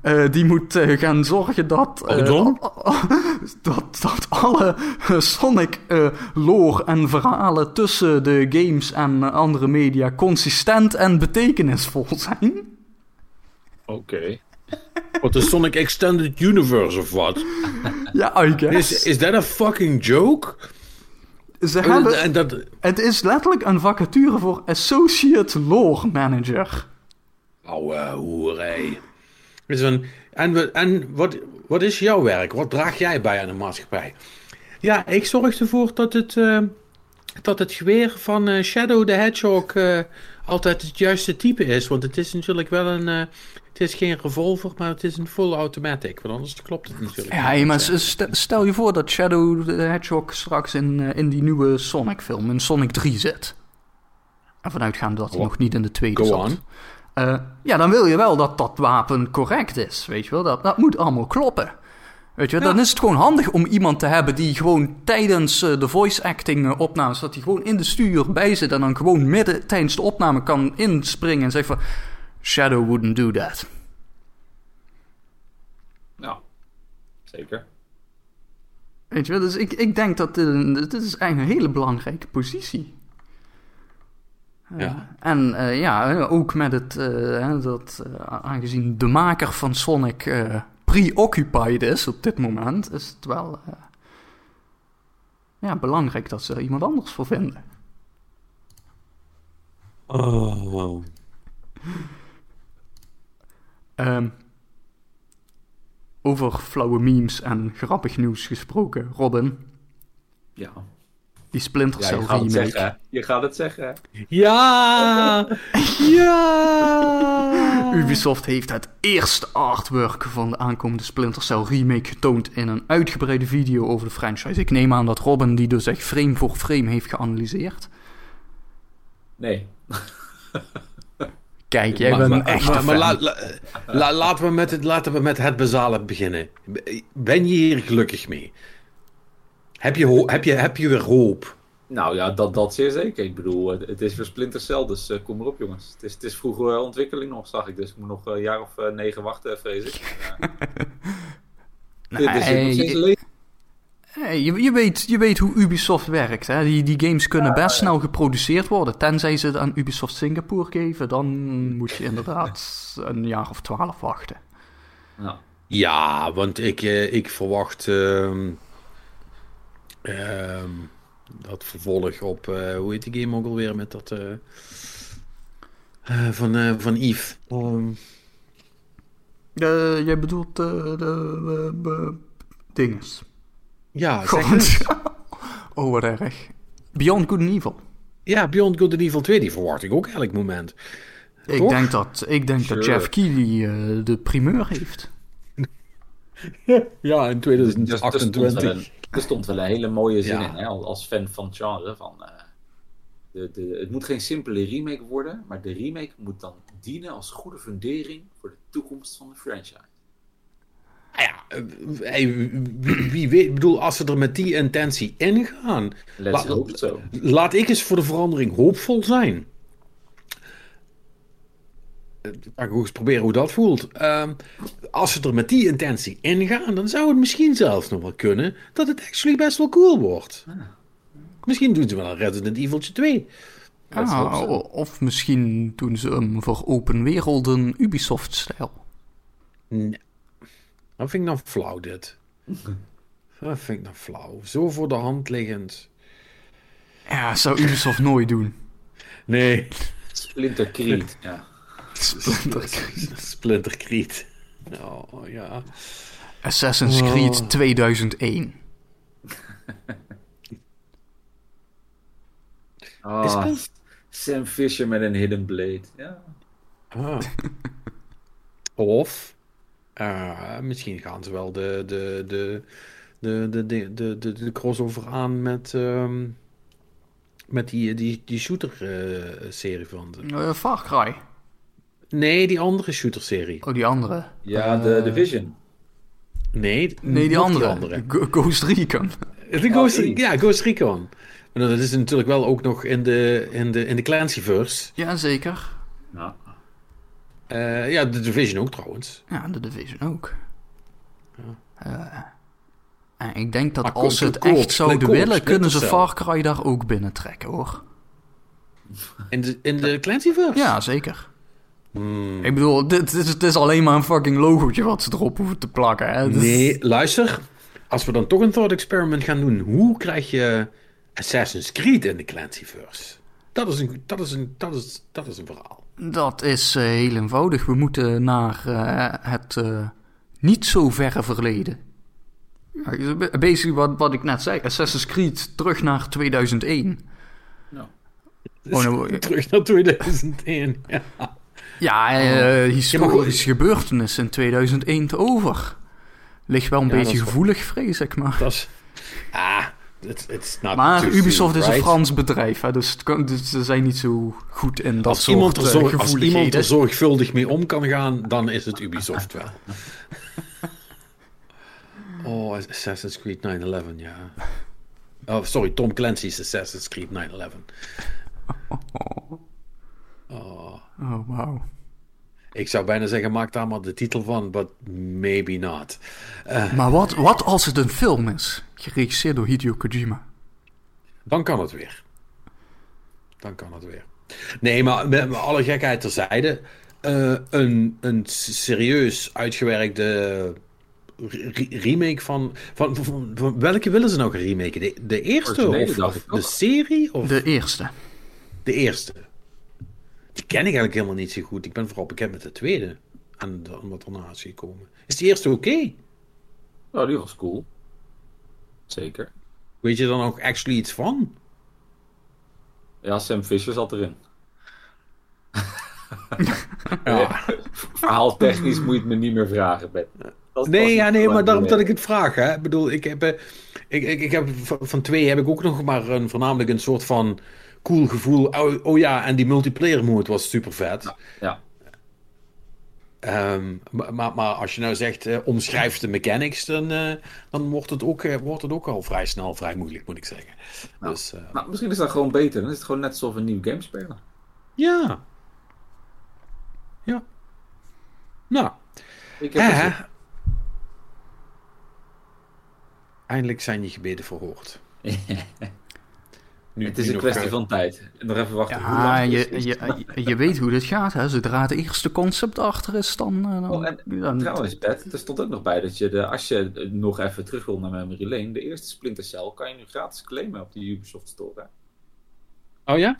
Eh, die moet eh, gaan zorgen dat, eh, dat, dat alle eh, Sonic eh, lore en verhalen tussen de games en andere media consistent en betekenisvol zijn. Oké. Wat de Sonic Extended Universe of wat? Ja, I guess. Is, is that a fucking joke? Ze hebben, En dat, het is letterlijk een vacature voor Associate Lore Manager. Ouwe hoerij. Dus een, en we- en wat, wat is jouw werk? Wat draag jij bij aan de maatschappij? Ja, ik zorg ervoor dat het, eh, dat het geweer van eh, Shadow the Hedgehog eh, altijd het juiste type is. Want het is natuurlijk wel een... eh, het is geen revolver, maar het is een full automatic. Want anders klopt het natuurlijk Ja, maar stel je voor dat Shadow the Hedgehog straks in, in die nieuwe Sonic-film, in Sonic 3 zit. En vanuitgaande dat hij nog niet in de tweede Go zat. on. Eh, ja, dan wil je wel dat dat wapen correct is, weet je wel. Dat, dat moet allemaal kloppen. Weet je dan is het gewoon handig om iemand te hebben die gewoon tijdens eh, de voice acting eh, opnames, dat hij gewoon in de studio bij zit en dan gewoon midden tijdens de opname kan inspringen en zeggen van, Shadow wouldn't do that. Ja, zeker. Weet je wel, dus ik, ik denk dat dit, een- dit is eigenlijk een hele belangrijke positie. Ja. En eh, ja, ook met het, eh, hè, dat eh, aangezien de maker van Sonic eh, preoccupied is op dit moment, is het wel ja, belangrijk dat ze er iemand anders voor vinden. Oh. Ehm, over flauwe memes en grappig nieuws gesproken, Robin, Ja, die ja Splinter je Cell gaat het remake. zeggen. Je gaat het zeggen. Ja! ja! Ubisoft heeft het eerste artwork van de aankomende Splinter Cell remake getoond in een uitgebreide video over de franchise. Ik neem aan dat Robin die dus echt frame voor frame heeft geanalyseerd. Nee. Kijk, jij bent een echte maar- maar fan. la- la- la- laten, we met het, laten we met het basale beginnen. Ben je hier gelukkig mee? Heb je, heb je, heb je weer hoop? Nou ja, dat, dat zeer zeker. Ik bedoel, het, is weer Splinter Cell, dus eh, kom erop jongens. Het is, het is vroege ontwikkeling nog, zag ik. Dus ik moet nog een jaar of eh, negen wachten, vrees ik. Maar, eh, dit is Nee, nog steeds je- Hey, je, je, weet, je weet hoe Ubisoft werkt. Hè? Die, die games kunnen best snel geproduceerd worden. Tenzij ze het aan Ubisoft Singapore geven, dan moet je inderdaad een jaar of twaalf wachten. Nou, Ja, want ik, eh, ik verwacht ehm, ehm, dat vervolg op, eh, hoe heet die game ook alweer met dat eh, eh, van, eh, van Yves. Ehm, Eh, jij bedoelt de dinges. ja, zeg oh, wat erg. Beyond Good and Evil. ja, Beyond Good and Evil 2, die verwacht ik ook elk moment. Ik Toch? denk, dat, ik denk dat. Jeff Keighley eh, de primeur heeft. Ja, in dus- dus- stond 2028. Er stond wel een hele mooie zin Ja. in, hè, als fan van het genre. Van, eh, de, de, het moet geen simpele remake worden, maar de remake moet dan dienen als goede fundering voor de toekomst van de franchise. Ah ja, eh, hey, wie, weet, ik bedoel, als ze er met die intentie ingaan, hope so. laat ik eens voor de verandering hoopvol zijn. Eh, Ga ik ook eens proberen hoe dat voelt. Ehm, als ze er met die intentie ingaan, dan zou het misschien zelfs nog wel kunnen dat het actually best wel cool wordt. Misschien doen ze wel een Resident Evil 2. Let's Ah, of misschien doen ze hem voor open werelden Ubisoft-stijl. Nee. Dat vind ik dan flauw, dit. Dat vind ik dan flauw. Zo voor de hand liggend. Ja, zou Ubisoft nooit doen. Nee. Splinter Creed, ja. Splinter Creed. Oh, ja. Assassin's Oh. Creed 2001. Ah, Sam Fisher met een hidden blade. Ja. Ah. Of eh, misschien gaan ze wel de, de, de, de, de, de, de, de, de crossover aan met, ehm, met die, die, die shooter-serie van ze. Eh, Far Cry. Nee, die andere shooter-serie. Oh, die andere. Ja, de Eh, Division. Nee, Nee, die andere. Go- Ghost Recon. De Ghost, Oh, die. ja, Ghost Recon. Maar dat is natuurlijk wel ook nog in de, in de, in de Clancyverse. Jazeker. Nou, Eh, ja, de Division ook trouwens. Ja, de Division ook. Eh, en ik denk dat Maar als ze het koop, echt zouden koop, willen, kunnen ze Far Cry daar ook binnentrekken, hoor. In de, in de Clancyverse? Ja, zeker. Hmm. Ik bedoel, dit, dit, is, het is alleen maar een fucking logootje wat ze erop hoeven te plakken. Hè? Dus- Nee, luister. Als we dan toch een thought experiment gaan doen, hoe krijg je Assassin's Creed in de Clancyverse? dat is een, dat is een, dat is, dat is een verhaal. Dat is eh, heel eenvoudig. We moeten naar eh, het eh, niet zo verre verleden. Ja, basically wat, wat ik net zei. Assassin's Creed terug naar 2001. Nou, Oh, nou, Terug naar 2001. Ja. Ja, eh historische gebeurtenissen in 2001 te over. Ligt wel een Ja, beetje wel- gevoelig, vrees ik maar. Dat is... Ah, it's, it's not Maar Ubisoft is een? Frans bedrijf, hè, dus, het kan, dus ze zijn niet zo goed in dat Als soort iemand, er eh, zorg- als iemand er zorgvuldig mee om kan gaan, dan is het Ubisoft wel. Oh, Assassin's Creed 9-11, ja. Oh, sorry, Tom Clancy's Assassin's Creed 9-11. Oh, Oh, wauw. ik zou bijna zeggen, maak daar maar de titel van, but maybe not. Maar wat, wat als het een film is? Geregisseerd door Hideo Kojima. Dan kan het weer. Dan kan het weer. Nee, maar met, met alle gekheid terzijde. eh een, een serieus uitgewerkte re- remake van, van, van, van- Welke willen ze nou remaken? De, de eerste Originele, of, dacht of ik de serie? Of de... De eerste. Die ken ik eigenlijk helemaal niet zo goed. Ik ben vooral bekend met de tweede. En dan wat erna is gekomen. Is die eerste oké? nou, die was cool. Zeker. Weet je er dan ook actually iets van? Ja, Sam Fisher zat erin. Ja. Verhaal technisch moet je het me niet meer vragen, Ben. Dat Nee, ja, nee, maar daarom dat ik het vraag. Hè. Ik bedoel, ik heb, eh, ik, ik, ik heb van van twee heb ik ook nog maar een, voornamelijk een soort van cool gevoel. Oh, oh ja, en die multiplayer mode was super vet. Ja, Ehm, maar, maar, maar als je nou zegt, eh, omschrijf de mechanics, dan, eh, dan wordt, het ook, eh, wordt het ook al vrij snel vrij moeilijk, moet ik zeggen. Dus nou, misschien is dat gewoon beter. Dan is het gewoon net alsof een nieuw game spelen. ja. Ja. Nou, Ik heb. Eindelijk zijn je gebeden verhoord. Nu, Het is een kwestie eh, van tijd. En nog even wachten. hoe Ja, je, is. je, je, je weet hoe dit gaat, hè. Zodra het eerste concept achter is, dan... eh, dan, Oh, en dan- Trouwens, Bert, er stond ook nog bij dat je, de, als je nog even terug wil naar Memory Lane, de eerste Splinter Cell kan je nu gratis claimen op de Ubisoft Store. hè? Oh ja?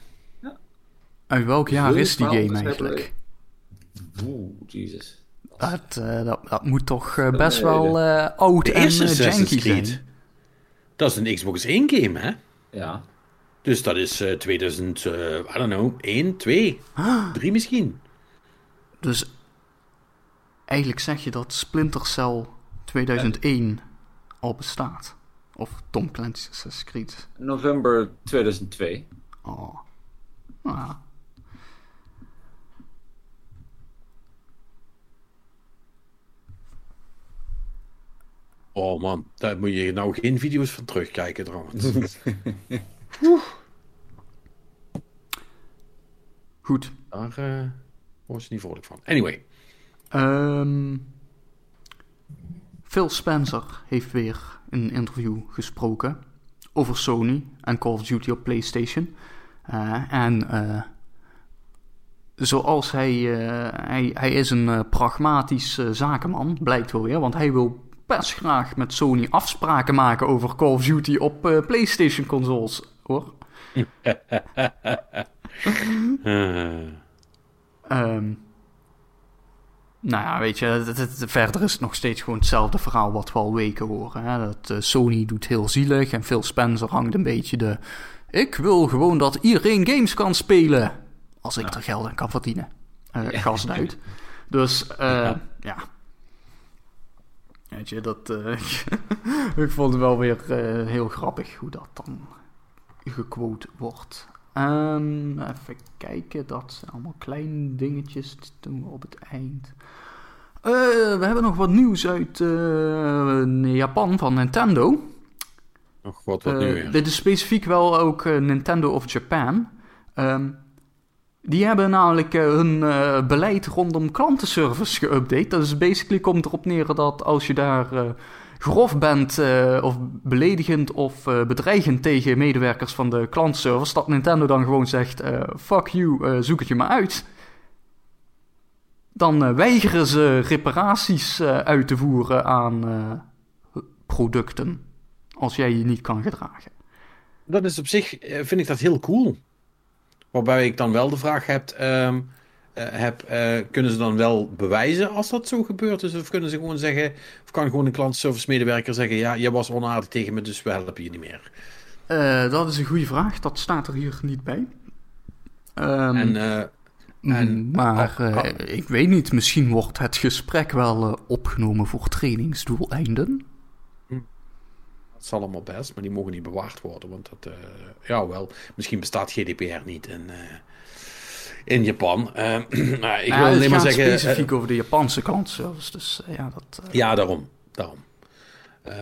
Uit welk jaar is die game eigenlijk? Oeh, Jesus. Dat, eh, dat, dat moet toch best Nee, wel oud en janky zijn. Dat is een Xbox 1 game, hè? Ja, Dus dat is eh 2000, eh, I don't know, 1, 2, 3 misschien. Dus eigenlijk zeg je dat Splinter Cell 2001 al bestaat. Of Tom Clancy's Assassin's Creed. november 2002. Oh. Ah. Oh man, daar moet je nou geen video's van terugkijken trouwens. Goed. Daar eh word je niet vrolijk van. Anyway. Ehm, Phil Spencer heeft weer in een interview gesproken over Sony en Call of Duty op PlayStation. Eh, en eh, zoals hij, eh, hij, hij is een pragmatisch zakenman, blijkt wel weer, want hij wil best graag met Sony afspraken maken over Call of Duty op eh, PlayStation consoles, hoor. Ehm, nou ja, weet je, het, het- verder is het nog steeds gewoon hetzelfde verhaal wat we al weken horen. Hè? Dat eh, Sony doet heel zielig en Phil Spencer hangt een beetje de... Ik wil gewoon dat iedereen games kan spelen. Als ik er geld aan kan verdienen. Eh Gast uit. Dus, eh, ja. Weet je, dat... ik vond het wel weer heel grappig hoe dat dan gequote wordt. Ehm, even kijken, dat zijn allemaal kleine dingetjes. Dat doen we op het eind. Eh, we hebben nog wat nieuws uit eh, Japan van Nintendo. nog wat, wat Eh, weer. dit is specifiek wel ook Nintendo of Japan. Ehm, die hebben namelijk hun beleid rondom klantenservice geüpdate. Dat is basically komt erop neer dat als je daar grof bent eh, of beledigend of eh, bedreigend tegen medewerkers van de klantenservice, dat Nintendo dan gewoon zegt: eh, fuck you, zoek het je maar uit. Dan weigeren ze reparaties uit te voeren aan producten als jij je niet kan gedragen. Dat is op zich, vind ik dat heel cool. Waarbij ik dan wel de vraag heb, ehm, eh, heb eh, kunnen ze dan wel bewijzen als dat zo gebeurd is? Of kunnen ze gewoon zeggen, of kan gewoon een klantenservice medewerker zeggen, ja, jij was onaardig tegen me, dus we helpen je niet meer. Eh, dat is een goede vraag. Dat staat er hier niet bij. Ehm, en, eh, en- maar oh, eh, oh. ik weet niet, misschien wordt het gesprek wel eh, opgenomen voor trainingsdoeleinden. dat is allemaal best, maar die mogen niet bewaard worden, want dat, eh, ja wel, misschien bestaat GDPR niet eh, in Japan. Eh, nou, ik Ja, wil alleen maar zeggen... eh, specifiek over de Japanse klantenservice, dus eh, ja, dat... eh, Ja, daarom. daarom. Eh,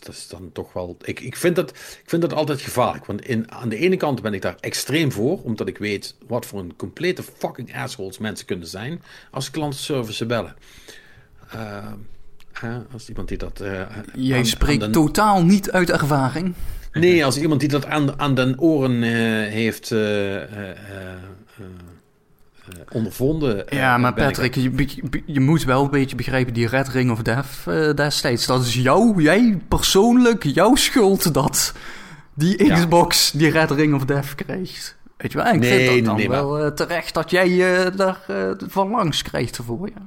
dat, is- dan toch wel. Ik, ik, vind dat, ik vind dat altijd gevaarlijk. Want in, aan de ene kant ben ik daar extreem voor, omdat ik weet wat voor een complete fucking assholes mensen kunnen zijn als klantenservice bellen. Eh, hè, als iemand die dat. eh, Jij aan- spreekt aan totaal niet uit ervaring. Nee, als iemand die dat aan, aan den oren eh, heeft eh, eh, ondervonden. eh, Ja, maar ik- Patrick, je, je moet wel een beetje begrijpen, die Red Ring of Death destijds, dat is jou, jij persoonlijk, jouw schuld dat die Ja. Xbox die Red Ring of Death krijgt. Weet je wel, en ik Nee, vind dat dan nee, wel terecht dat jij daar van langs krijgt ervoor, ja.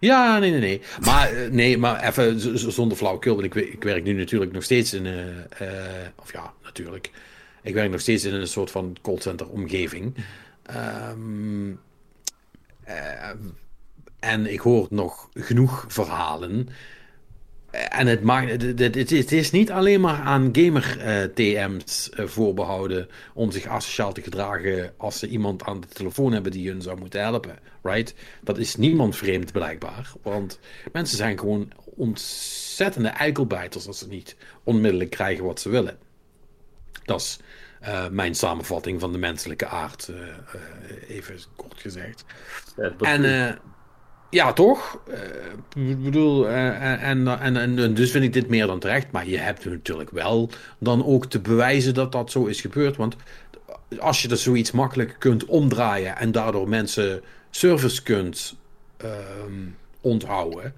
Ja, nee, nee, nee. Maar, nee, maar even zonder flauwekul. Want ik, ik werk nu natuurlijk nog steeds in... of ja, natuurlijk. Ik werk nog steeds in een soort van callcenter omgeving. Ehm, eh, en ik hoor nog genoeg verhalen. Eh, En het, maakt, het, het, is- niet alleen maar aan gamer-TM's eh, voorbehouden om zich asociaal te gedragen als ze iemand aan de telefoon hebben die hun zou moeten helpen. Right? Dat is niemand vreemd blijkbaar. Want mensen zijn gewoon ontzettende eikelbijters als ze niet onmiddellijk krijgen wat ze willen. Dat is eh, mijn samenvatting van de menselijke aard, eh, eh, even kort gezegd. Ja, dat- En ja, toch? Ik bedoel, en, en, en, dus vind ik dit meer dan terecht. Maar je hebt natuurlijk wel dan ook te bewijzen dat dat zo is gebeurd. Want als je er zoiets makkelijk kunt omdraaien en daardoor mensen service kunt ehm, onthouden,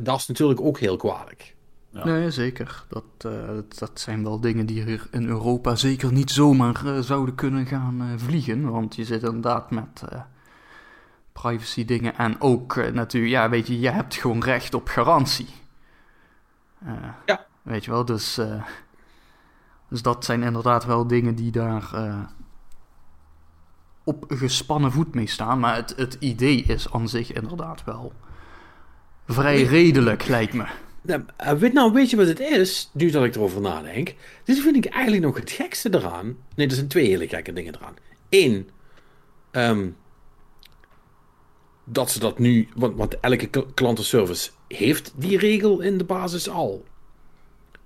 dat is natuurlijk ook heel kwalijk. Ja. Nee, zeker. Dat, eh, dat, dat zijn wel dingen die hier in Europa zeker niet zomaar eh, zouden kunnen gaan eh, vliegen. Want je zit inderdaad met privacy dingen en ook natuurlijk, ja, weet je, je hebt gewoon recht op garantie. Ja. Weet je wel, dus, dus dat zijn inderdaad wel dingen die daar op gespannen voet mee staan. Maar het, het idee is aan zich inderdaad wel vrij redelijk, lijkt me. Nou, eh, weet, nou, weet je wat het is? Nu dat ik erover nadenk. Dit vind ik eigenlijk nog het gekste eraan. Nee, er zijn twee hele gekke dingen eraan. Eén, ehm, dat ze dat nu. Want, want elke kl- klantenservice heeft die regel in de basis al.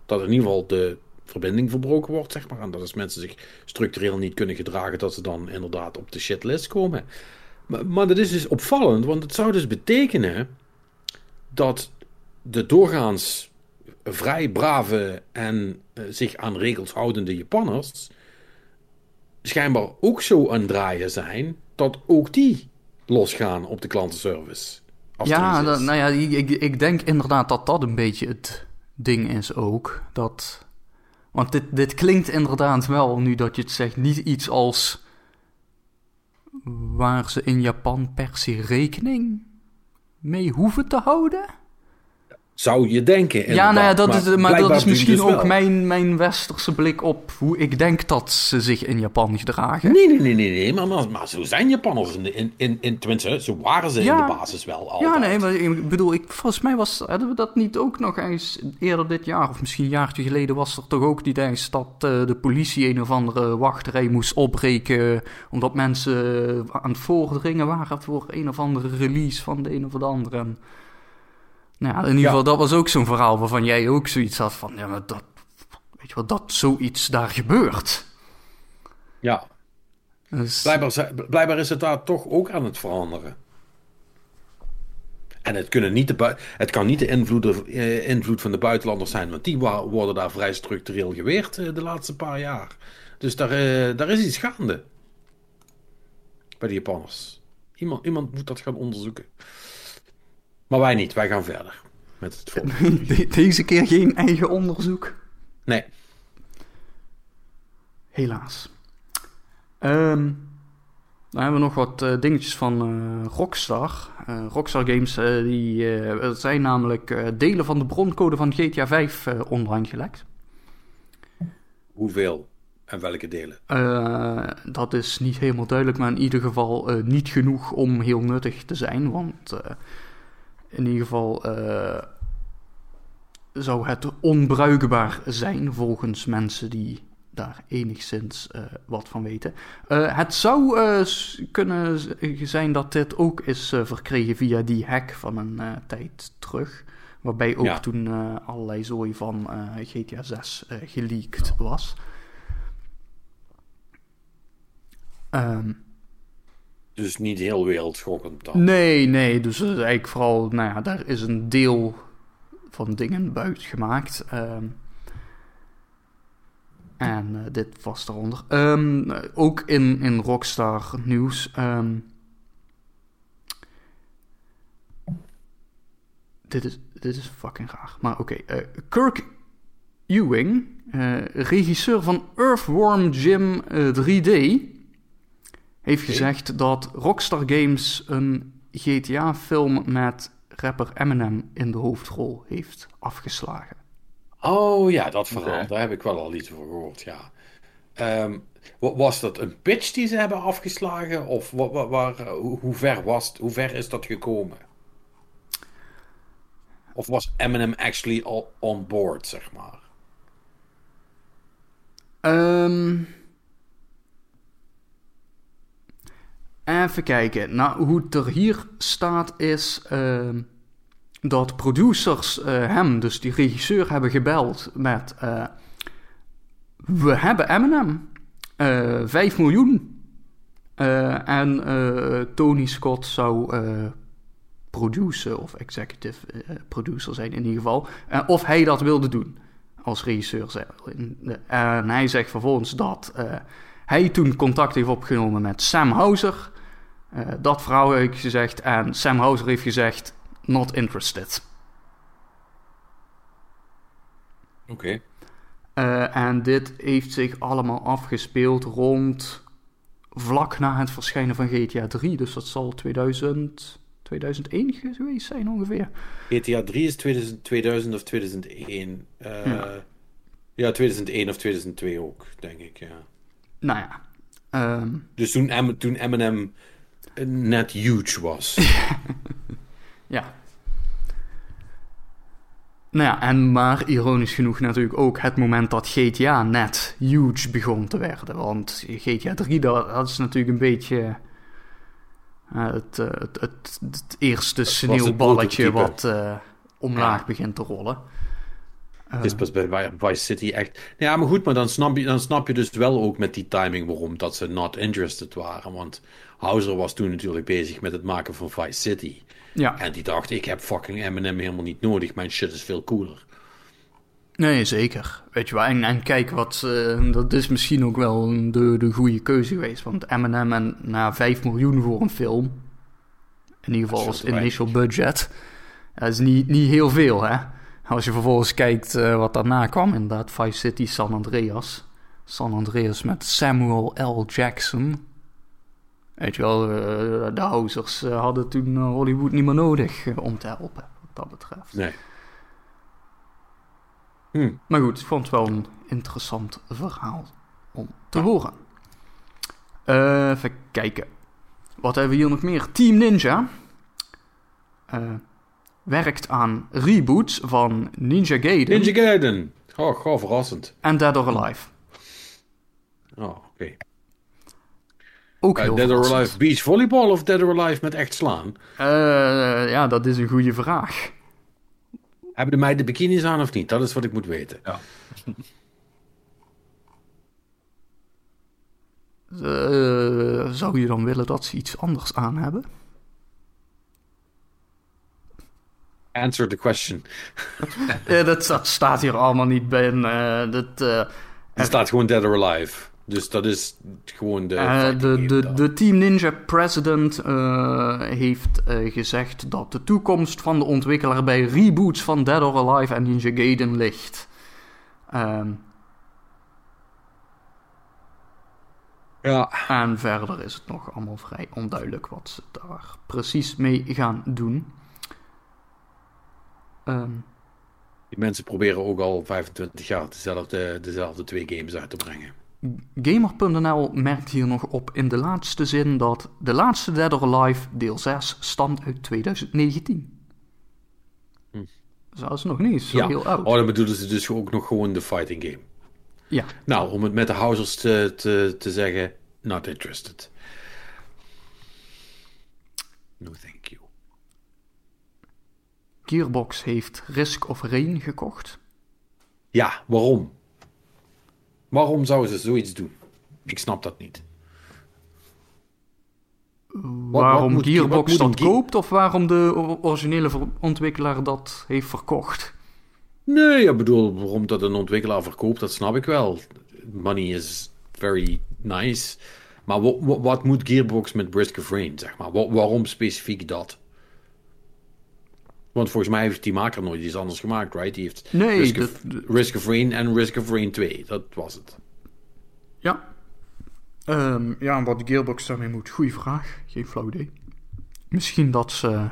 Dat in ieder geval de verbinding verbroken wordt, zeg maar. En dat als mensen zich structureel niet kunnen gedragen, dat ze dan inderdaad op de shitlist komen. Maar, maar dat is dus opvallend, want het zou dus betekenen dat de doorgaans vrij brave en eh, zich aan regels houdende Japanners schijnbaar ook zo aan het draaien zijn dat ook die losgaan op de klantenservice. Er Ja, dat- nou ja, ik, ik- ik denk inderdaad dat dat een beetje het ding is ook. Dat, want dit, dit klinkt inderdaad wel, nu dat je het zegt, niet iets als waar ze in Japan per se rekening mee hoeven te houden. Zou je denken. ja, nou ja, dat is, maar dat is misschien dus ook mijn, mijn westerse blik op hoe ik denk dat ze zich in Japan gedragen. Nee, nee, nee, nee, nee maar, maar, maar zo zijn Japanners in, in, in, in tenminste, zo waren ze Ja. in de basis wel altijd. Ja, nee, maar ik bedoel, ik, volgens mij was, hadden we dat niet ook nog eens eerder dit jaar, of misschien een jaartje geleden, was er toch ook die eens dat eh, de politie een of andere wachtrij moest opbreken, omdat mensen aan het voordringen waren voor een of andere release van de een of de andere. En, nou in ieder Ja. geval, dat was ook zo'n verhaal waarvan jij ook zoiets had van, ja, maar dat, weet je wel, dat zoiets daar gebeurt. Ja, Dus, blijkbaar, is het daar toch ook aan het veranderen. En het, kunnen niet de het kan niet de invloed, eh, invloed van de buitenlanders zijn, want die worden daar vrij structureel geweerd eh, de laatste paar jaar. Dus daar, eh, daar is iets gaande. Bij de Japanners. Iemand, iemand moet dat gaan onderzoeken. Maar wij niet, wij gaan verder met het de- deze keer geen eigen onderzoek. Nee, Helaas. Ehm, dan hebben we nog wat eh, dingetjes van eh, Rockstar. Eh, Rockstar Games, die, zijn namelijk delen van de broncode van GTA 5 eh, online gelekt. Hoeveel en welke delen? Dat is niet helemaal duidelijk, maar in ieder geval niet genoeg om heel nuttig te zijn. Want in ieder geval eh, zou het onbruikbaar zijn volgens mensen die daar enigszins eh, wat van weten. Eh, het zou kunnen zijn dat dit ook is verkregen via die hack van een tijd terug. Waarbij ook Ja. toen allerlei zooi van GTA 6 eh geleakt was. Ehm, Dus niet heel wereldschokkend nee, nee, dus eigenlijk vooral, nou ja, daar is een deel van dingen buiten gemaakt. Ehm, en eh, dit was daaronder. Ehm, eh, ook in, in Rockstar nieuws. ehm, dit, is, dit is fucking raar, maar oké. eh, Kirk Ewing, eh, regisseur van Earthworm Jim eh, 3D, heeft gezegd dat Rockstar Games een GTA-film met rapper Eminem in de hoofdrol heeft afgeslagen. Oh ja, dat verhaal. Daar heb ik wel al iets over gehoord, ja. Ehm, wa- was dat een pitch die ze hebben afgeslagen? Of wa- wa- waar, eh, hoe, hoe ver was het- hoe ver is dat gekomen? Of was Eminem actually al on board, zeg maar? Ehm, even kijken. Nou, hoe het er hier staat is ehm, dat producers eh, hem, dus die regisseur, hebben gebeld met... eh, we hebben Eminem. eh 5 miljoen. Eh, en eh, Tony Scott zou producer of executive producer zijn in ieder geval. Of hij dat wilde doen als regisseur. En hij zegt vervolgens dat hij toen contact heeft opgenomen met Sam Houser. Eh, dat verhaal heeft gezegd en Sam Houser heeft gezegd not interested. Oké. Eh, en dit heeft zich allemaal afgespeeld rond vlak na het verschijnen van GTA 3. Dus dat zal 2000, 2001 geweest zijn ongeveer. GTA 3 is 2000, 2000 of 2001. Eh, Ja. ja. 2001 of 2002 ook, denk ik, ja. Nou ja. ehm, Dus toen, Em- toen Eminem net huge was. Ja. Nou ja, en maar ironisch genoeg natuurlijk ook het moment dat GTA net huge begon te worden. Want GTA 3, dat, dat is natuurlijk een beetje eh, het, eh, het, het, het eerste sneeuwballetje wat eh, omlaag Ja. begint te rollen. Het is pas bij Vi- Vice City echt. Ja, maar goed, maar dan snap, je, dan snap je dus wel ook met die timing waarom dat ze not interested waren. Want Houser was toen natuurlijk bezig met het maken van Vice City. Ja, En die dacht, ik heb fucking Eminem helemaal niet nodig. Mijn shit is veel cooler. nee, zeker. Weet je wel, en, en kijk, wat, eh, dat is misschien ook wel de, de goede keuze geweest. Want Eminem en na 5 miljoen voor een film, in ieder geval als initial budget, dat is niet, niet heel veel, hè. Als je vervolgens kijkt eh, wat daarna kwam, inderdaad, Vice City, San Andreas. San Andreas met Samuel L. Jackson. Weet je wel, eh, de Housers eh, hadden toen eh, Hollywood niet meer nodig om te helpen, wat dat betreft. Nee. Hm. Maar goed, ik vond het wel een interessant verhaal om te horen. Eh, even kijken. Wat hebben we hier nog meer? Team Ninja eh, werkt aan reboots van Ninja Gaiden Ninja Gaiden. Oh, goh, verrassend. en Dead or Alive. Oh, oké. Ook Eh, heel Dead or. Alive beach volleyball of Dead or Alive met echt slaan? Eh, ja, dat is een goede vraag. Hebben de meiden bikinis aan of niet? Dat is wat ik moet weten. Ja. Eh, zou je dan willen dat ze iets anders aan hebben? Answer the question. Eh, dat, dat staat hier allemaal niet bij. eh, dat, eh, Er staat gewoon Dead or Alive. Dus dat is gewoon de. Eh, de, de, de Team Ninja president eh, heeft eh, gezegd dat de toekomst van de ontwikkelaar bij reboots van Dead or Alive en Ninja Gaiden ligt. Ehm, Ja. En verder is het nog allemaal vrij onduidelijk wat ze daar precies mee gaan doen. Ehm, Die mensen proberen ook al 25 jaar dezelfde, dezelfde twee games uit te brengen. Gamer.nl merkt hier nog op in de laatste zin dat de laatste Dead or Alive deel 6 stamt uit 2019. Hm. Dat is nog niet zo ja, heel oud. oh, dan bedoelen ze dus ook nog gewoon de fighting game. Ja, Nou, om het met de housers te, te, te zeggen, not interested. No thank you. Gearbox heeft Risk of Rain gekocht. Ja, waarom? Waarom zouden ze zoiets doen? Ik snap dat niet. wat waarom Gearbox wat dat koopt of waarom de originele ontwikkelaar dat heeft verkocht? Nee, ik bedoel, waarom dat een ontwikkelaar verkoopt, dat snap ik wel. Money is very nice. Maar wa- wa- wat moet Gearbox met Risk of Rain, zeg maar? Wa- waarom specifiek dat? Want volgens mij heeft die maker nooit iets anders gemaakt, right? Die heeft Nee, Risk, of, Risk of Rain en Risk of Rain 2. Dat was het. Ja. Ehm, ja, en wat Gearbox daarmee moet, goede vraag. Geen flauw idee. Misschien dat ze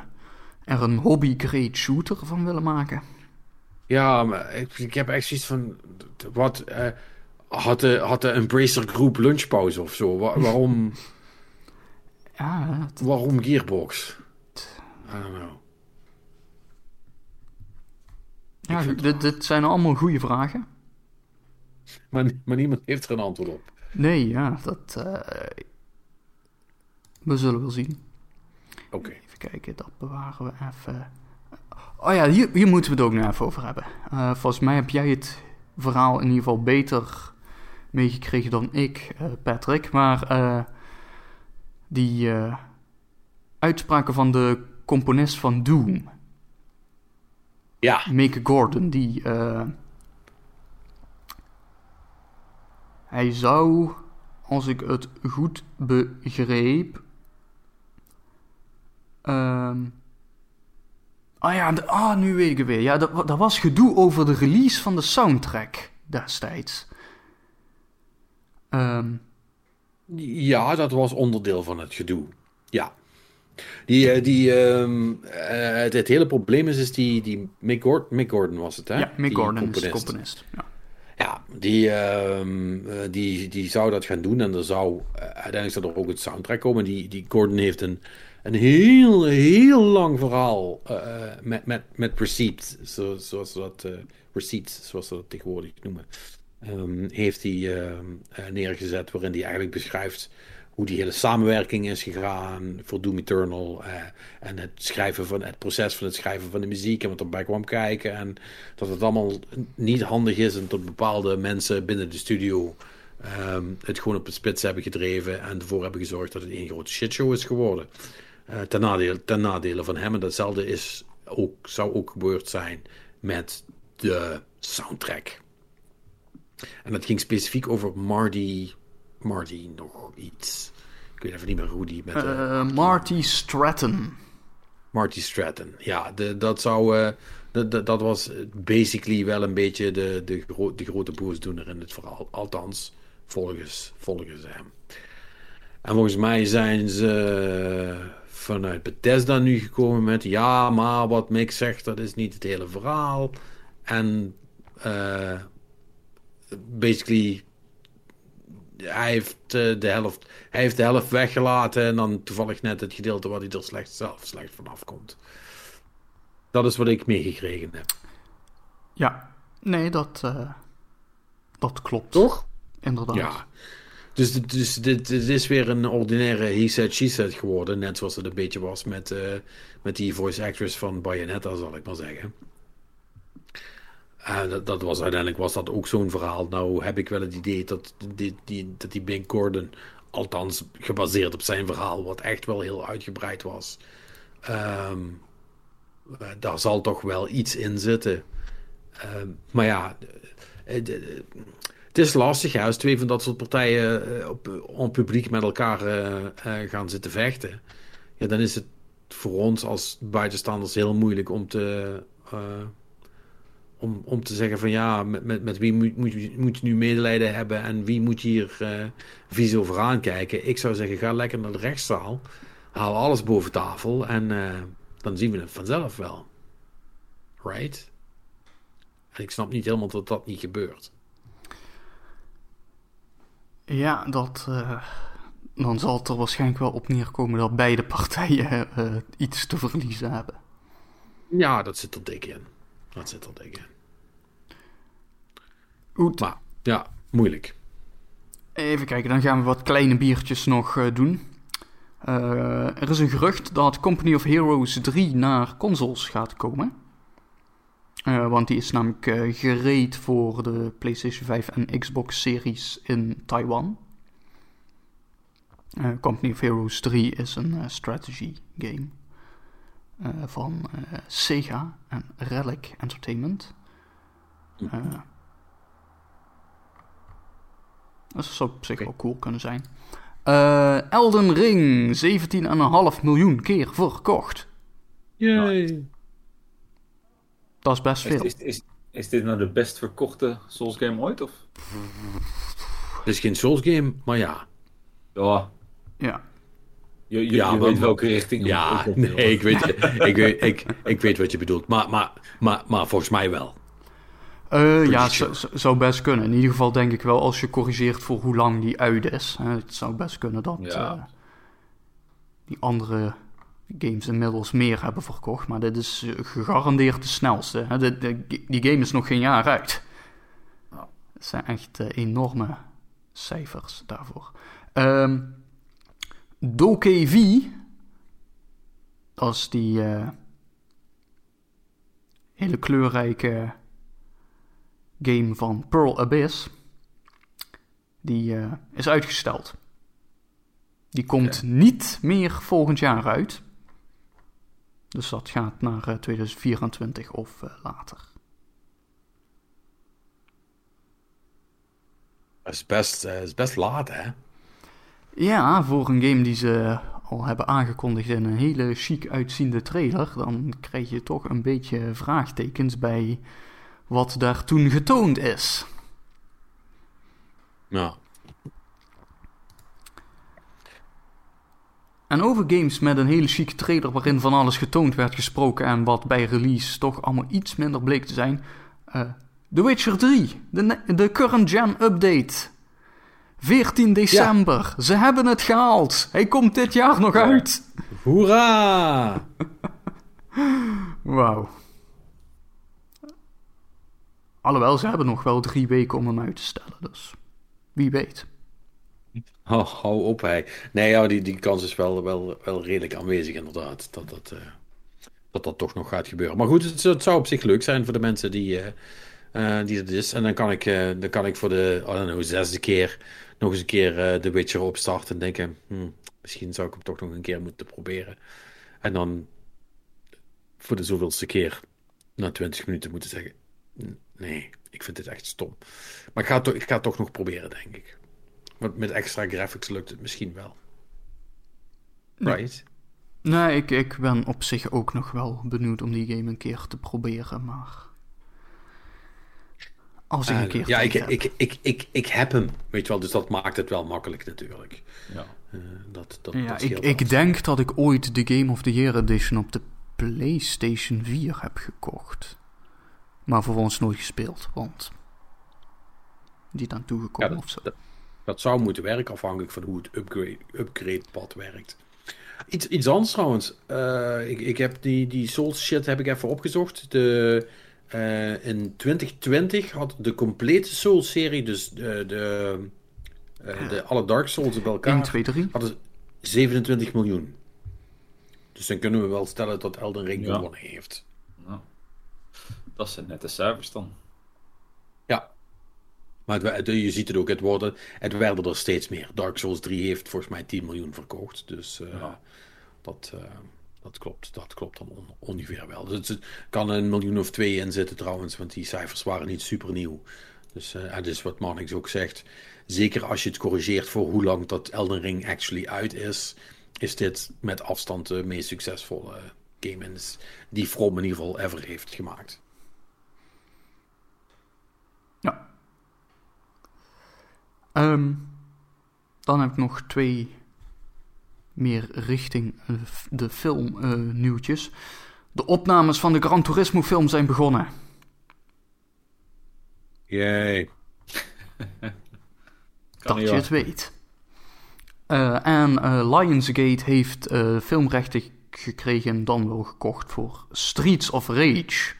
er een hobby-grade shooter van willen maken. Ja, maar ik, ik heb echt zoiets van... Wat... eh, had, de, had de Embracer Groep lunchpauze of zo? Wa- waarom, Ja, waarom Gearbox? I don't know. Ja dit, dit zijn allemaal goede vragen. Maar, maar niemand heeft er een antwoord op. Nee, ja, dat... eh, we zullen wel zien. Oké. Even kijken, dat bewaren we even. Oh ja, hier, hier moeten we het ook nog even over hebben. Eh, volgens mij heb jij het verhaal in ieder geval beter meegekregen dan ik, eh, Patrick. Maar eh, die eh, uitspraken van de componist van Doom, Ja, Mick Gordon, die. eh, hij zou, als ik het goed begreep. ehm ah ja, de- ah, nu weet ik het weer. Ja, dat, dat was gedoe over de release van de soundtrack destijds. Ehm, ja, dat was onderdeel van het gedoe. Ja. Die, eh, die, ehm, eh, het, het hele probleem is, is die, die Mick, Gordon, Mick Gordon was het, hè? ja, Mick Die Gordon is de componist. Ja. Ja, die, ehm, eh, die, die zou dat gaan doen en er zou uiteindelijk zou er ook een soundtrack komen. Die, die Gordon heeft een, een heel, heel lang verhaal met, met, met receipts, zo, zoals ze dat, receipts, zoals ze dat tegenwoordig noemen, ehm, heeft hij neergezet waarin hij eigenlijk beschrijft hoe die hele samenwerking is gegaan voor Doom Eternal eh, en het schrijven van het proces van het schrijven van de muziek en wat erbij kwam kijken en dat het allemaal niet handig is en dat bepaalde mensen binnen de studio ehm, het gewoon op het spits hebben gedreven en ervoor hebben gezorgd dat het één grote shitshow is geworden. Eh ten, nadele, ten nadele van hem en datzelfde is ook, zou ook gebeurd zijn met de soundtrack. En dat ging specifiek over Marty, Marty nog iets. Ik weet even niet meer hoe die met... eh, Marty Stratton. Marty Stratton. Ja, de, dat zou. eh, dat, dat, was basically wel een beetje de, de, gro de grote boosdoener in het verhaal. Althans, volgens, volgens hem. En volgens mij zijn ze vanuit Bethesda nu gekomen met. Ja, maar wat Mick zegt, dat is niet het hele verhaal. En. eh, basically. Hij heeft, eh, de helft, hij heeft de helft weggelaten en dan toevallig net het gedeelte waar hij er slecht zelf slecht vanaf komt. Dat is wat ik meegekregen heb. Ja, nee, dat, eh, dat klopt. Toch? Inderdaad. Ja. Dus, dit- dus dit, dit is weer een ordinaire he said, she said geworden. Net zoals het een beetje was met, eh, met die voice actress van Bayonetta, zal ik maar zeggen. Eh, dat, dat was, uiteindelijk was dat ook zo'n verhaal. Nou heb ik wel het idee dat die, die, dat die Gordon, althans gebaseerd op zijn verhaal, wat echt wel heel uitgebreid was, ehm, eh, daar zal toch wel iets in zitten. Ehm, maar ja, eh, de- het is lastig als twee van dat soort partijen eh, op, op publiek met elkaar eh, eh, gaan zitten vechten. Ja, dan is het voor ons als buitenstaanders heel moeilijk om te, eh, om, om te zeggen van ja, met, met, met wie moet, moet, je, moet je nu medelijden hebben en wie moet je hier eh vies over aankijken. Ik zou zeggen, ga lekker naar de rechtszaal, haal alles boven tafel en eh, dan zien we het vanzelf wel. Right? En ik snap niet helemaal dat dat niet gebeurt. Ja, dat, eh, dan zal het er waarschijnlijk wel op neerkomen dat beide partijen iets te verliezen hebben. Ja, dat zit er dik in. Dat zit er in. Goed, Maar ja, moeilijk. even kijken, dan gaan we wat kleine biertjes nog eh, doen. Eh, er is een gerucht dat Company of Heroes 3 naar consoles gaat komen. Eh, want die is namelijk gereed voor de PlayStation 5 en Xbox Series in Taiwan. Company of Heroes 3 is een strategy game eh, van eh, Sega en Relic Entertainment. Eh, dat zou op zich wel cool kunnen zijn. Eh, Elden Ring, 17,5 miljoen keer verkocht. Yay. Dat is best Is, veel. is, is, is dit nou de best verkochte Souls game ooit? Of? Het is geen Souls game, maar ja. Ja, Ja. Je, je, Ja, je maar- weet welke richting. Ja, ik nee, ik weet, ik, weet, ik, ik weet wat je bedoelt. Maar, maar, maar, maar volgens mij wel. Eh, ja, zou best kunnen. In ieder geval denk ik wel als je corrigeert voor hoe lang die uit is. Hè, het zou best kunnen dat Ja. eh, die andere games inmiddels meer hebben verkocht. Maar dit is eh, gegarandeerd de snelste. Hè. De, de- die game is nog geen jaar uit. Ja. Het zijn echt enorme cijfers daarvoor. Ehm Dokev, dat is die eh, hele kleurrijke game van Pearl Abyss. Die eh, is uitgesteld. Die komt niet meer volgend jaar uit. Dus dat gaat naar eh, 2024 of eh, later. Dat is best, is best laat, hè? Ja, voor een game die ze al hebben aangekondigd in een hele chic uitziende trailer, dan krijg je toch een beetje vraagtekens bij wat daar toen getoond is. Ja. En over games met een hele chique trailer waarin van alles getoond werd gesproken en wat bij release toch allemaal iets minder bleek te zijn. eh The Witcher 3, de, de current gen update. 14 december, ze hebben het gehaald. Hij komt dit jaar nog uit. Hoera! Wauw. Alhoewel, ze hebben nog wel drie weken om hem uit te stellen, dus wie weet. Hou, hou op, hij. Nee, ja, die, die kans is wel, wel, wel redelijk aanwezig, inderdaad. Dat dat, eh, dat dat toch nog gaat gebeuren. Maar goed, het, het zou op zich leuk zijn voor de mensen die, eh, eh, die het is. En dan kan ik, dan kan ik voor de I don't know, zesde keer nog eens een keer eh The Witcher opstarten. En denken, hmm, misschien zou ik hem toch nog een keer moeten proberen. En dan voor de zoveelste keer na 20 minuten moeten zeggen: "N- Nee, ik vind dit echt stom. Maar ik ga, het toch, ik ga het toch nog proberen, denk ik. Want met extra graphics lukt het misschien wel. Right? Nee, ik, ik ben op zich ook nog wel benieuwd om die game een keer te proberen, maar... Als ik een keer ja, ik, heb. ik, ik, ik, ik heb hem. Weet je wel, dus dat maakt het wel makkelijk natuurlijk. Ja. Eh, dat, dat, ja, dat ik, ik denk dat ik ooit de Game of the Year Edition op de PlayStation 4 heb gekocht. Maar vervolgens nooit gespeeld, want... Niet aan toegekomen Ja, dat- of zo. dat- Dat zou moeten werken, afhankelijk van hoe het upgrade, upgrade pad werkt. Iets, iets anders trouwens. Eh, ik, ik heb die, die Souls shit heb ik even opgezocht. De, eh, in 2020 had de complete Souls-serie, dus de, de, eh, de alle Dark Souls bij elkaar, 1, 2, 3. hadden ze 27 miljoen. Dus dan kunnen we wel stellen dat Elden Ring Ja. gewonnen heeft. Nou, dat zijn nette cijfers dan. Ja. Maar het, je ziet het ook, het, worden, het werden er steeds meer. Dark Souls 3 heeft volgens mij 10 miljoen verkocht. Dus eh, Ja. dat, eh, dat klopt, dat klopt dan ongeveer wel. Dus het kan een miljoen of twee in zitten trouwens, want die cijfers waren niet super nieuw. Dus uh, het is wat Marnix ook zegt. Zeker als je het corrigeert voor hoe lang dat Elden Ring actually uit is, is dit met afstand de meest succesvolle eh, game in die From in ieder geval ever heeft gemaakt. Ja. Ehm, dan heb ik nog twee meer richting eh, de film eh, nieuwtjes. De opnames van de Gran Turismo film zijn begonnen. Kan dat je het weet. Eh, en eh, Lionsgate heeft eh, filmrechten gekregen, dan wel gekocht voor Streets of Rage.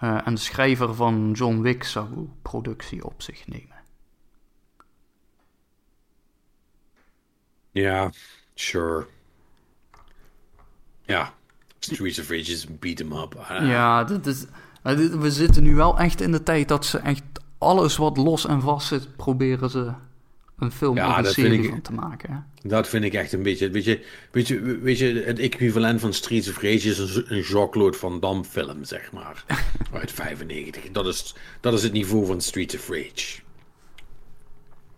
Eh, en de schrijver van John Wick zou productie op zich nemen. Ja, sure. Ja, Streets of Rage is beat 'em up. Ja, dit is, eh, we zitten nu wel echt in de tijd dat ze echt alles wat los en vast zit, proberen ze een film Ja, of een dat serie ik- van te maken. hè. Dat vind ik echt een beetje, weet je, weet je, weet je het equivalent van Streets of Rage is een, een Jean-Claude Van Damme film, zeg maar. Uit 95. Dat is, dat is het niveau van Streets of Rage.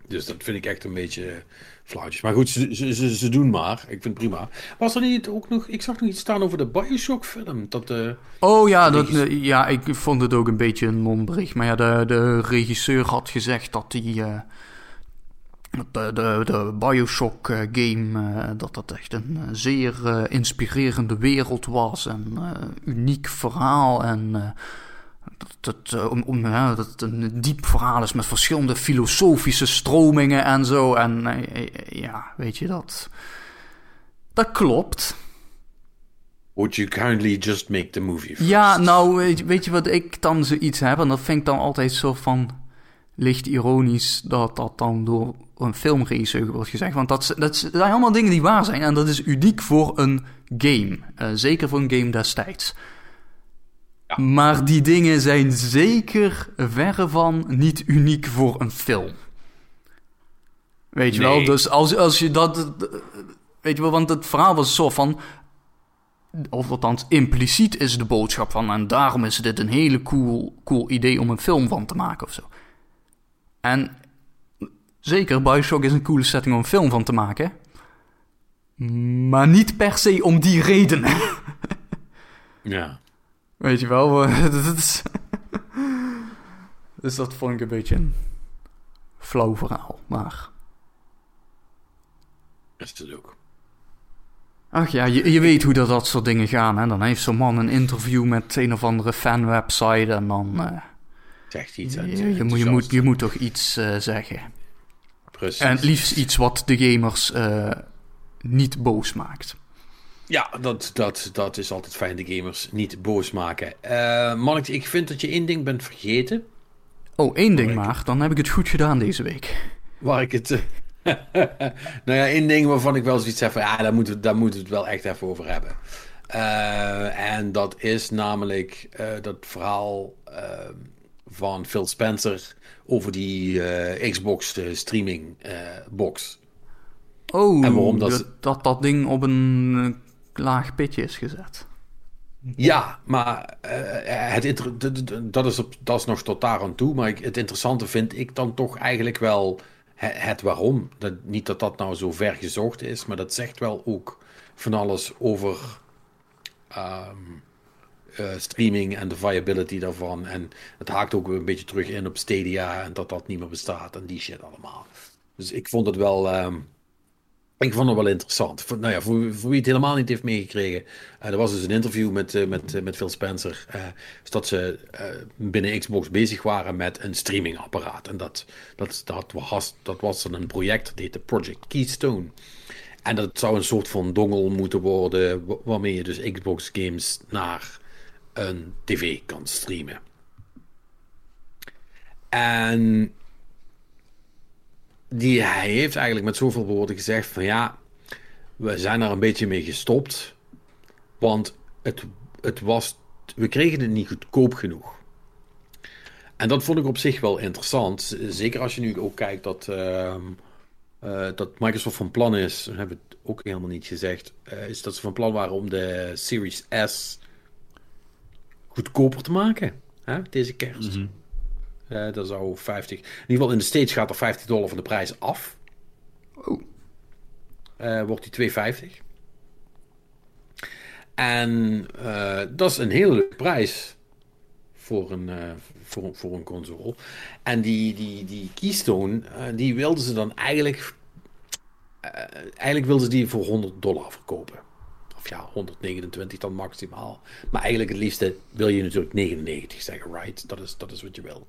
Dus dat vind ik echt een beetje flauwtjes. Maar goed, ze, ze, ze, doen maar. Ik vind het prima. Was er niet ook nog, ik zag nog iets staan over de Bioshock film. Dat, eh, Oh ja, dat, ja, ik vond het ook een beetje een non-bericht. Maar ja, de, de regisseur had gezegd dat die, eh, de, de, de Bioshock eh, game, dat dat echt een zeer inspirerende wereld was. En uniek verhaal. En dat, het, eh, om, om, ja, dat een diep verhaal is met verschillende filosofische stromingen en zo. En eh, eh, ja, weet je dat. Dat klopt. would you kindly just make the movie first? Ja, nou, weet, je- weet je wat ik dan zoiets heb? En dat vind ik dan altijd zo van licht ironisch dat dat dan door een filmregisseur wordt gezegd. Want dat, dat zijn allemaal dingen die waar zijn. En dat is uniek voor een game. Zeker voor een game destijds. Maar die dingen zijn zeker verre van niet uniek voor een film. Weet je wel? Dus als, als je dat... Weet je wel, want het verhaal was zo van of althans impliciet is de boodschap van en daarom is dit een hele cool, cool idee om een film van te maken of zo. En zeker, Bioshock is een coole setting om een film van te maken. Maar niet per se om die reden. Ja. Weet je wel? dat is... dus dat vond ik een beetje een flauw verhaal. Maar Dat is het ook. Ach ja, je, je weet hoe dat, dat soort dingen gaan. Hè? Dan heeft zo'n man een interview met een of andere fanwebsite en dan... eh, Zegt iets. je, je, moet, je, moet, je moet toch iets eh, zeggen. Precies. En het liefst iets wat de gamers eh, niet boos maakt. Ja, dat, dat, dat is altijd fijn, de gamers niet boos maken. Mark, ik vind dat je één ding bent vergeten. Oh, één ding maar. Dan heb ik het goed gedaan deze week. Waar ik het. nou ja, één ding waarvan ik wel zoiets heb van ja, daar moeten, we, daar moeten we het wel echt even over hebben. Eh, en dat is namelijk eh, dat verhaal eh, van Phil Spencer over die Xbox streaming box. Oh, En waarom dat dat, dat ding op een laag pitje is gezet. Ja, maar eh, het dat, is op, dat is nog tot daar aan toe. Maar het interessante vind ik dan toch eigenlijk wel he- het waarom. Dat, niet dat dat nou zo ver gezocht is, maar dat zegt wel ook van alles over ehm, eh, streaming en de viability daarvan. En het haakt ook een beetje terug in op Stadia en dat dat niet meer bestaat en die shit allemaal. Dus ik vond het wel. ehm, ik vond het wel interessant. Voor, nou ja, voor, wie het helemaal niet heeft meegekregen. eh, er was dus een interview met, eh, met, eh, met Phil Spencer. dat ze binnen Xbox bezig waren met een streamingapparaat. En dat, dat, dat, was, dat was een project, dat heette Project Keystone. En dat zou een soort van dongel moeten worden. wa- waarmee je dus Xbox games naar een tv kan streamen. En die, hij heeft eigenlijk met zoveel woorden gezegd van ja, we zijn er een beetje mee gestopt. Want het, het was, we kregen het niet goedkoop genoeg. En dat vond ik op zich wel interessant. Zeker als je nu ook kijkt dat, ehm, eh, dat Microsoft van plan is, dat hebben we het ook helemaal niet gezegd, eh, is dat ze van plan waren om de Series S goedkoper te maken. Deze kerst. Eh, dat zou 50. In ieder geval in de States gaat er 50 dollar van de prijs af. Oh. Eh, wordt die 250. En eh, dat is een hele leuke prijs. Voor een, voor, voor een console. En die, die, die Keystone, die wilden ze dan eigenlijk... eigenlijk wilden ze die voor 100 dollar verkopen. Of ja, 129 dan maximaal. Maar eigenlijk het liefste wil je natuurlijk 99 zeggen, right? Dat is, dat is wat je wil.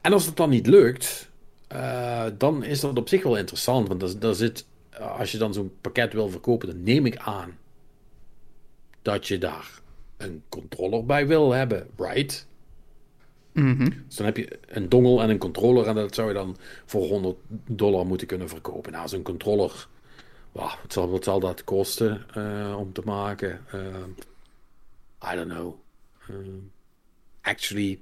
En als het dan niet lukt, eh, dan is dat op zich wel interessant. Want daar, zit, eh, als je dan zo'n pakket wil verkopen, dan neem ik aan dat je daar een controller bij wil hebben, right? Mhm. Dus dan heb je een dongel en een controller en dat zou je dan voor 100 dollar moeten kunnen verkopen. Nou, zo'n controller, wauw, wat, zal, wat zal dat kosten eh, om te maken? Eh, I don't know. Eh, actually,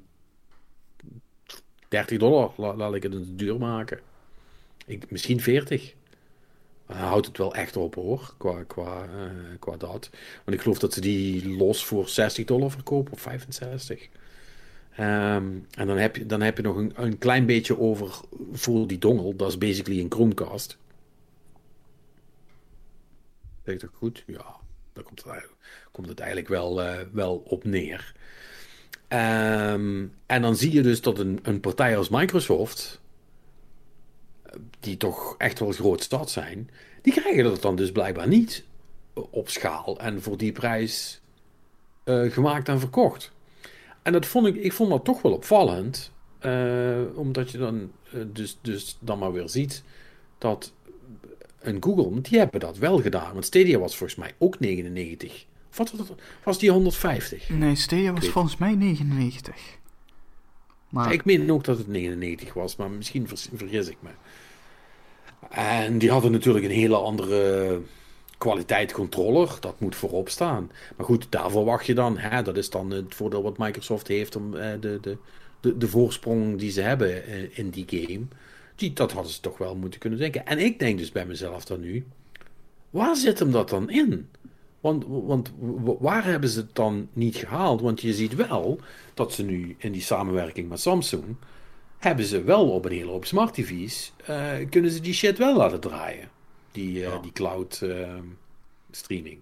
30 dollar, la- laat ik het duur maken. Ik, misschien 40. Maar Dan houdt het wel echt op hoor, qua, qua, qua dat. Want ik geloof dat ze die los voor 60 dollar verkopen, of 65. Ehm, en dan heb je, dan heb je nog een, een klein beetje over voor die dongel. Dat is basically een Chromecast. Zeg ik goed? Ja, daar komt het eigenlijk, komt het eigenlijk wel, eh, wel op neer. Ehm, en dan zie je dus dat een, een partij als Microsoft, die toch echt wel groot stad zijn, die krijgen dat dan dus blijkbaar niet op schaal en voor die prijs eh, gemaakt en verkocht. En dat vond ik, ik vond dat toch wel opvallend, eh, omdat je dan dus, dus dan maar weer ziet dat een Google, want die hebben dat wel gedaan, want Stadia was volgens mij ook 99. Of wat was, die 150? Nee, Stadia was volgens mij 99. Maar Ik meen ook dat het 99 was, maar misschien vergis ik me. En die hadden natuurlijk een hele andere kwaliteit controller. Dat moet voorop staan. Maar goed, daarvoor wacht je dan. Hè, dat is dan het voordeel wat Microsoft heeft om eh, de, de, de, de voorsprong die ze hebben eh, in die game. Die, dat hadden ze toch wel moeten kunnen denken. En ik denk dus bij mezelf dan nu. Waar zit hem dat dan in? Want, want waar hebben ze het dan niet gehaald? Want je ziet wel dat ze nu in die samenwerking met Samsung. hebben ze wel op een hele hoop smart TV's. eh, kunnen ze die shit wel laten draaien? Die, eh, die cloud eh, streaming.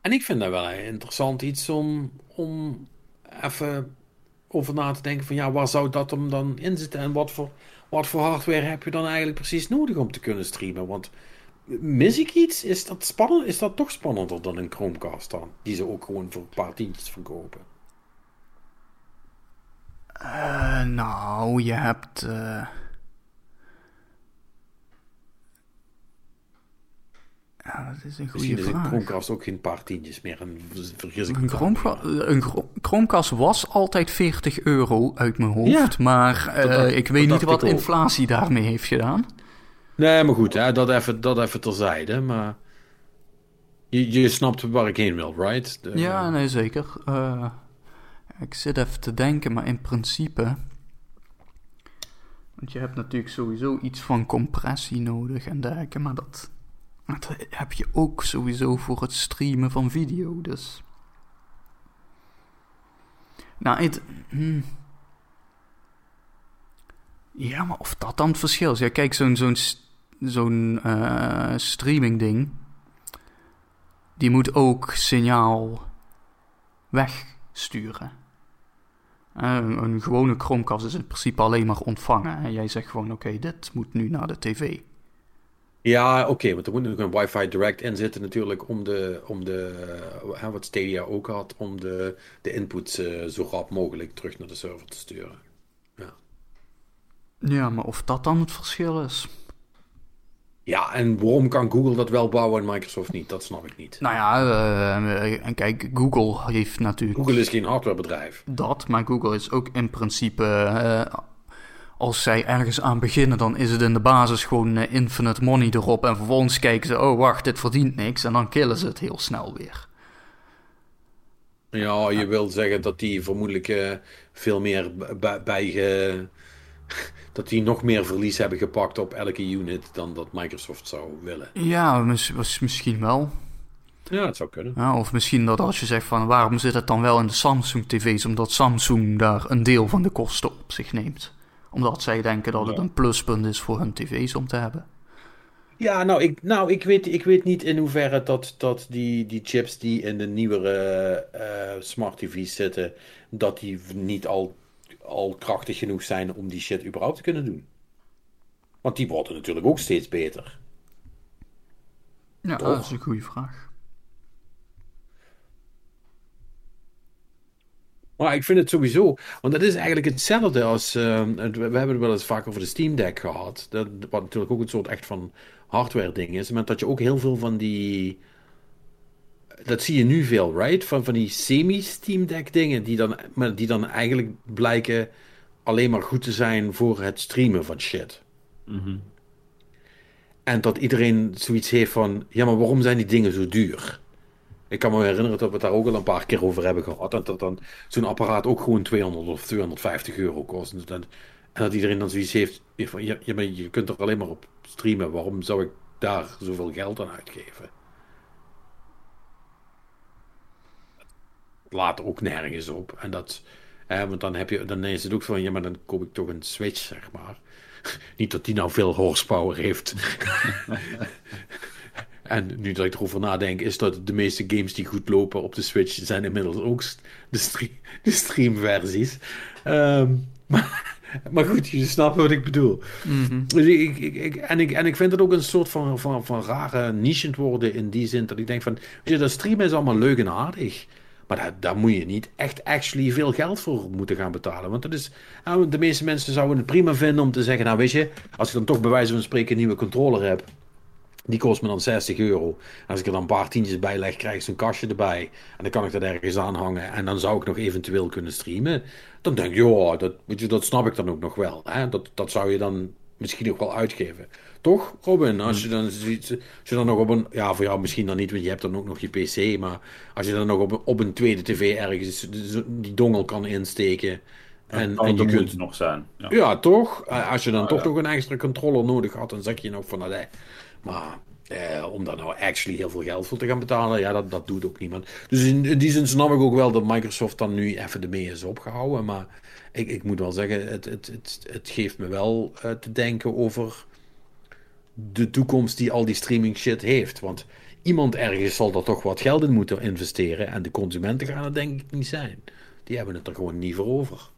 En ik vind dat wel interessant iets om, om even over na te denken van ja, waar zou dat hem dan in zitten en wat voor, wat voor hardware heb je dan eigenlijk precies nodig om te kunnen streamen? Want mis ik iets? Is dat spannend? Is dat toch spannender dan een Chromecast dan? Die ze ook gewoon voor een paar tientjes verkopen. Eh, nou, je hebt. eh, Ja, dat is een Misschien goede een. Chromecast ook geen paar tientjes meer en vergis ik Een, aan. een Chro- Chromecast was altijd 40 euro uit mijn hoofd. Ja, maar eh, ik weet niet wat ook. inflatie daarmee heeft gedaan. Nee, maar goed, hè, dat, even, dat even terzijde. Maar je, je snapt waar ik heen wil, right? De- Ja, nee, zeker. Eh, ik zit even te denken, maar in principe. Want je hebt natuurlijk sowieso iets van compressie nodig en dergelijke, maar dat, dat heb je ook sowieso voor het streamen van video, dus. Nou, het. hmm. Ja, maar of dat dan het verschil is. Ja, kijk, zo'n zo'n zo'n eh, streaming ding. Die moet ook signaal wegsturen. Eh, een, een gewone Chromecast is in principe alleen maar ontvangen. En jij zegt gewoon, oké, dit moet nu naar de tv. Ja, oké, want er moet natuurlijk een Wi-Fi Direct in zitten natuurlijk om de, om de eh, hè, wat Stadia ook had, om de, de inputs eh, zo rap mogelijk terug naar de server te sturen. Ja, maar of dat dan het verschil is? Ja, en waarom kan Google dat wel bouwen en Microsoft niet? Dat snap ik niet. Nou ja, eh, en kijk, Google heeft natuurlijk Google is geen hardwarebedrijf. dat, maar Google is ook in principe... eh, als zij ergens aan beginnen, dan is het in de basis gewoon eh, infinite money erop. En vervolgens kijken ze, oh wacht, dit verdient niks. En dan killen ze het heel snel weer. Ja, je wil zeggen dat die vermoedelijk eh, veel meer bij, dat die nog meer verlies hebben gepakt op elke unit dan dat Microsoft zou willen. Ja, was misschien wel. Ja, het zou kunnen. Ja, of misschien dat als je zegt van waarom zit het dan wel in de Samsung TV's, omdat Samsung daar een deel van de kosten op zich neemt. Omdat zij denken dat het een pluspunt is voor hun TV's om te hebben. Ja, nou, ik, nou ik, weet, ik weet niet in hoeverre dat, dat die, die chips die in de nieuwere eh, smart TV's zitten, dat die niet al, al krachtig genoeg zijn om die shit überhaupt te kunnen doen. Want die worden natuurlijk ook steeds beter. Ja, Toch? dat is een goede vraag. Maar ik vind het sowieso, want dat is eigenlijk hetzelfde als, eh, het- we hebben het wel eens vaak over de Steam Deck gehad, dat, wat natuurlijk ook een soort echt van hardware ding is, maar dat je ook heel veel van die, dat zie je nu veel, right? Van, van die semi-Steam Deck dingen, die dan, maar die dan eigenlijk blijken alleen maar goed te zijn voor het streamen van shit. En dat iedereen zoiets heeft van, ja, maar waarom zijn die dingen zo duur? Ik kan me herinneren dat we het daar ook al een paar keer over hebben gehad. En dat dan zo'n apparaat ook gewoon 200 of 250 euro kost. En dat, en dat iedereen dan zoiets heeft van, je kunt er alleen maar op streamen. Waarom zou ik daar zoveel geld aan uitgeven? Laat ook nergens op. En dat, want dan, heb je, dan is het ook van, ja, maar dan koop ik toch een Switch, zeg maar. Niet dat die nou veel horsepower heeft. En nu dat ik erover nadenk, is dat de meeste games die goed lopen op de Switch zijn inmiddels ook de, stre- de streamversies. Ehm, maar, maar goed, je snapt wat ik bedoel. Dus ik, ik, ik- en, ik, en ik vind het ook een soort van, van, van rare niche worden in die zin dat ik denk van, weet je, dat streamen is allemaal leuk en aardig. Maar daar, daar moet je niet echt actually veel geld voor moeten gaan betalen. Want dat is, nou, de meeste mensen zouden het prima vinden om te zeggen, nou weet je, als ik dan toch bij wijze van spreken een nieuwe controller heb, die kost me dan 60 euro. Als ik er dan een paar tientjes bij leg, krijg ik zo'n kastje erbij. En dan kan ik dat ergens aanhangen. En dan zou ik nog eventueel kunnen streamen. Dan denk ik, ja, dat, weet je, dat snap ik dan ook nog wel. Hè? Dat, dat zou je dan misschien ook wel uitgeven. Toch, Robin? Als je dan, als je dan nog op een... Ja, voor jou misschien dan niet, want je hebt dan ook nog je PC. Maar als je dan nog op, een- op een tweede tv ergens die dongel kan insteken... En, en je kunt nog zijn. Ja. ja, toch? Eh, Als je dan toch ja. nog een extra controller nodig had, dan zeg je nog van, nou, nee. Maar eh, om daar nou actually heel veel geld voor te gaan betalen, ja, dat, dat doet ook niemand. Dus in, die zin snap ik ook wel dat Microsoft dan nu even ermee is opgehouden. Maar ik, ik moet wel zeggen, het, het, het, het geeft me wel eh, te denken over de toekomst die al die streaming shit heeft. Want iemand ergens zal er toch wat geld in moeten investeren. En de consumenten gaan het denk ik niet zijn. Die hebben het er gewoon niet voor over.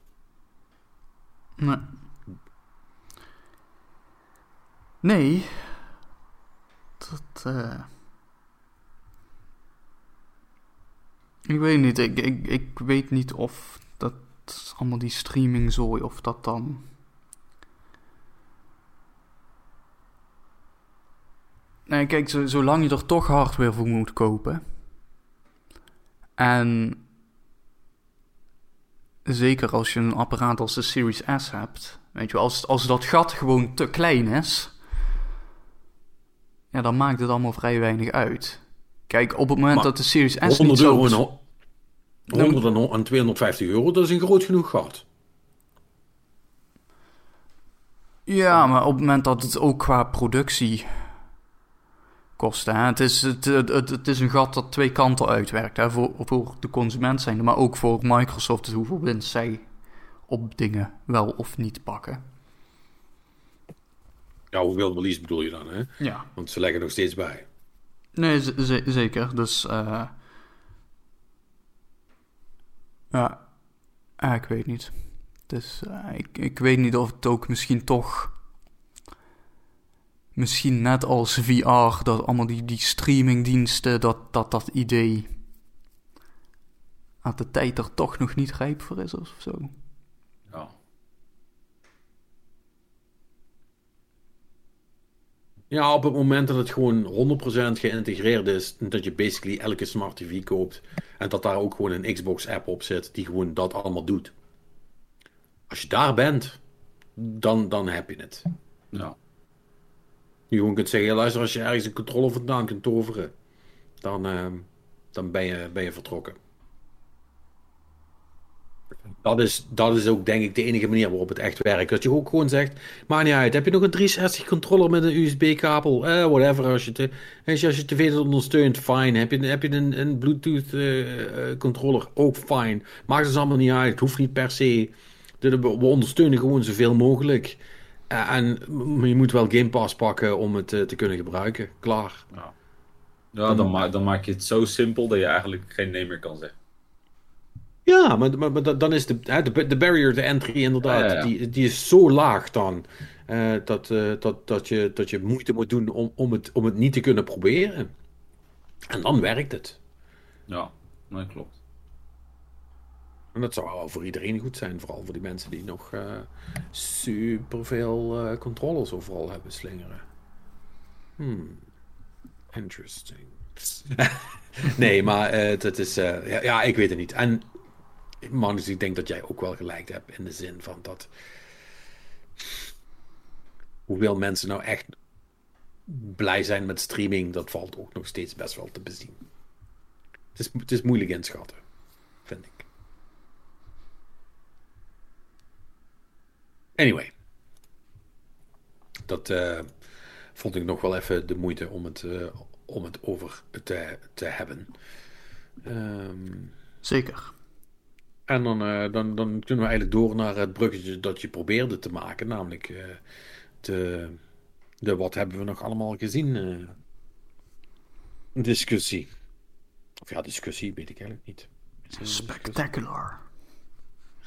Nee. Nee. Eh Ik weet niet. Ik, ik, ik weet niet of dat allemaal die streaming zooi, of dat dan... Nee, kijk, zo- zolang je er toch hardware voor moet kopen... En zeker als je een apparaat als de Series S hebt, weet je als, als dat gat gewoon te klein is, ja, dan maakt het allemaal vrij weinig uit. Kijk, op het moment Maar dat de Series S 100 niet euro zo... en, ho- 100 en en 250 euro, dat is een groot genoeg gat. Ja, maar op het moment dat het ook qua productie kost, hè, het, is, het, het, het, is een gat dat twee kanten uitwerkt, hè, voor, voor de consument zijnde, maar ook voor Microsoft, dus hoeveel winst zij op dingen wel of niet pakken. Ja, hoeveel verlies bedoel je dan, hè? Ja. Want ze leggen nog steeds bij. Nee, zeker. Dus, eh ja, Ah, ik weet niet. Dus eh, ik, ik weet niet of het ook misschien toch, misschien net als VR, dat allemaal die, die streamingdiensten, dat, dat dat idee aan de tijd er toch nog niet rijp voor is of zo. Ja. Ja, op het moment dat het gewoon 100% geïntegreerd is, dat je basically elke smart TV koopt en dat daar ook gewoon een Xbox-app op zit die gewoon dat allemaal doet. Als je daar bent, dan, dan heb je het. Ja. Je gewoon kunt zeggen, luister, als je ergens een controle vandaan kunt toveren, dan, ehm, dan ben, je, ben je vertrokken. Dat is, dat is ook denk ik de enige manier waarop het echt werkt. Dat je ook gewoon zegt, maakt niet uit, heb je nog een 360 controller met een USB-kabel? Eh, whatever, als je, te, als je, als je tv dat ondersteunt, fine. Heb je, heb je een, een Bluetooth eh, eh, controller, ook fine. Maakt dus allemaal niet uit, het hoeft niet per se. We ondersteunen gewoon zoveel mogelijk. Eh, en je moet wel Game Pass pakken om het te kunnen gebruiken. Klaar. Ja, dan, ma dan maak je het zo simpel dat je eigenlijk geen nee meer kan zeggen. Ja, maar, maar, dan is de, hè, de, de barrier to entry inderdaad, Ja, ja, ja. Die, die is zo laag dan. eh, dat, eh, dat, dat, je, dat je moeite moet doen om, om, het, om het niet te kunnen proberen. En dan werkt het. Ja, dat klopt. En dat zou wel voor iedereen goed zijn. Vooral voor die mensen die nog eh superveel controllers overal hebben slingeren. Hmm. Interesting. nee, maar dat is... ja, ja, ik weet het niet. En Magnus, ik denk dat jij ook wel gelijk hebt in de zin van dat... Hoeveel mensen nou echt blij zijn met streaming, dat valt ook nog steeds best wel te bezien. Het is, het is moeilijk inschatten, vind ik. Anyway. Dat eh, vond ik nog wel even de moeite om het, eh, om het over te, te hebben. Ehm, Zeker. En dan, eh, dan, dan kunnen we eigenlijk door naar het bruggetje dat je probeerde te maken. Namelijk eh, de, de wat hebben we nog allemaal gezien eh, discussie. Of ja, discussie weet ik eigenlijk niet. Spectacular.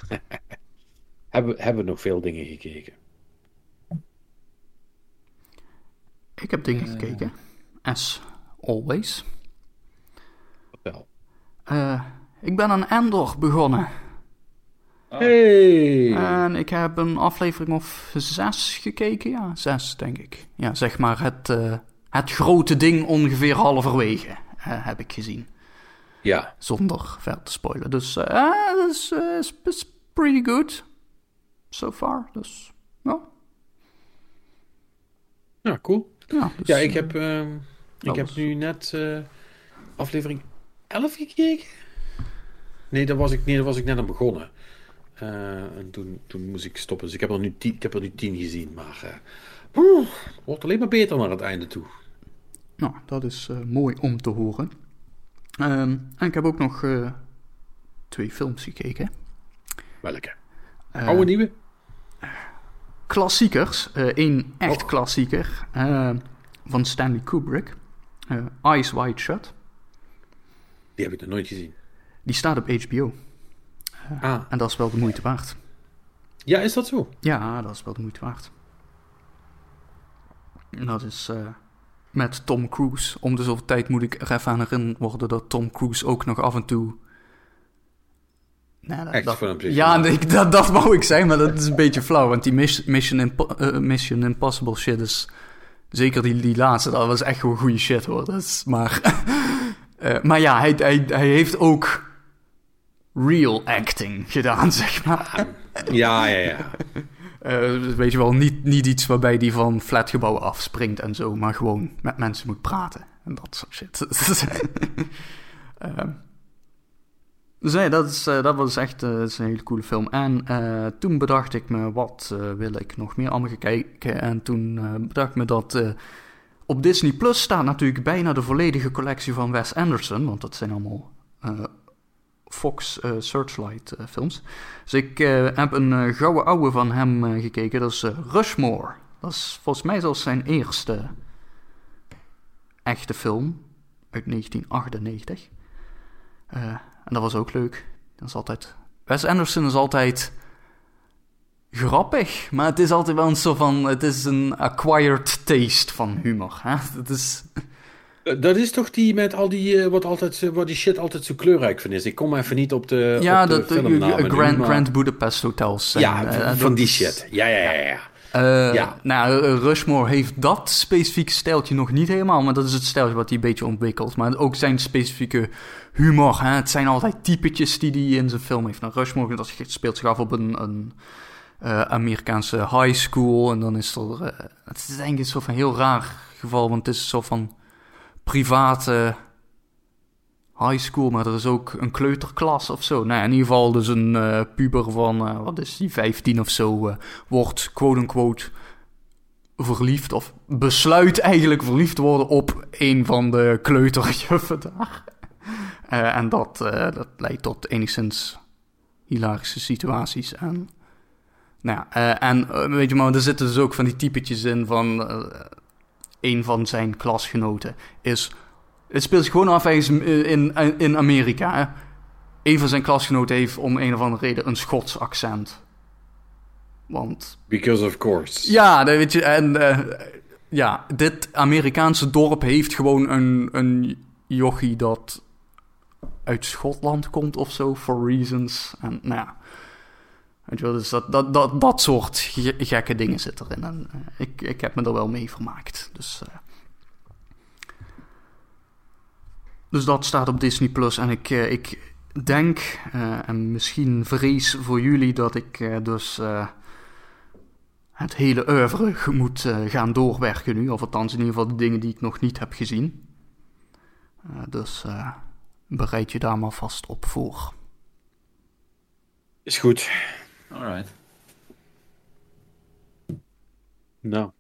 Hebben, we- hebben we nog veel dingen gekeken? Ik heb dingen gekeken. As always. Vertel. Eh, ik ben aan Endor begonnen. Hey! En ik heb een aflevering of zes gekeken. Ja, zes denk ik. Ja, zeg maar het, eh, het grote ding ongeveer halverwege eh, heb ik gezien. Ja, Zonder verder te spoilen. Dus eh dat is, is, is pretty good. So far. Dus ja. ja cool. Ja, dus, Ja, ik heb, ehm, ik heb nu net eh, aflevering 11 gekeken. Nee, daar was ik, nee, daar was ik net aan begonnen. Eh, en toen, toen moest ik stoppen. Dus ik heb er nu tien, ik heb er nu tien gezien. Maar eh, het wordt alleen maar beter naar het einde toe. Nou, dat is eh, mooi om te horen. Ehm, en ik heb ook nog eh, twee films gekeken. Welke? Eh, Oude, nieuwe? klassiekers. Eén echt Oh. klassieker eh, van Stanley Kubrick. Eh, Eyes Wide Shut. Die heb ik nog nooit gezien. Die staat op HBO. Ah, En dat is wel de moeite waard. ja, is dat zo? Ja, dat is wel de moeite waard. En Dat is eh, met Tom Cruise. Om de zoveel tijd moet ik er even aan herinnerd worden dat Tom Cruise ook nog af en toe. Nee, dat, Echt dat- plezier. ja, nee, dat, dat wou ik zijn, maar dat is een beetje flauw. Want die Mis- Mission, Impo- eh, Mission Impossible shit is. Zeker die, die laatste, dat was echt gewoon goede shit hoor. Dat is, maar, eh, maar ja, hij, hij, hij heeft ook real acting gedaan, zeg maar. Ja, ja, ja. Eh, weet je wel, niet, niet iets waarbij hij van flatgebouwen afspringt en zo, maar gewoon met mensen moet praten en dat soort shit. Ehm, dus nee, dat, is, eh, dat was echt eh, dat is een hele coole film. En eh, toen bedacht ik me, wat eh, wil ik nog meer allemaal kijken? En toen eh, bedacht ik me dat eh, op Disney Plus staat natuurlijk bijna de volledige collectie van Wes Anderson, want dat zijn allemaal eh, Fox eh, Searchlight eh, films. Dus ik eh, heb een gouden ouwe van hem gekeken. Dat is Rushmore. Dat is volgens mij zelfs zijn eerste echte film. Uit 1998. Eh, en dat was ook leuk. Dat is altijd... Wes Anderson is altijd grappig. Maar het is altijd wel een soort van... Het is een acquired taste van humor. Hè? Het is... Eh, Dat is toch die met al die, eh, wat, altijd, wat die shit altijd zo kleurrijk van is. Ik kom even niet op de, ja, op de dat, nu, Grand, maar- Grand Budapest Hotels. zijn, Ja, eh, van die shit. Ja, ja, ja, ja. Ja. Nou, Rushmore heeft dat specifieke stijltje nog niet helemaal, maar dat is het stijltje wat hij een beetje ontwikkelt. Maar ook zijn specifieke humor. Hè? Het zijn altijd typetjes die hij in zijn film heeft. Nou, Rushmore dat speelt zich af op een, een Amerikaanse high school. En dan is er. het is denk ik een soort van heel raar geval, want het is een soort van private high school, maar er is ook een kleuterklas of zo. Nou, in ieder geval dus een eh, puber van, eh, wat is die, 15 of zo, eh, wordt quote-unquote verliefd, of besluit eigenlijk verliefd te worden op een van de kleuterjuffen daar. En dat, dat leidt tot enigszins hilarische situaties en Nou en weet je maar, er zitten dus ook van die typetjes in van een van zijn klasgenoten is... Het speelt zich gewoon af ergens in, in, in Amerika. Hè? Een van zijn klasgenoten heeft om een of andere reden een Schots accent. Want Because of course. ja, dat weet je, en eh, ja, dit Amerikaanse dorp heeft gewoon een, een jochie dat uit Schotland komt of zo, for reasons. En nou ja, weet je dus dat, dat, dat, dat soort ge- gekke dingen zit erin. En eh, ik, ik heb me er wel mee vermaakt. Dus, eh, dus dat staat op Disney Plus. En ik, eh, ik denk, en misschien vrees voor jullie, dat ik dus het hele oeuvre moet gaan doorwerken nu. Of althans in ieder geval de dingen die ik nog niet heb gezien. Dus bereid je daar maar vast op voor. Is goed. Alright. Nou.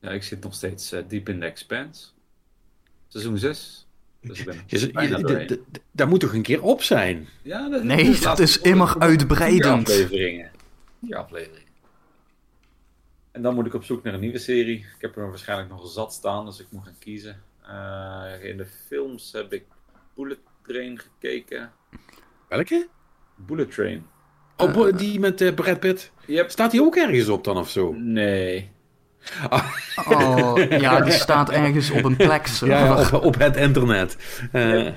Ja, ik zit nog steeds eh, diep in de Expanse. Seizoen 6. Dus ik ben Je, je- je- daar moet toch een keer op zijn? Ja, dat, Nee, dat is immer Vier uitbreidend. afleveringen. Vier afleveringen. En dan moet ik op zoek naar een nieuwe serie. Ik heb er waarschijnlijk nog zat staan, dus ik moet gaan kiezen. Eh, in de films heb ik Bullet Train gekeken. Welke? Bullet Train. Oh, die met eh, Brad Pitt. Yep. Staat die ook ergens op dan of zo? Nee. Oh, ja, die staat ergens op een plek. Ja, op, op het internet. Eh, Ja.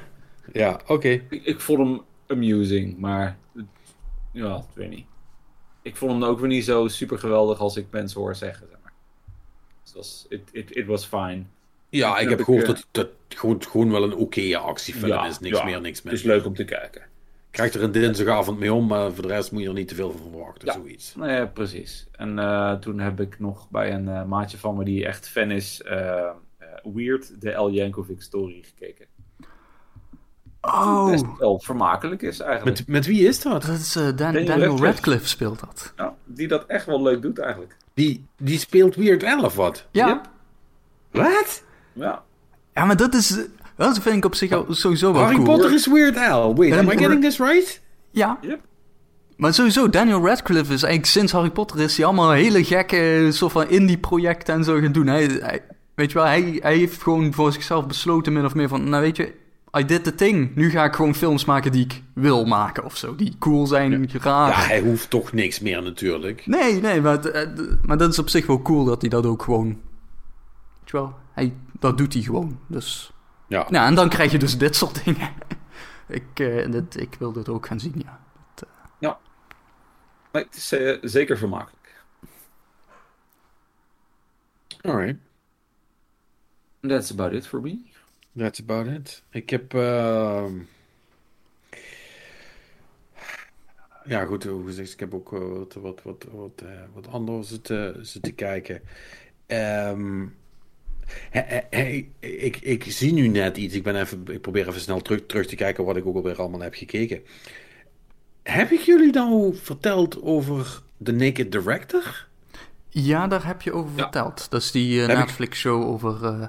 ja, oké. Ik, ik vond hem amusing, maar... Ja, ik weet niet. Ik vond hem ook weer niet zo super geweldig als ik mensen hoor zeggen, zeg maar. Dus het was, it, it, it was fine. Ja, ik heb gehoord eh, dat dat gewoon, gewoon wel een oké actiefilm is. Niks ja, meer, niks Het is meer. leuk om te kijken. Krijgt er een dinsdagavond mee om, maar voor de rest moet je er niet te veel van verwachten. Ja. Zoiets. Nou ja, precies. En eh, toen heb ik nog bij een eh, maatje van me die echt fan is, eh, eh, Weird, de El Jankovic story gekeken. Oh, Best wel vermakelijk is eigenlijk. Met, met wie is dat? dat is Dan- Daniel Daniel Radcliffe. Radcliffe speelt dat. Ja, die dat echt wel leuk doet eigenlijk. Die, die speelt Weird Al of wat? Ja, Yep. Wat? Ja. ja maar dat is... Dat vind ik op zich al sowieso wel Harry cool. Potter is Weird Al. Wait, am I getting this right? Ja, Yep. maar sowieso, Daniel Radcliffe is eigenlijk sinds Harry Potter is hij allemaal hele gekke soort van indie-projecten en zo gaan doen. Hij, hij- weet je wel, hij, hij heeft gewoon voor zichzelf besloten min of meer van, nou weet je, I did the thing. Nu ga ik gewoon films maken die ik wil maken of zo. Die cool zijn, raar. Ja, hij hoeft toch niks meer natuurlijk. Nee, nee, maar, het- maar dat is op zich wel cool dat hij dat ook gewoon... Weet je wel, hij, dat doet hij gewoon. Dus, Ja. nou, en dan krijg je dus dit soort dingen. ik, eh, dit, ik wil dit ook gaan zien, ja. Maar het is eh, zeker vermakelijk. Alright. That's about it for me. That's about it. Ik heb. ehm, Ja, goed, hoe gezegd, ik heb ook eh, wat, wat, wat, wat, eh, wat anders zitten, zitten kijken. Ehm, he- he- he- ik, ik zie nu net iets. Ik, ben even, ik probeer even snel terug, terug te kijken wat ik ook alweer allemaal heb gekeken. Heb ik jullie nou verteld over The Naked Director? Ja, daar heb je over Ja. verteld. Dat is die eh, Netflix-show over eh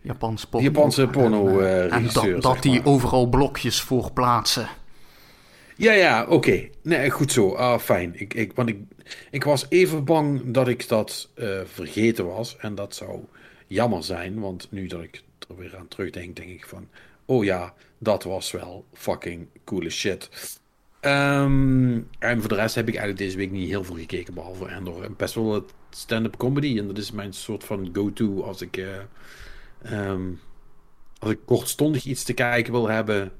Japanse porno. Japanse En, porno, eh, dat, die overal blokjes voor plaatsen. Ja, ja, oké. Nee, goed zo. Ah, fijn. Ik, ik, want ik, ik was even bang dat ik dat eh, vergeten was. En dat zou jammer zijn. Want nu dat ik er weer aan terugdenk, denk ik van... Oh ja, dat was wel fucking coole shit. Ehm, en voor de rest heb ik eigenlijk deze week niet heel veel gekeken. Behalve Endor. En best wel het stand-up comedy. En dat is mijn soort van go-to als ik... eh, ehm, als ik kortstondig iets te kijken wil hebben...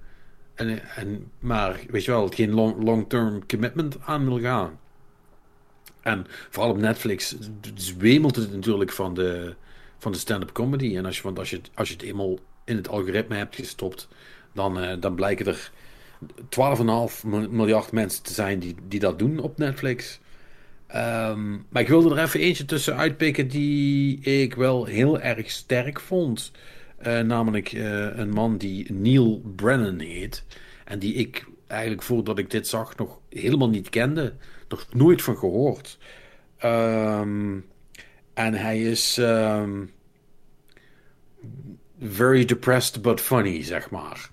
En, en, maar weet je wel, geen long- long-term commitment aan wil gaan. En vooral op Netflix zwemelt het natuurlijk van de, van de stand-up comedy. En als je, want als je, als je het eenmaal in het algoritme hebt gestopt, dan, eh, dan blijken er 12,5 mil- miljard mensen te zijn die, die dat doen op Netflix. Ehm, maar ik wilde er even eentje tussen uitpikken die ik wel heel erg sterk vond. Eh, namelijk eh, een man die Neil Brennan heet. En die ik eigenlijk voordat ik dit zag nog helemaal niet kende. Nog nooit van gehoord. Ehm, en hij is ehm, very depressed but funny, zeg maar.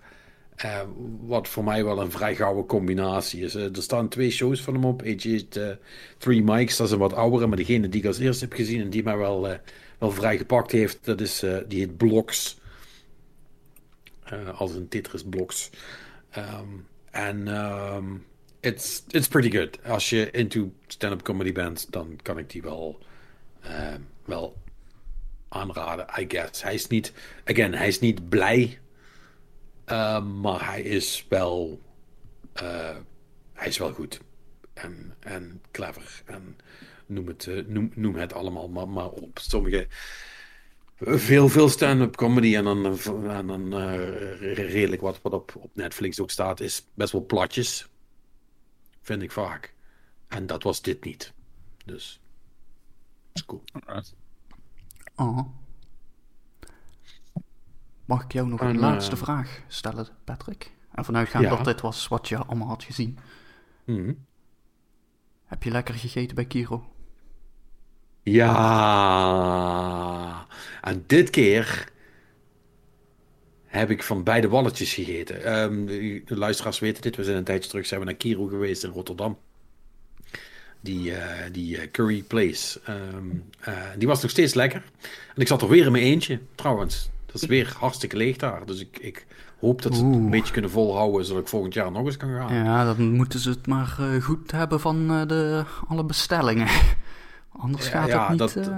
Eh, wat voor mij wel een vrij gouden combinatie is. Er staan twee shows van hem op. Eentje heet eh, Three Mics, dat is een wat oudere. Maar degene die ik als eerste heb gezien en die mij wel, eh, wel vrij gepakt heeft, dat is, die heet Blocks. Als een Tetris Blocks. Ehm, En ehm, it's, it's pretty good. Als je into stand-up comedy bent, dan kan ik die wel, wel aanraden, I guess. Hij is niet, again, hij is niet blij, eh, maar hij is wel, eh, hij is wel goed. En, en clever. En noem het, eh, noem, noem het allemaal maar, op. Sommige, veel, veel stand-up comedy en dan, eh, en eh, redelijk wat, wat op, op Netflix ook staat, is best wel platjes. Vind ik vaak. En dat was dit niet. Dus, is cool. Alright. Oh. Mag ik jou nog een En, laatste eh, vraag stellen, Patrick? En vanuitgaand Ja. dat dit was wat je allemaal had gezien. Mhm. Heb je lekker gegeten bij Kiro? Ja. En dit keer heb ik van beide walletjes gegeten. Ehm, de luisteraars weten dit. We zijn een tijdje terug zijn we naar Kiro geweest in Rotterdam. Die, eh, die eh, Curry Place. Ehm, eh, die was nog steeds lekker. En ik zat er weer in mijn eentje, trouwens. Dat is weer hartstikke leeg daar. Dus ik, ik hoop dat ze het een beetje kunnen volhouden, zodat ik volgend jaar nog eens kan gaan. Ja, dan moeten ze het maar goed hebben van de, alle bestellingen. Anders gaat ja, het niet... dat-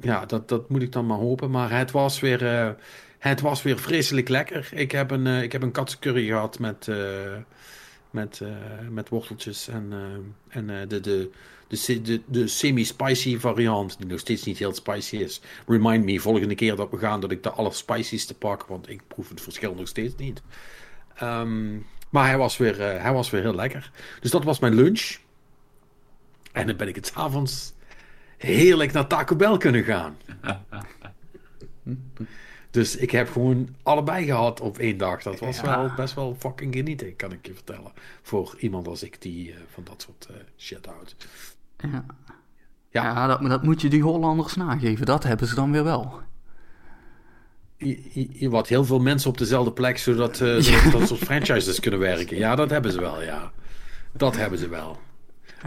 Ja, dat, dat moet ik dan maar hopen. Maar het was weer, het was weer vreselijk lekker. Ik heb een, ik heb een katsencurry gehad met, met, eh, met worteltjes en, eh, en eh, de, de, de, de, de semi-spicy variant, die nog steeds niet heel spicy is. Remind me volgende keer dat we gaan dat ik de allerspicyste pak, want ik proef het verschil nog steeds niet. Ehm, maar hij was, weer, eh, hij was weer heel lekker. Dus dat was mijn lunch. En dan ben ik het avonds heerlijk naar Taco Bell kunnen gaan. Dus ik heb gewoon allebei gehad op één dag. Dat was wel best wel fucking genieten, kan ik je vertellen. Voor iemand als ik die eh, van dat soort eh, shit houdt. ja, Ja, ja dat, dat moet je die Hollanders nageven. Dat hebben ze dan weer wel. je, wat heel veel mensen op dezelfde plek, zodat, eh, zodat dat soort franchises kunnen werken. Ja, dat hebben ze wel, ja. Dat hebben ze wel.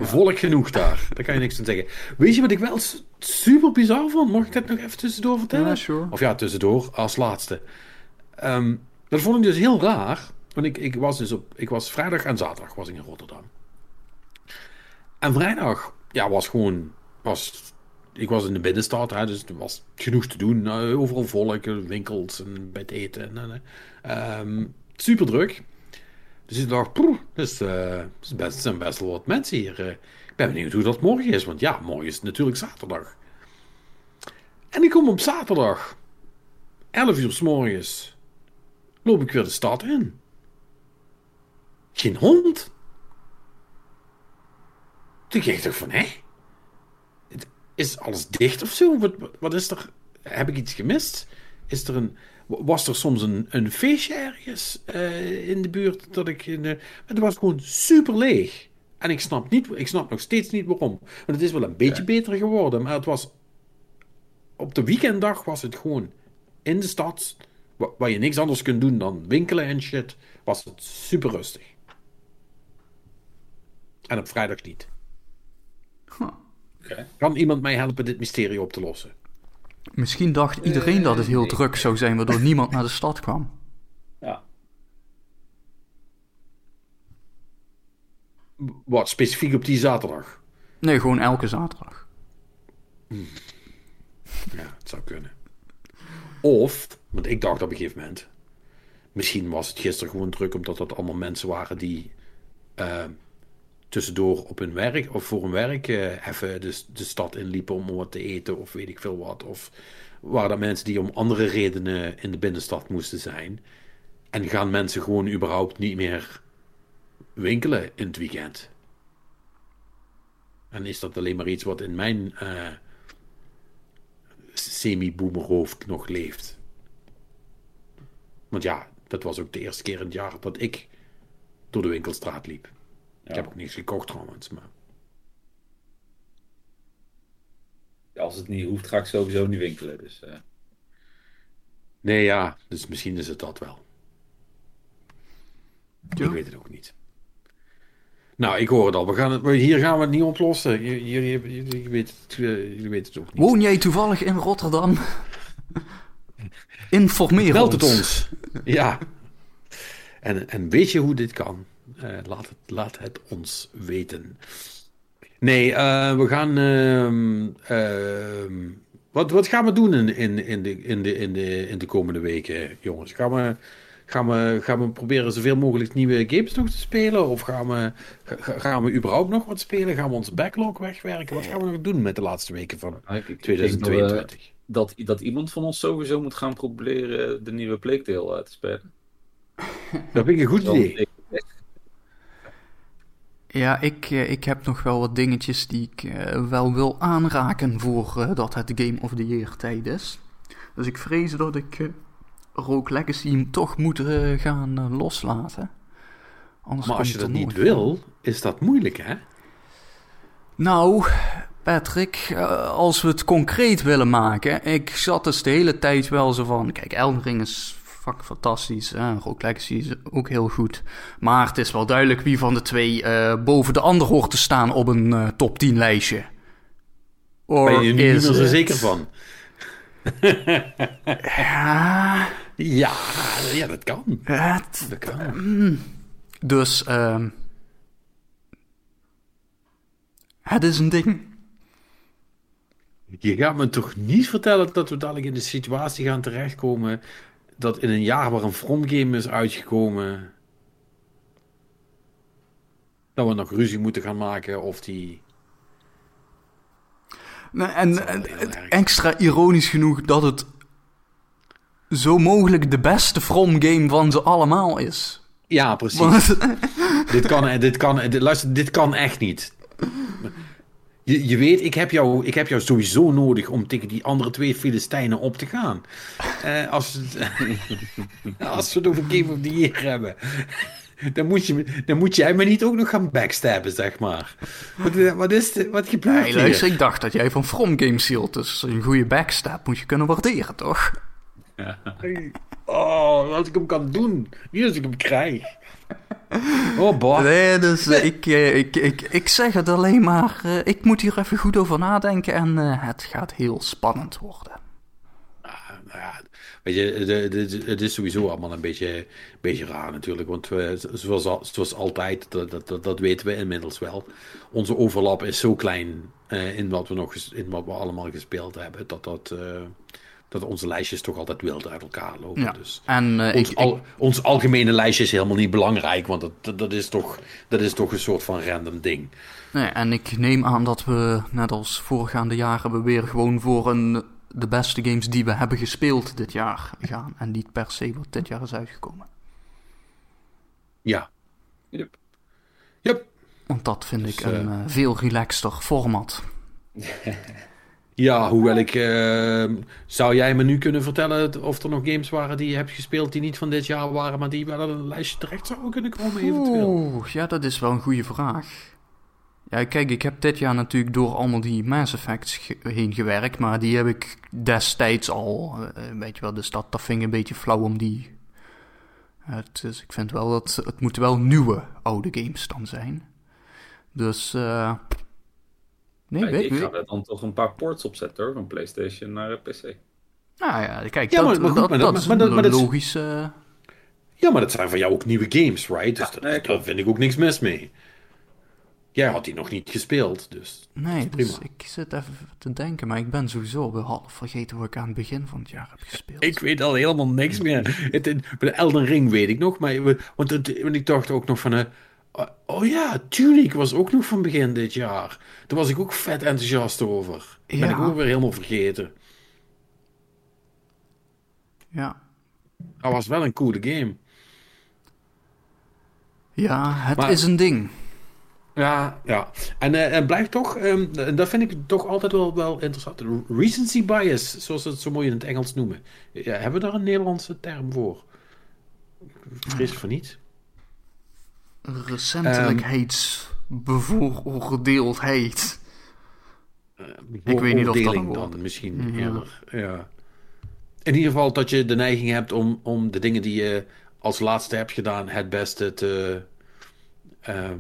Volk genoeg daar. Daar kan je niks aan zeggen. Weet je wat ik wel super bizar vond? Mag ik dat nog even tussendoor vertellen? Ja, sure. Of ja, tussendoor, als laatste. Ehm, dat vond ik dus heel raar. Want ik, ik was dus op... Ik was vrijdag en zaterdag was ik in Rotterdam. En vrijdag, ja, was gewoon... Was, ik was in de binnenstad, hè, dus er was genoeg te doen. Eh, overal volk, winkels en bij het eten. En, eh, ehm, super druk. Dus ik dacht, poeh, eh, zijn best wel wat mensen hier. eh. ik ben benieuwd hoe dat morgen is, want ja, morgen is natuurlijk zaterdag. En ik kom op zaterdag, 11 uur s morgens, loop ik weer de stad in. Geen hond. Toen ging ik toch van, hé? Is alles dicht of zo? Wat, wat is er? Heb ik iets gemist? Is er een, was er soms een, een feestje ergens eh, in de buurt dat ik... In de, maar het was gewoon super leeg. En ik snap, niet, ik snap nog steeds niet waarom. Want het is wel een beetje beter geworden, maar het was... Op de weekenddag was het gewoon in de stad, wa- waar je niks anders kunt doen dan winkelen en shit, was het super rustig. En op vrijdag niet. Oké. Kan iemand mij helpen dit mysterie op te lossen? Misschien dacht iedereen dat het heel nee. druk zou zijn, waardoor niemand naar de stad kwam. Ja. Wat, specifiek op die zaterdag? Nee, gewoon elke zaterdag. Ja, het zou kunnen. Of, want ik dacht op een gegeven moment... Misschien was het gisteren gewoon druk omdat dat allemaal mensen waren die... eh, tussendoor op hun werk of voor hun werk eh, even de, de stad inliepen om wat te eten of weet ik veel wat. Of waren dat mensen die om andere redenen in de binnenstad moesten zijn. En gaan mensen gewoon überhaupt niet meer winkelen in het weekend? En is dat alleen maar iets wat in mijn eh, semi-boomerhoofd nog leeft? Want ja, dat was ook de eerste keer in het jaar dat ik door de winkelstraat liep. Ik heb ook niks gekocht trouwens, maar... Als het niet hoeft, ga ik sowieso niet winkelen. Dus, eh, Nee, ja, dus misschien is het dat wel. Ja. Ik weet het ook niet. Nou, ik hoor het al. We gaan het, hier gaan we het niet oplossen. Jullie, jullie, jullie, weten, het, jullie weten het ook niet. Woon jij toevallig in Rotterdam? Informeer Meld het ons. ons. Ja. En, en weet je hoe dit kan? Eh, laat, het, laat het ons weten. Nee, eh, we gaan. ehm, ehm, wat, wat gaan we doen in, in, in, de, in, de, in, de, in de komende weken, jongens? Gaan we, gaan, we, gaan we proberen zoveel mogelijk nieuwe games nog te spelen? Of gaan we, ga- ga- gaan we überhaupt nog wat spelen? Gaan we onze backlog wegwerken? Wat gaan we nog doen met de laatste weken van Ah, ik- ik denk dat, 2022? dat, dat iemand van ons sowieso moet gaan proberen de nieuwe Plague Tale eh, te spelen. Dat vind ik een goed idee. Ja, ik, eh, ik heb nog wel wat dingetjes die ik eh, wel wil aanraken voordat het Game of the Year tijd is. Dus ik vrees dat ik eh Rogue Legacy toch moet eh, gaan eh, loslaten. Anders Maar als je dat niet van. wil, is dat moeilijk, hè? Nou, Patrick, eh, als we het concreet willen maken. Ik zat dus de hele tijd wel zo van. Kijk, Elden Ring is fucking fantastisch. Hè? Rogue Legacy is ook heel goed. Maar het is wel duidelijk wie van de twee eh, boven de ander hoort te staan op een eh, top 10 lijstje. Or Ben je er niet meer zo zeker van? Ja, Ja, ja, dat kan. het, Dat kan. dus ehm, het is een ding. Je gaat me toch niet vertellen dat we dadelijk in de situatie gaan terechtkomen dat in een jaar waar een From game is uitgekomen, dat we nog ruzie moeten gaan maken of die... Nee, En, wel en- extra ironisch genoeg dat het zo mogelijk de beste From game van ze allemaal is. Ja, precies. Want, dit kan, dit kan, dit, luister, dit kan echt niet. Je, je weet, ik heb, jou, ik heb jou sowieso nodig om tegen die andere twee Filistijnen op te gaan. Eh, als, als we het over Game of the Year hebben. Dan moet, je, dan moet jij me niet ook nog gaan backstabben, zeg maar. Wat, wat is dit? Wat gebeurt nee, luister, hier? ik dacht dat jij van From games hield, dus een goede backstab moet je kunnen waarderen, toch? Oh, als ik hem kan doen. Niet als ik hem krijg. Oh, boy. Nee, dus eh, ik, eh, ik, ik, ik zeg het alleen maar, eh, ik moet hier even goed over nadenken en eh, het gaat heel spannend worden. Nou ja, weet je, de- de- de- het is sowieso allemaal een beetje, beetje raar natuurlijk. Want we, zoals, al- zoals altijd, dat, dat, dat, dat weten we inmiddels wel. Onze overlap is zo klein eh, in, wat we nog, in wat we allemaal gespeeld hebben. Dat, dat, eh, dat onze lijstjes toch altijd wild uit elkaar lopen. Ja, Dus. en eh, Ons, ik, al, ons algemene lijstje is helemaal niet belangrijk, want dat, dat, dat, is toch, dat is toch een soort van random ding. Nee, en ik neem aan dat we, net als voorgaande jaren, we weer gewoon voor een, de beste games die we hebben gespeeld dit jaar gaan. En niet per se wat dit jaar is uitgekomen. Ja. Yep. Yep. Want dat vind Dus, ik een eh, eh, veel relaxter format. Ja, hoewel ik. eh, zou jij me nu kunnen vertellen of er nog games waren die je hebt gespeeld die niet van dit jaar waren, maar die wel een lijstje terecht zouden kunnen komen, eventueel? Oeh, ja, dat is wel een goede vraag. Ja, kijk, ik heb dit jaar natuurlijk door allemaal die Mass Effects heen gewerkt, maar die heb ik destijds al, eh, weet je wel, dus dat, dat een beetje flauw om die... Dus ik vind wel dat het moeten wel nieuwe oude games dan zijn. Dus, eh nee, weet ik ik ga er dan toch een paar ports opzetten hoor, van PlayStation naar eh, PC. Nou ja, kijk, Ja, dat, maar- maar goed, dat, maar dat, dat- is maar dat- een maar dat is- logische... Ja, maar dat zijn van jou ook nieuwe games, right? Dus Ja, dat- nee, daar vind ik ook niks mis mee. Jij had die nog niet gespeeld, dus. Nee, prima. dus ik zit even te denken, maar ik ben sowieso weer half vergeten wat ik aan het begin van het jaar heb gespeeld. Ik weet al helemaal niks meer. Het, het- bij de Elden Ring weet ik nog, maar want, het- want ik dacht ook nog van. eh, oh ja, Tunic was ook nog van begin dit jaar. Daar was ik ook vet enthousiast over. Ben Ja. ik ook weer helemaal vergeten. Ja. Dat was wel een coole game. Ja, het Maar- is een ding. Ja, ja. En, eh, en blijft toch, ehm, dat vind ik toch altijd wel, wel interessant. Recency bias, zoals ze het zo mooi in het Engels noemen. Ja, hebben we daar een Nederlandse term voor? Vrees van niet. Recentelijkheidsbevooroordeeldheid. Ik weet niet of dat een dan misschien Ja. eerder. Ja. In ieder geval dat je de neiging hebt om, om de dingen die je als laatste hebt gedaan het beste te, ehm,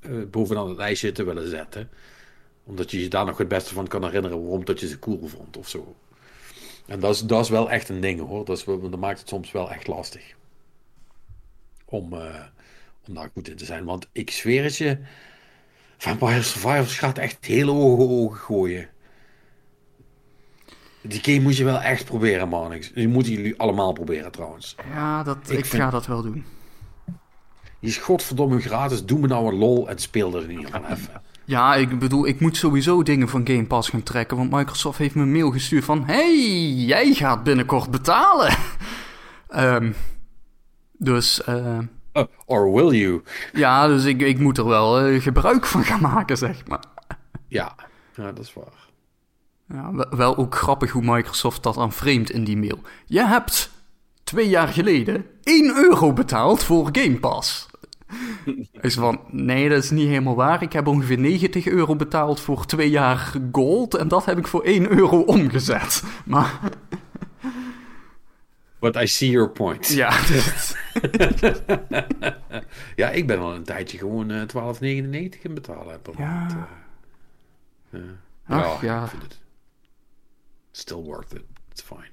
eh, bovenaan het lijstje te willen zetten. Omdat je je daar nog het beste van kan herinneren waarom dat je ze cool vond of zo. En dat is, dat is wel echt een ding hoor. Dat, is, dat maakt het soms wel echt lastig. Om, eh, om daar goed in te zijn. Want ik zweer het je. Vampire Survivors gaat echt hele ogen ogen gooien. Die game moet je wel echt proberen, man. Die moeten jullie allemaal proberen trouwens. Ja, dat, Ik ik, vind- ga dat wel doen. Die is godverdomme gratis. Doe me nou een lol en speel er in ieder geval even. Ja, ik bedoel, ik moet sowieso dingen van Game Pass gaan trekken. Want Microsoft heeft me een mail gestuurd van... Hey, jij gaat binnenkort betalen. Ehm, dus, eh, Uh, or will you? ja, dus ik, ik moet er wel eh, gebruik van gaan maken, zeg maar. Ja, ja dat is waar. Ja, wel- wel ook grappig hoe Microsoft dat aan framed in die mail. Je hebt twee jaar geleden 1 euro betaald voor Game Pass. Is van, nee, dat is niet helemaal waar. Ik heb ongeveer 90 euro betaald voor twee jaar gold. En dat heb ik voor 1 euro omgezet. Maar But I see your point. ja, Ja, ik ben al een tijdje gewoon eh 12,99 in betalen per Ja. maand. eh. Ja. Ach, ja. ik vind het still worth it. It's fine.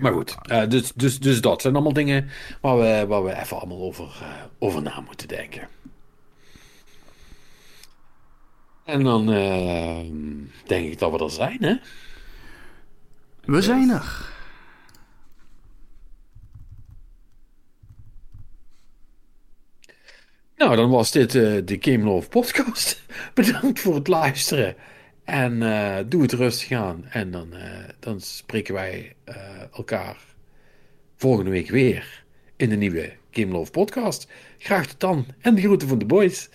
Maar goed, eh, dus, dus, dus dat zijn allemaal dingen waar we, waar we even allemaal over, eh, over na moeten denken. En dan eh, denk ik dat we er zijn, hè? We zijn er. Nou, dan was dit eh, de Game Love podcast. Bedankt voor het luisteren. En eh, doe het rustig aan. En dan, eh, dan spreken wij elkaar volgende week weer in de nieuwe Game Love podcast. Graag tot dan en de groeten van de boys.